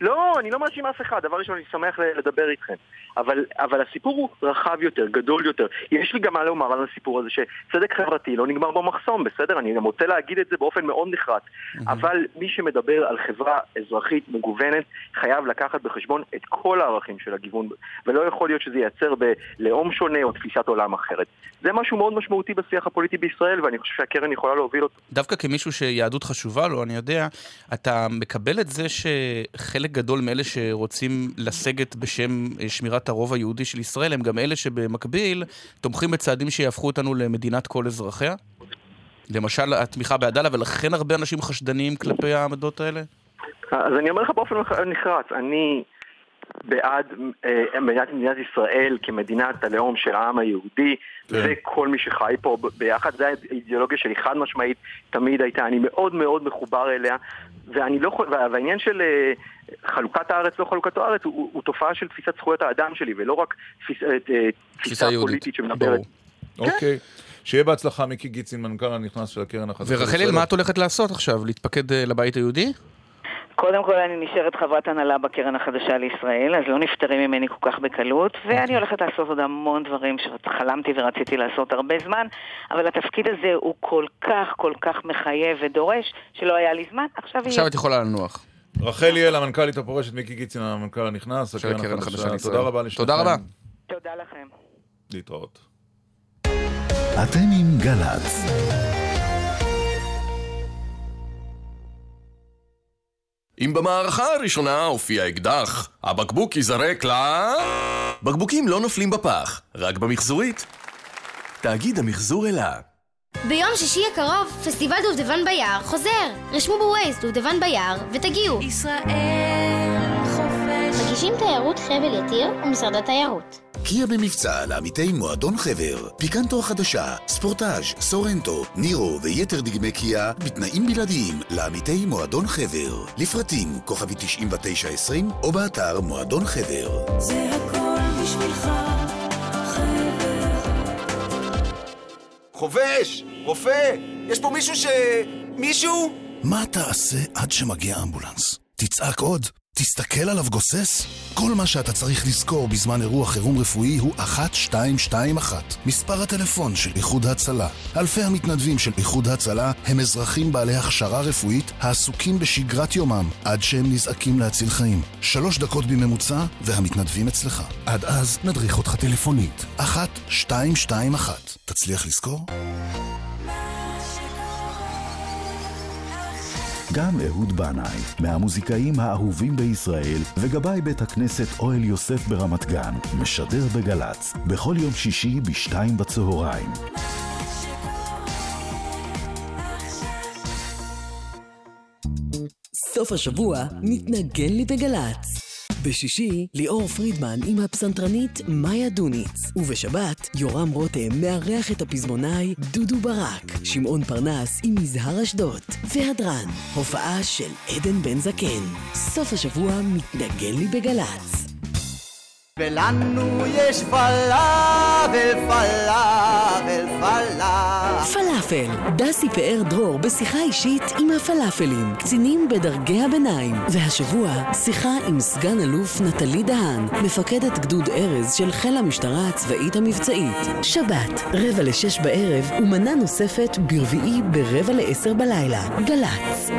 לא, אני לא מאשים אף אחד. דבר ראשון, אני שמח לדבר איתכם. אבל, אבל הסיפור הוא רחב יותר, גדול יותר. יש לי גם מה לומר על הסיפור הזה, שצדק חברתי לא נגמר במחסום, בסדר? אני גם רוצה להגיד את זה באופן מאוד נחרץ. אבל מי שמדבר על חברה אזרחית מגוונת, חייב לקחת בחשבון את כל הערכים של הגיוון, ולא יכול להיות שזה ייצר בלאום שונה או תפיסת עולם אחרת. זה משהו מאוד משמעותי בשיח הפוליטי בישראל, ואני חושב שהקרן יכולה להוביל אותו. דווקא כמישהו שיהדות חשובה לו, אני יודע, אתה מקבל את זה שחלק גדול מאלה שרוצים לסגת בשם אה, שמירת הרוב היהודי של ישראל, הם גם אלה שבמקביל תומכים בצעדים שיהפכו אותנו למדינת כל אזרחיה? למשל התמיכה בעדאלה, ולכן הרבה אנשים חשדניים כלפי העמדות האלה? אז אני אומר לך באופן נחרץ, אני בעד אה, מדינת, מדינת ישראל כמדינת הלאום של העם היהודי כן. וכל מי שחי פה ביחד, זו האידיאולוגיה שלי חד משמעית תמיד הייתה, אני מאוד מאוד מחובר אליה ואני לא, והעניין של אה, חלוקת הארץ לא חלוקת הארץ הוא, הוא, הוא תופעה של תפיסת זכויות האדם שלי ולא רק תפיס, אה, אה, תפיסה יהודית. פוליטית שמדברת. אוקיי. שיהיה בהצלחה, מיקי גיצין, מנכ"ל הנכנס של הקרן החדשה. ורחלי, מה את הולכת לעשות עכשיו? להתפקד אה, לבית היהודי? קודם כל אני נשארת חברת הנהלה בקרן החדשה לישראל, אז לא נפטרים ממני כל כך בקלות, ואני הולכת לעשות עוד המון דברים שחלמתי ורציתי לעשות הרבה זמן, אבל התפקיד הזה הוא כל כך כל כך מחייב ודורש, שלא היה לי זמן, עכשיו יהיה. עכשיו את יכולה לנוח. רחל ליאל, המנכ"לית הפורשת, מיקי גיצין, המנכ"ל הנכנס, הקרן החדשה לישראל. תודה רבה לשניכם. תודה רבה. תודה לכם. להתראות. אתם עם גל"צ. אם במערכה הראשונה הופיע אקדח, הבקבוק ייזרק ל... בקבוקים לא נופלים בפח, רק במחזורית. תאגיד המחזור אלה. ביום שישי הקרוב, פסטיבל דובדבן ביער חוזר. רשמו בווייז דובדבן ביער ותגיעו. ישראל. מגישים תיירות חבל יתיר ומשרד התיירות. קיה במבצע לעמיתי מועדון חבר, פיקנטו החדשה, ספורטאז', סורנטו, נירו ויתר דגמי קיה בתנאים בלעדיים לעמיתי מועדון חבר. לפרטים כוכבי 9920 או באתר מועדון חבר. זה הכל בשבילך, חבר. חובש! רופא! יש פה מישהו ש... מישהו? מה תעשה עד שמגיע אמבולנס? תצעק עוד? תסתכל עליו גוסס? כל מה שאתה צריך לזכור בזמן אירוע חירום רפואי הוא 1221, מספר הטלפון של איחוד הצלה. אלפי המתנדבים של איחוד הצלה הם אזרחים בעלי הכשרה רפואית העסוקים בשגרת יומם עד שהם נזעקים להציל חיים. שלוש דקות בממוצע והמתנדבים אצלך. עד אז נדריך אותך טלפונית. 1221. תצליח לזכור? גם אהוד בנאי, מהמוזיקאים האהובים בישראל, וגבאי בית הכנסת אוהל יוסף ברמת גן, משדר בגל"צ, בכל יום שישי בשתיים בצהריים. סוף השבוע מתנגן לי בגל"צ. בשישי, ליאור פרידמן עם הפסנתרנית מאיה דוניץ. ובשבת, יורם רותם מארח את הפזמונאי דודו ברק. שמעון פרנס עם מזהר אשדוד. והדרן, הופעה של עדן בן זקן. סוף השבוע מתנגן לי בגל"צ. ולנו יש פלאבל, פלאבל, פלאבל. פלאפל, דסי פאר דרור בשיחה אישית עם הפלאפלים, קצינים בדרגי הביניים. והשבוע, שיחה עם סגן אלוף נטלי דהן, מפקדת גדוד ארז של חיל המשטרה הצבאית המבצעית. שבת, רבע לשש בערב, ומנה נוספת ברביעי ברבע לעשר בלילה. גל"צ.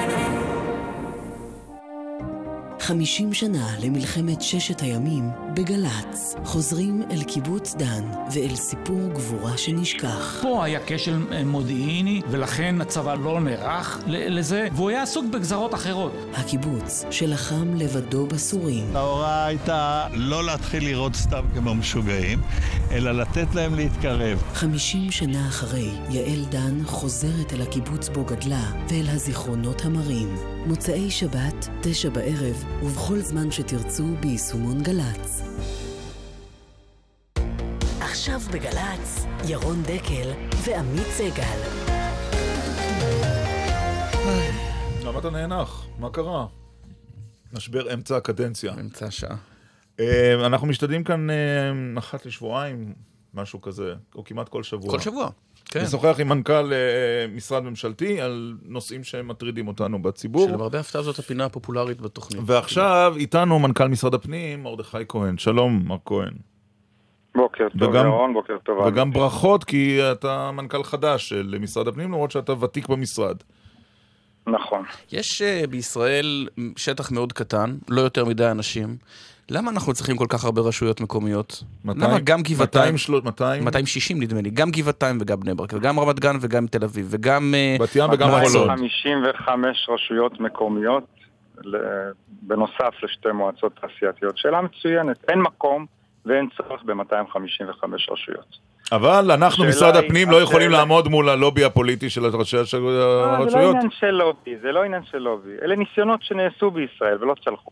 50 שנה למלחמת ששת הימים בגל"צ. חוזרים אל קיבוץ דן ואל סיפור גבורה שנשכח. פה היה כשל אה, מודיעיני, ולכן הצבא לא נערך לזה, והוא היה עסוק בגזרות אחרות. הקיבוץ שלחם לבדו בסורים. ההוראה הייתה לא להתחיל לראות סתם כמו משוגעים, אלא לתת להם להתקרב. 50 שנה אחרי, יעל דן חוזרת אל הקיבוץ בו גדלה ואל הזיכרונות המרים. מוצאי שבת, תשע בערב, ובכל זמן שתרצו ביישומון גל"צ. עכשיו בגל"צ, ירון דקל ועמית סגל. למה אתה נאנח? מה קרה? משבר אמצע הקדנציה. אמצע השעה. אה, אנחנו משתדלים כאן אה, אחת לשבועיים, משהו כזה, או כמעט כל שבוע. כל שבוע, כן. לשוחח עם מנכ"ל אה, משרד ממשלתי על נושאים שמטרידים אותנו בציבור. שלמרבה הפתעה זאת הפינה הפופולרית בתוכנית. ועכשיו איתנו מנכ"ל משרד הפנים, מרדכי כהן. שלום, מר כהן. בוקר טוב, וגם- ירון, בוקר טוב. וגם עמית. ברכות, כי אתה מנכ"ל חדש של משרד הפנים, למרות שאתה ותיק במשרד. נכון. יש uh, בישראל שטח מאוד קטן, לא יותר מדי אנשים. למה אנחנו צריכים כל כך הרבה רשויות מקומיות? 200 למה גם גבעתיים... 200 של- 200? 260 נדמה לי. גם גבעתיים וגם בני ברק, וגם רמת גן וגם תל אביב, וגם... אה, בת ים וגם. חולון. 55 רשויות מקומיות, בנוסף לשתי מועצות תעשייתיות. שאלה מצוינת. אין מקום ואין צורך ב-255 רשויות. אבל אנחנו, משרד הפנים, לא יכולים השאלה- לעמוד מול הלובי הפוליטי של ראשי הש- אה, זה לא הרשויות. עניין של לובי, זה לא עניין של לובי. אלה ניסיונות שנעשו בישראל ולא צלחו.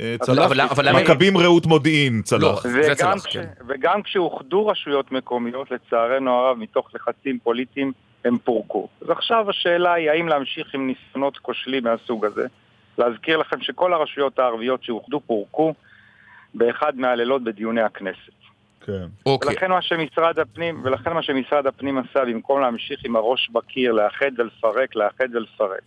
אה, אבל- צלח, מכבים רעות מודיעין לא, צלח. וגם, כש, וגם כשאוחדו רשויות מקומיות, לצערנו הרב, מתוך לחצים פוליטיים, הם פורקו. אז עכשיו השאלה היא האם להמשיך עם ניסיונות כושלים מהסוג הזה. להזכיר לכם שכל הרשויות הערביות שאוחדו פורקו באחד מהלילות בדיוני הכנסת. כן. אוקיי. ולכן מה שמשרד הפנים, ולכן מה שמשרד הפנים עשה, במקום להמשיך עם הראש בקיר, לאחד ולפרק, לאחד ולפרק.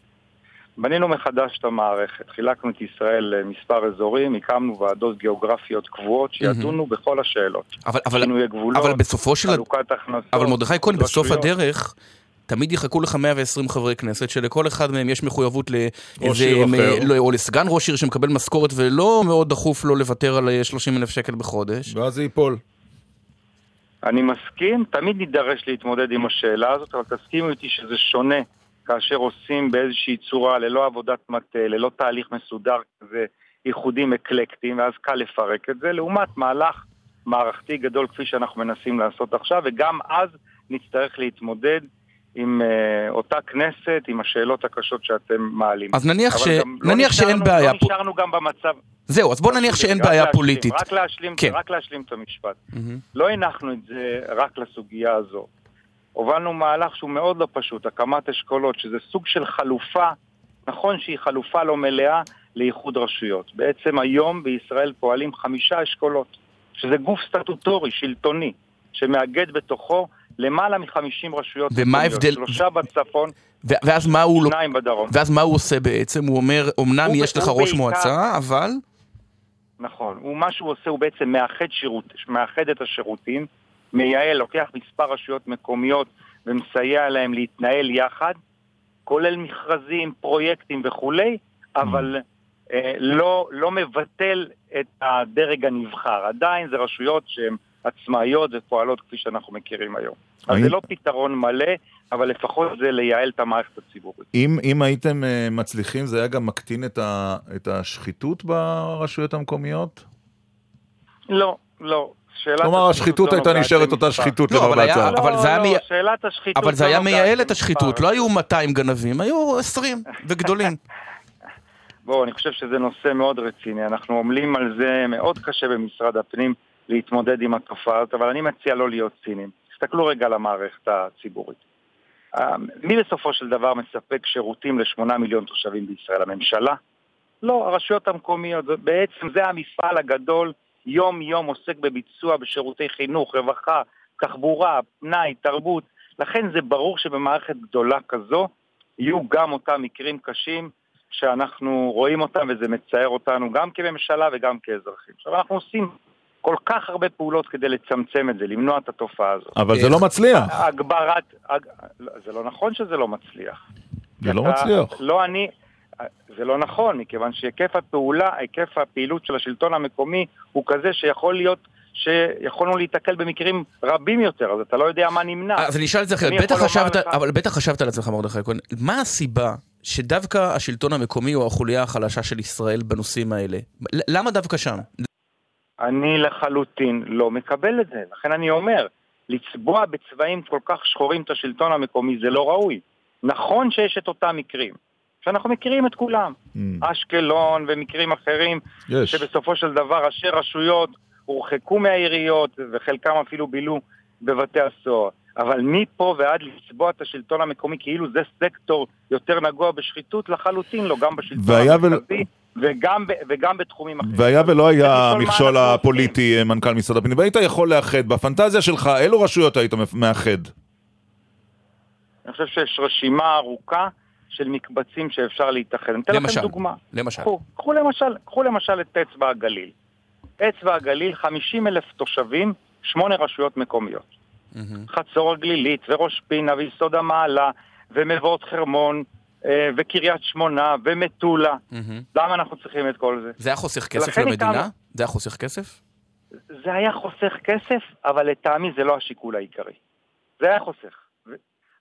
בנינו מחדש את המערכת, חילקנו את ישראל למספר אזורים, הקמנו ועדות גיאוגרפיות קבועות שידונו בכל השאלות. אבל, אבל, גבולות, אבל בסופו של... חלוקת הכנסות, אבל מרדכי כהן, בסוף. הדרך... תמיד יחכו לך 120 חברי כנסת, שלכל אחד מהם יש מחויבות לאיזה... ראש עיר מ- אחר. לא, או לסגן ראש עיר שמקבל משכורת ולא מאוד דחוף לו לוותר על 30 אלף שקל בחודש. ואז זה ייפול. אני מסכים, תמיד נידרש להתמודד עם השאלה הזאת, אבל תסכימו איתי שזה שונה כאשר עושים באיזושהי צורה, ללא עבודת מטה, ללא תהליך מסודר כזה, איחודים אקלקטיים, ואז קל לפרק את זה, לעומת מהלך מערכתי גדול כפי שאנחנו מנסים לעשות עכשיו, וגם אז נצטרך להתמודד עם uh, אותה כנסת, עם השאלות הקשות שאתם מעלים. אז נניח ש- לא נניח שאין נשארנו- בעיה לא פה. נשארנו גם במצב... זהו, אז בוא נניח שאין רק בעיה להשלים, פוליטית. רק להשלים, כן. רק להשלים את המשפט. לא הנחנו את זה רק לסוגיה הזו. הובלנו מהלך שהוא מאוד לא פשוט, הקמת אשכולות, שזה סוג של חלופה, נכון שהיא חלופה לא מלאה לאיחוד רשויות. בעצם היום בישראל פועלים חמישה אשכולות, שזה גוף סטטוטורי, שלטוני, שמאגד בתוכו למעלה מ-50 רשויות ומה ההבדל- שלושה בצפון, ו- ואז מה הוא... לא- שניים בדרום. ואז מה הוא עושה בעצם? הוא אומר, אמנם הוא- יש לך ראש בעיקר- מועצה, אבל... נכון. הוא, מה שהוא עושה הוא בעצם מאחד, שירות, מאחד את השירותים, מייעל, לוקח מספר רשויות מקומיות ומסייע להם להתנהל יחד, כולל מכרזים, פרויקטים וכולי, אבל אה, לא, לא מבטל את הדרג הנבחר. עדיין זה רשויות שהן עצמאיות ופועלות כפי שאנחנו מכירים היום. אז זה לא פתרון מלא, אבל לפחות זה לייעל את המערכת הציבורית. אם, אם הייתם אה, מצליחים, זה היה גם מקטין את, ה, את השחיתות ברשויות המקומיות? לא, לא. כלומר, השחיתות לא הייתה נשארת אותה. שחיתות לא, כבר אבל היה- בהצעה. אבל זה היה לא, השחיתות אבל זה לא היה נוגעת מייעל את. השחיתות, לא היו 200 גנבים, היו 20 וגדולים. בואו, אני חושב שזה נושא מאוד רציני. אנחנו עמלים על זה מאוד קשה במשרד הפנים להתמודד עם התופעה הזאת, אבל אני מציע לא להיות ציניים. תסתכלו רגע על המערכת הציבורית. אה, מי בסופו של דבר מספק שירותים לשמונה מיליון תושבים בישראל? הממשלה? לא, הרשויות המקומיות. בעצם זה המפעל הגדול, יום-יום עוסק בביצוע בשירותי חינוך, רווחה, תחבורה, פנאי, תרבות. לכן זה ברור שבמערכת גדולה כזו יהיו גם אותם מקרים קשים שאנחנו רואים אותם וזה מצער אותנו גם כממשלה וגם כאזרחים. עכשיו אנחנו עושים כל כך הרבה פעולות כדי לצמצם את זה, למנוע את התופעה הזאת. אבל זה לא מצליח. הגברת, הג... לא, זה לא נכון שזה לא מצליח. זה לא מצליח. לא אני, זה לא נכון, מכיוון שהיקף הפעולה, היקף הפעילות של השלטון המקומי הוא כזה שיכול להיות, שיכולנו להיתקל במקרים רבים יותר, אז אתה לא יודע מה נמנע. אז אני אשאל את זה אחרת, בטח חשבת, לך- אבל בטח חשבת על עצמך מרדכי כהן, מה הסיבה שדווקא השלטון המקומי הוא החוליה החלשה של ישראל בנושאים האלה? למה דווקא שם? אני לחלוטין לא מקבל את זה. לכן אני אומר, לצבוע בצבעים כל כך שחורים את השלטון המקומי זה לא ראוי. נכון שיש את אותם מקרים, שאנחנו מכירים את כולם. אשקלון ומקרים אחרים, יש. שבסופו של דבר ראשי רשויות הורחקו מהעיריות וחלקם אפילו בילו בבתי הסוהר. אבל מפה ועד לצבוע את השלטון המקומי כאילו זה סקטור יותר נגוע בשחיתות, לחלוטין לא, גם בשלטון ול- המרכזי וגם, ב- וגם בתחומים אחרים. והיה ולא היה המכשול הפוליטי, אה, מנכ"ל משרד הפנים, והיית יכול לאחד, בפנטזיה שלך, אילו רשויות היית מאחד? אני חושב שיש רשימה ארוכה של מקבצים שאפשר להתאחד. אני אתן למשל, לכם דוגמה. למשל. קחו, קחו, למשל, קחו למשל את אצבע הגליל. אצבע הגליל, 50 אלף תושבים, שמונה רשויות מקומיות. חצור הגלילית, וראש פינה, ויסוד המעלה, ומבואות חרמון, וקריית שמונה, ומטולה. למה אנחנו צריכים את כל זה? זה היה חוסך כסף למדינה? זה היה חוסך כסף? זה היה חוסך כסף, אבל לטעמי זה לא השיקול העיקרי. זה היה חוסך.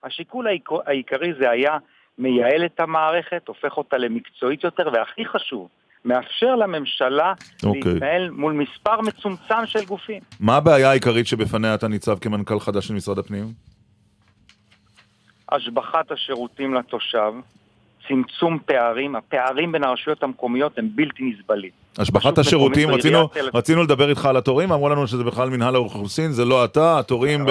השיקול העיקר- העיקרי זה היה מייעל את המערכת, הופך אותה למקצועית יותר, והכי חשוב, מאפשר לממשלה אוקיי. להתנהל מול מספר מצומצם של גופים. מה הבעיה העיקרית שבפניה אתה ניצב כמנכ"ל חדש של משרד הפנים? השבחת השירותים לתושב, צמצום פערים, הפערים בין הרשויות המקומיות הם בלתי נסבלים. השבחת השירותים, רצינו. רצינו לדבר איתך על התורים, אמרו לנו שזה בכלל מנהל האוכלוסין, זה לא אתה, התורים ב...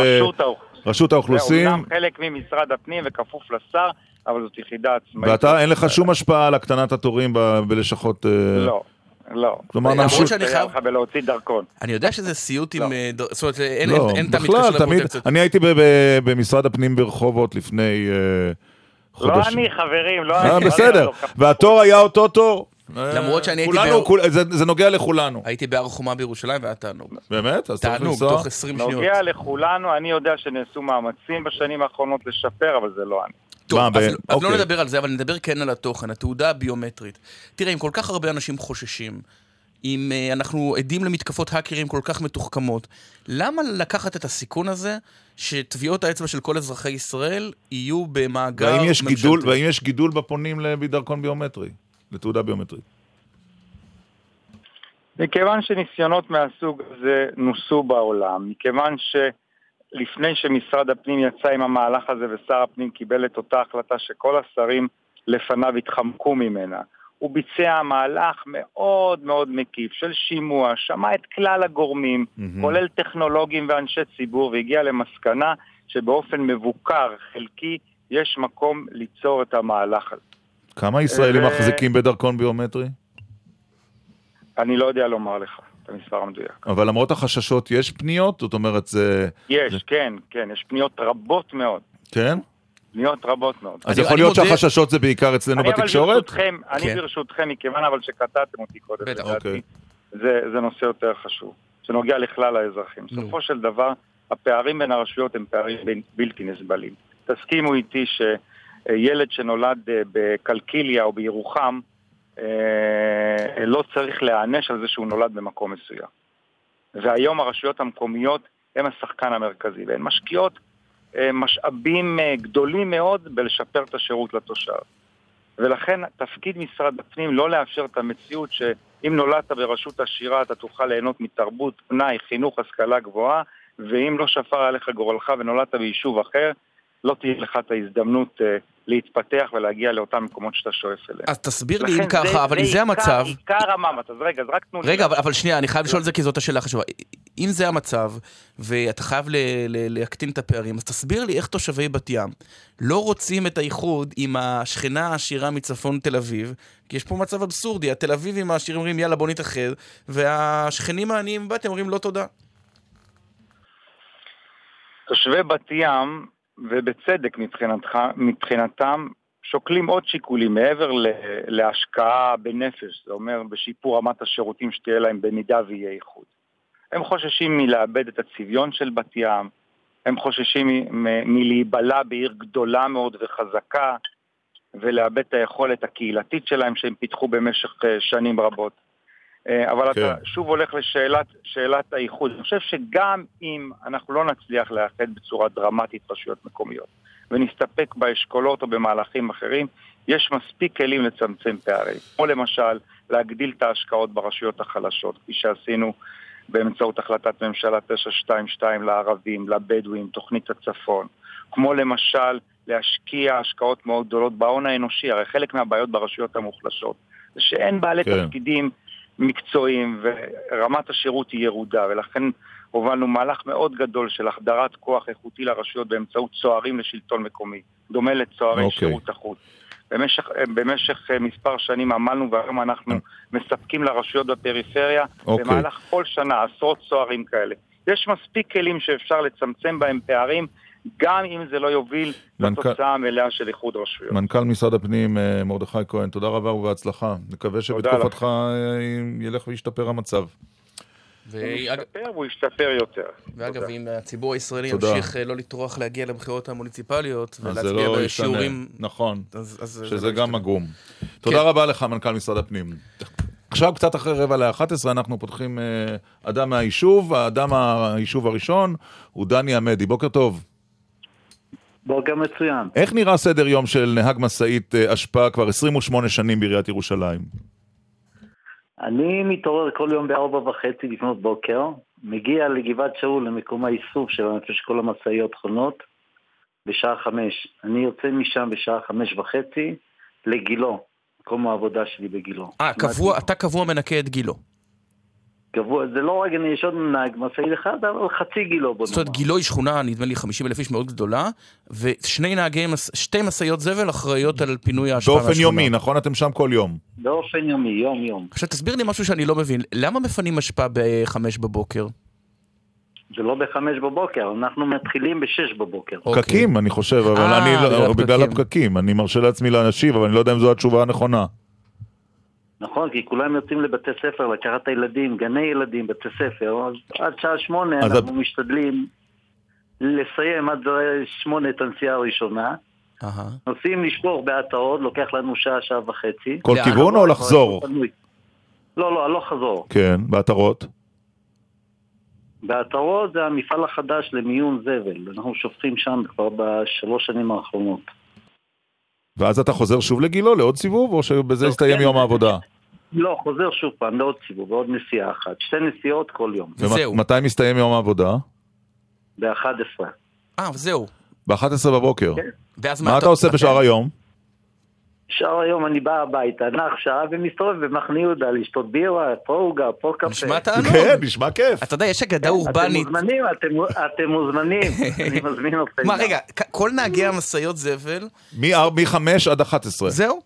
רשות האוכלוסין. זה אומנם חלק ממשרד הפנים וכפוף לשר, אבל זאת יחידה עצמאית. ואתה, אין לך שום השפעה על הקטנת התורים בלשכות... אה, לא, לא. כלומר, למרות נמשיך- שאני חייב לך בלהוציא דרכון. אני יודע שזה סיוט עם... אה, ד- זאת אומרת, אין לא, אין- אין תמיד בכלל, קשר תמיד, לפרוטקציות. אני הייתי במשרד הפנים ברחובות לפני אה, לא חודש. אני, חברים, לא אה, אני. בסדר, לא, והתור היה אותו תור. למרות שאני הייתי... כולנו, כול- זה זה נוגע לכולנו. הייתי בהר חומה בירושלים והיה תענוג. באמת? אז צריך תענוג, לנסוע? תוך 20 שניות. נוגע לכולנו, אני יודע שנעשו מאמצים בשנים האחרונות לשפר, אבל זה לא אני. טוב, מה, אז, ב- אז לא אוקיי. נדבר על זה, אבל נדבר כן על התוכן, התעודה הביומטרית. תראה, אם כל כך הרבה אנשים חוששים, אם uh, אנחנו עדים למתקפות האקרים כל כך מתוחכמות, למה לקחת את הסיכון הזה שטביעות האצבע של כל אזרחי ישראל יהיו במאגר והאם יש ממשלתי? גידול, והאם יש גידול בפונים לדרכון ביומטרי? לתעודה ביומטרית? מכיוון שניסיונות מהסוג הזה נוסו בעולם, מכיוון שלפני שמשרד הפנים יצא עם המהלך הזה ושר הפנים קיבל את אותה החלטה שכל השרים לפניו התחמקו ממנה, הוא ביצע מהלך מאוד מאוד מקיף של שימוע, שמע את כלל הגורמים, מהמם. כולל טכנולוגים ואנשי ציבור, והגיע למסקנה שבאופן מבוקר, חלקי, יש מקום ליצור את המהלך הזה. כמה ישראלים ו- מחזיקים בדרכון ביומטרי? אני לא יודע לומר לך. את המספר המדויק. אבל למרות החששות יש פניות? זאת אומרת, זה... יש, כן, כן, יש פניות רבות מאוד. כן? פניות רבות מאוד. אז יכול להיות שהחששות זה בעיקר אצלנו אני אבל בתקשורת? ברשותכם, אני כן. ברשותכם, מכיוון אבל שקטעתם אותי קודם, בטח. לדעתי, אוקיי. זה, זה נושא יותר חשוב, שנוגע לכלל האזרחים. בסופו של דבר, הפערים בין הרשויות הם פערים בין- בלתי נסבלים. תסכימו איתי שילד שנולד אה, בקלקיליה או בירוחם, אה, לא צריך להיענש על זה שהוא נולד במקום מסוים. והיום הרשויות המקומיות הן השחקן המרכזי, והן משקיעות אה, משאבים אה, גדולים מאוד בלשפר את השירות לתושב. ולכן תפקיד משרד הפנים לא לאפשר את המציאות שאם נולדת ברשות עשירה אתה תוכל ליהנות מתרבות, פנאי, חינוך, השכלה גבוהה, ואם לא שפר עליך גורלך ונולדת ביישוב אחר, לא תהיה לך את ההזדמנות אה, להתפתח ולהגיע לאותם מקומות שאתה שואף אליהם. אז תסביר לי אם ככה, אבל אם זה המצב... עיקר המאמץ, אז רגע, אז רק תנו לי... רגע, אבל, שנייה, אני חייב לשאול את זה כי זאת השאלה החשובה. אם זה המצב, ואתה חייב להקטין את הפערים, אז תסביר לי איך תושבי בת ים לא רוצים את האיחוד עם השכנה העשירה מצפון תל אביב, כי יש פה מצב אבסורדי, התל אביבים העשירים אומרים יאללה בוא נתאחד, והשכנים העניים בבת ים אומרים לא תודה. תושבי בת ים, ובצדק מבחינתך, מבחינתם, שוקלים עוד שיקולים מעבר להשקעה בנפש, זה אומר בשיפור רמת השירותים שתהיה להם במידה ויהיה איחוד. הם חוששים מלאבד את הצביון של בת ים, הם חוששים מלהיבלע בעיר גדולה מאוד וחזקה, ולאבד את היכולת הקהילתית שלהם שהם פיתחו במשך אה, שנים רבות. אה, אבל כן. אתה שוב הולך לשאלת שאלת האיחוד. אני חושב שגם אם אנחנו לא נצליח לאחד בצורה דרמטית רשויות מקומיות, ונסתפק באשכולות או במהלכים אחרים, יש מספיק כלים לצמצם פערים. כמו למשל, להגדיל את ההשקעות ברשויות החלשות, כפי שעשינו באמצעות החלטת ממשלה 922 לערבים, לבדואים, תוכנית הצפון. כמו למשל, להשקיע השקעות מאוד גדולות בהון האנושי, הרי חלק מהבעיות ברשויות המוחלשות זה שאין בעלי כן. תפקידים מקצועיים ורמת השירות היא ירודה, ולכן הובלנו מהלך מאוד גדול של החדרת כוח איכותי לרשויות באמצעות צוערים לשלטון מקומי, דומה לצוערי אוקיי. שירות החוץ. במשך, במשך אה, מספר שנים עמלנו והיום אנחנו מספקים לרשויות בפריפריה אוקיי. במהלך כל שנה עשרות צוערים כאלה. יש מספיק כלים שאפשר לצמצם בהם פערים, גם אם זה לא יוביל מנכ"ל- לתוצאה המלאה של איחוד רשויות. מנכ"ל משרד הפנים אה, מרדכי כהן, תודה רבה ובהצלחה. נקווה שבתקופתך אה, ילך וישתפר המצב. הוא ישתפר והוא ישתפר יותר. ואגב, אם הציבור הישראלי תודה. ימשיך אה, לא לטרוח להגיע לבחירות המוניציפליות ולהצביע לא. בשיעורים... נכון, אז- אז זה שזה לא גם עגום. תודה רבה לך, מנכ"ל משרד הפנים. עכשיו, קצת אחרי רבע ל-11, אנחנו פותחים אה, אדם מהיישוב. האדם מהיישוב הראשון הוא דני עמדי. בוקר טוב. בוקר מצוין. איך נראה סדר יום של נהג משאית אה, אשפה כבר 28 שנים בעיריית ירושלים? אני מתעורר כל יום בארבע וחצי לפנות בוקר, מגיע לגבעת שאול למקום האיסוף של איפה שכל המשאיות חונות בשעה חמש. אני יוצא משם בשעה חמש וחצי לגילו, מקום העבודה שלי בגילו. אה, קבוע, אתה קבוע מנקה את גילו. קבוע, זה לא רק, אני יש עוד נהג משאית אחד, אבל חצי גילו בוא זאת אומרת, גילו היא שכונה, נדמה לי 50 אלף איש מאוד גדולה, ושני נהגי, שתי משאיות זבל אחראיות על פינוי האשפה באופן מהשכונה. יומי, נכון? אתם שם כל יום. באופן יומי, יום יום. עכשיו תסביר לי משהו שאני לא מבין, למה מפנים אשפה בחמש בבוקר? זה לא בחמש בבוקר, אנחנו מתחילים בשש בבוקר. פקקים, אני חושב, אבל אה, אני לא, בגלל בגלל. הפקקים. אני מרשה לעצמי להשיב, אבל אני לא יודע אם זו התשובה הנכונה. נכון, כי כולם יוצאים לבתי ספר לקחת את הילדים, גני ילדים, בתי ספר, אז עד שעה שמונה אז אנחנו משתדלים לסיים עד שמונה את הנסיעה הראשונה. נוסעים לשפוך בעטרות, לוקח לנו שעה, שעה וחצי. כל כיוון או לחזור? לא, לא, הלוך חזור. כן, בעטרות. בעטרות זה המפעל החדש למיון זבל, אנחנו שופכים שם כבר בשלוש שנים האחרונות. ואז אתה חוזר שוב לגילו לעוד סיבוב, או שבזה הסתיים יום העבודה? לא, חוזר שוב פעם לעוד סיבוב, לעוד נסיעה אחת. שתי נסיעות כל יום. ומתי מסתיים יום העבודה? ב-11. אה, זהו. ב-11 בבוקר. ואז מה אתה עושה בשאר היום? שאר היום אני בא הביתה, נח שעה ומסתובב במחנה יהודה לשתות בירה, פה עוגה, פה קפה. נשמע תענוג. כן, נשמע כיף. אתה יודע, יש אגדה אתם אורבנית. מוזמנים, אתם- אתם מוזמנים, אני מזמין אתכם. מה, רגע, כל נהגי המשאיות זבל... מ-5 עד 11. זהו?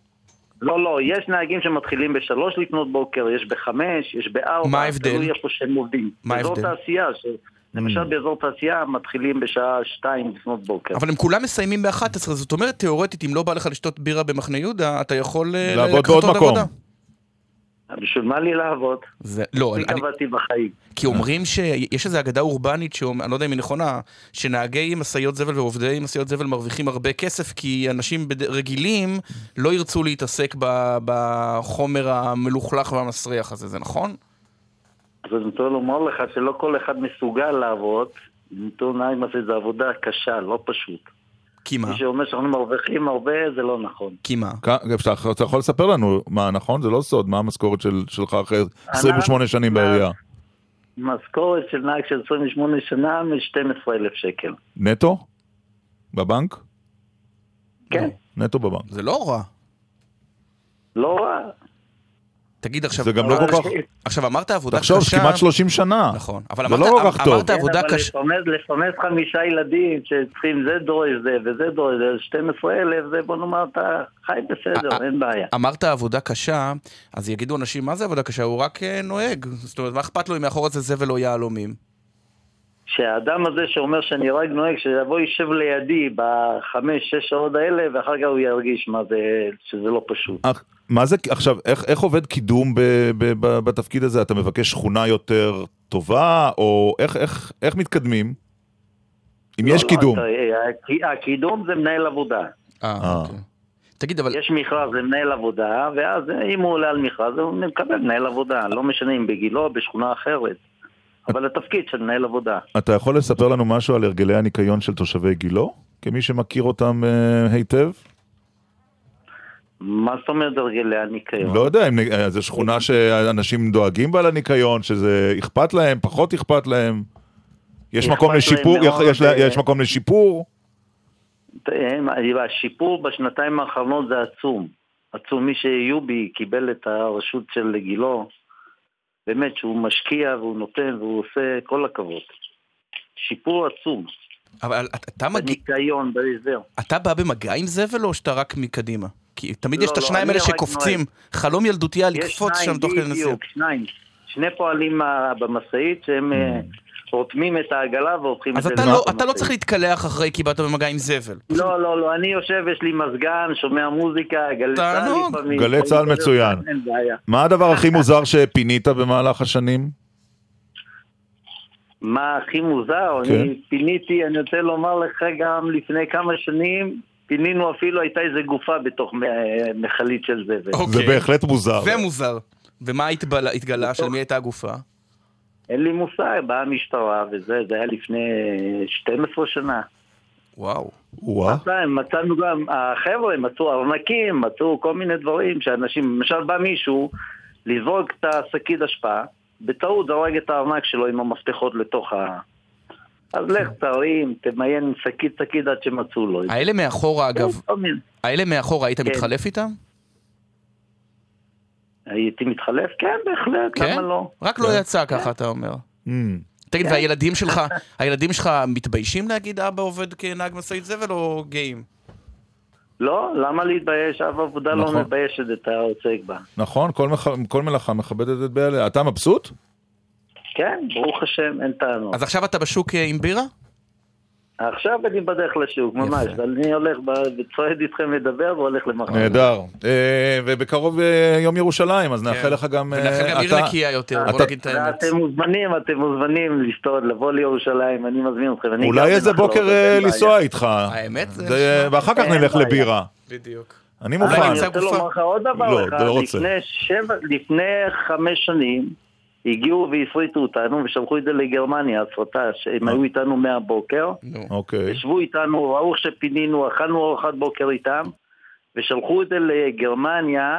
לא, לא, יש נהגים שמתחילים בשלוש לפנות בוקר, יש בחמש, יש בארבע. מה ההבדל? תלוי איפה שהם עובדים. מה ההבדל? תעשייה, ש... למשל באזור תעשייה מתחילים בשעה שתיים לפנות בוקר. אבל הם כולם מסיימים ב-11, זאת אומרת, תיאורטית, אם לא בא לך לשתות בירה במחנה יהודה, אתה יכול אה, לעבוד בעוד עוד מקום. בשביל מה לי לעבוד? זה, לא, אני אני, קבעתי בחיים. כי אומרים שיש איזו אגדה אורבנית, שאומר- אני לא יודע אם היא נכונה, שנהגי משאיות זבל ועובדי משאיות זבל מרוויחים הרבה כסף, כי אנשים בד- רגילים לא ירצו להתעסק ב- בחומר המלוכלך והמסריח הזה, זה נכון? אז אני רוצה לומר לך שלא כל אחד מסוגל לעבוד. בתור נהג משאית זו עבודה קשה, לא פשוט. כי מה? מי שאומר שאנחנו מרוויחים הרבה, זה לא נכון. כי מה? אתה אתה יכול לספר לנו מה, נכון? זה לא סוד, מה המשכורת של- שלך אחרי 28 שנים בעירייה? משכורת של נהג של 28 שנה מ-12,000 שקל. נטו? בבנק? כן. נטו בבנק. זה לא רע. לא רע. תגיד עכשיו... זה גם לא כל כך... עכשיו, אמרת עבודה קשה... תחשוב, זה כמעט 30 שנה. נכון. אבל זה אמרת- לא כל כך טוב. אמרת עבודה כן, אבל קשה. לפרנס- לפרנס חמישה ילדים שצריכים זה דורש זה וזה דורש זה, 12,000 זה בוא נאמר אתה חי אה, בסדר, אין בעיה. אמרת עבודה קשה, אז יגידו אנשים, מה זה עבודה קשה? הוא רק אה, נוהג. זאת אומרת, מה אכפת לו אם מאחורי זה זבל או יהלומים? שהאדם הזה שאומר שאני רק נוהג, שיבוא יישב לידי בחמש, שש שעות האלה, ואחר כך הוא ירגיש מה זה, שזה לא פשוט. מה זה, עכשיו, איך, איך עובד קידום ב, ב, ב, בתפקיד הזה? אתה מבקש שכונה יותר טובה, או איך, איך, איך מתקדמים? אם יש לא, קידום. אתה- הק- הקידום זה מנהל עבודה. אה, אוקיי. תגיד, אבל... יש מכרז למנהל עבודה, ואז אם הוא עולה על מכרז, הוא מקבל מנהל עבודה, לא משנה אם בגילו או בשכונה אחרת. אבל התפקיד של מנהל עבודה. אתה יכול לספר לנו משהו על הרגלי הניקיון של תושבי גילו? כמי שמכיר אותם אה, היטב? מה זאת אומרת הרגלי הניקיון? לא יודע, אם אה, זו שכונה שאנשים דואגים בה לניקיון, שזה אכפת להם, פחות אכפת להם. יש מקום לשיפור, יש, לה- אה, יש מקום לשיפור. הם- השיפור בשנתיים האחרונות זה עצום. עצום. מי שיובי קיבל את הרשות של גילו, באמת שהוא משקיע והוא נותן והוא עושה כל הכבוד. שיפור עצום. אבל אתה- אתה מגיע... בניקיון, בהסדר. אתה בא במגע עם זבל או שאתה רק מקדימה? כי תמיד לא, יש את לא, השניים האלה שקופצים. נוהג. חלום ילדותי היה לקפוץ שניים, שם תוך כדי נסיעה. בדיוק, שניים. שני פועלים אה, במשאית שהם אה, רותמים את העגלה והופכים את אז זה אתה למעט לא- אתה לא. צריך להתקלח אחרי כי באת במגע עם זבל. לא, לא, לא, אני יושב, יש לי מזגן, שומע מוזיקה, גלי צה"ל. לפעמים. גלי צה"ל מצוין. מה הדבר הכי מוזר שפינית במהלך השנים? מה הכי מוזר? כן. אני פיניתי, אני רוצה לומר לך גם לפני כמה שנים, פינינו אפילו, הייתה איזה גופה בתוך מכלית של זבל. זה בהחלט מוזר. זה מוזר. ומה התבלה- התגלה? של מי הייתה הגופה? אין לי מושג, באה המשטרה וזה, זה היה לפני 12 שנה. וואו. וואו. מצאנו גם, החבר'ה מצאו ארנקים, מצאו כל מיני דברים שאנשים, למשל בא מישהו לזרוק את השקית אשפה, בטעות זרק את הארנק שלו עם המפתחות לתוך ה... אז לך תרים, תמיין שקית שקית עד שמצאו לו. האלה מאחורה אגב, כל מיני. האלה מאחורה היית כן. מתחלף איתם? הייתי מתחלף? כן, בהחלט, כן? למה לא? רק לא יצא ככה אתה אומר. Mm. תגיד, כן. והילדים שלך, הילדים שלך מתביישים להגיד אבא עובד כנהג משאית זבל או גאים? לא, למה להתבייש? אף עבודה לא נכון. מביישת את העוסק בה. נכון. כל מלאכה מכבדת את בעליה. אתה מבסוט? כן, ברוך השם, אין טענות. אז עכשיו אתה בשוק אה, עם בירה? עכשיו אני בדרך לשוק, ממש. אני הולך ב- וצועד איתכם לדבר והולך למחר. נהדר. אה, ובקרוב אה, יום ירושלים, אז נאחל לך גם... ונאחל גם עיר נקייה יותר, בוא נגיד את האמת. אתם מוזמנים, אתם מוזמנים לסתות, לבוא לירושלים, אני מזמין אתכם. אני אולי איזה בוקר בעיה. לנסוע איתך. האמת זה... ואחר כך אין נלך. לבירה. בדיוק. אני מוכן. אני רוצה לומר לך עוד דבר לא, אחד, לא רוצה. לפני שבע- לפני חמש שנים הגיעו והפריטו אותנו ושלחו את זה לגרמניה, הפרטה, שהם היו איתנו מהבוקר, אוקיי. ישבו איתנו, ראו איך שפינינו, אכלנו ארוחת בוקר איתם, ושלחו את זה לגרמניה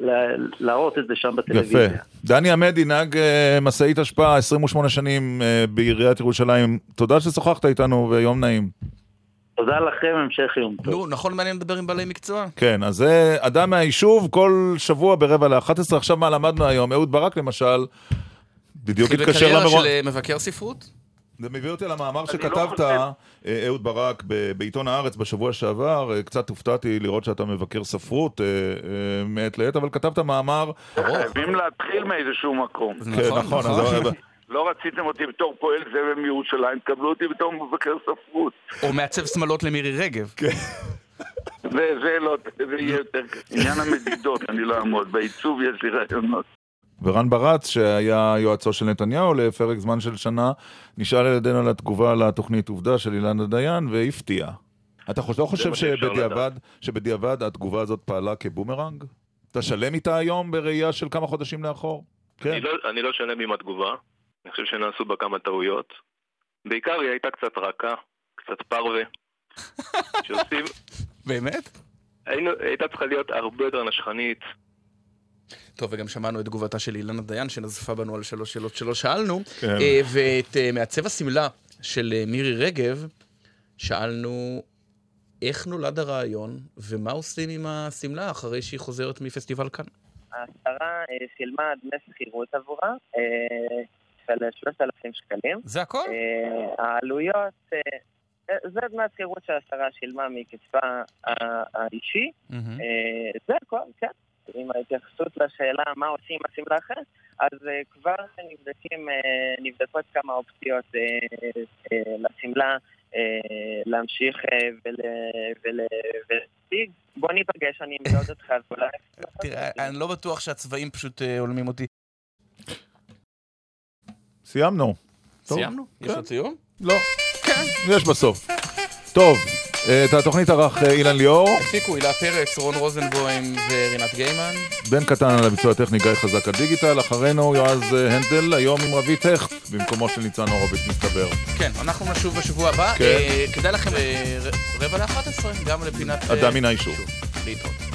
ל- להראות את זה שם בטלוויזיה. יפה. דני עמדי, נהג אה, משאית אשפה, 28 שנים אה, בעיריית ירושלים. תודה ששוחחת איתנו ויום נעים. תודה לכם, המשך יום טוב. נו, נכון מעניין לדבר עם בעלי מקצוע? כן, אז זה אדם מהיישוב כל שבוע ברבע ל-11. עכשיו מה למדנו היום? אהוד ברק למשל, בדיוק התחיל התקשר בקריירה למרון. של אה, מבקר ספרות? זה מביא אותי למאמר לא שכתבת, אה, אהוד ברק, בעיתון הארץ בשבוע שעבר, אה, קצת הופתעתי לראות שאתה מבקר ספרות אה, אה, מעת לעת, אבל כתבת מאמר... חייבים להתחיל מאיזשהו מקום. כן, נכון, אז- לא רציתם אותי בתור פועל זבל מירושלים, תקבלו אותי בתור מבקר ספרות. או מעצב שמלות למירי רגב. וזה לא, זה יהיה יותר. עניין המדידות, אני לא אעמוד. בעיצוב יש לי רעיונות. ורן ברץ, שהיה יועצו של נתניהו לפרק זמן של שנה, נשאל על ידינו על התגובה לתוכנית עובדה של אילנה דיין, והפתיע. אתה חושב- לא חושב שבדיעבד, שבדיעבד התגובה הזאת פעלה כבומרנג? אתה שלם איתה היום בראייה של כמה חודשים לאחור? כן. אני לא, אני לא שלם עם התגובה, אני חושב שנעשו בה כמה טעויות. בעיקר היא הייתה קצת רכה, קצת פרווה. שעושים... באמת? היינו, הייתה צריכה להיות הרבה יותר נשכנית. טוב, וגם שמענו את תגובתה של אילנה דיין, שנזפה בנו על שלוש שאלות שלא שאלנו. כן. אה, ואת אה, מעצב השמלה של אה, מירי רגב, שאלנו איך נולד הרעיון, ומה עושים עם השמלה אחרי שהיא חוזרת מפסטיבל כאן. השרה שילמה דמי שכירות עבורה אה, של 3,000 שקלים. זה הכל? אה, העלויות, אה, אה, זה דמי השכירות שהשרה שילמה מכספה ה- האישי. אה, זה הכל, כן. עם ההתייחסות לשאלה מה עושים עם השמלה אחרת, אז אה, כבר נבדקים, אה, נבדקות כמה אופציות אה, אה, לשמלה אה, להמשיך אה, ול- ול- ולהציג. בוא ניפגש, אני אמדוד אותך ואולי... תראה, אני לא בטוח שהצבעים פשוט אה, הולמים אותי. סיימנו. סיימנו? יש כן. עוד סיום? לא. כן. יש בסוף. טוב, את התוכנית ערך אה, אילן ליאור, הפיקו הילה פרץ, רון רוזנבוים ורינת גיימן. בן קטן על הביצוע הטכני גיא חזק על דיגיטל, אחרינו יועז אה, הנדל, היום עם רביט הכט, במקומו של ניצן הורוביץ מסתבר. כן, אנחנו נשוב בשבוע הבא. כן. אה, כדאי לכם רבע לאחת עשרה, גם לפינת... אדם מן היישוב. להתראות.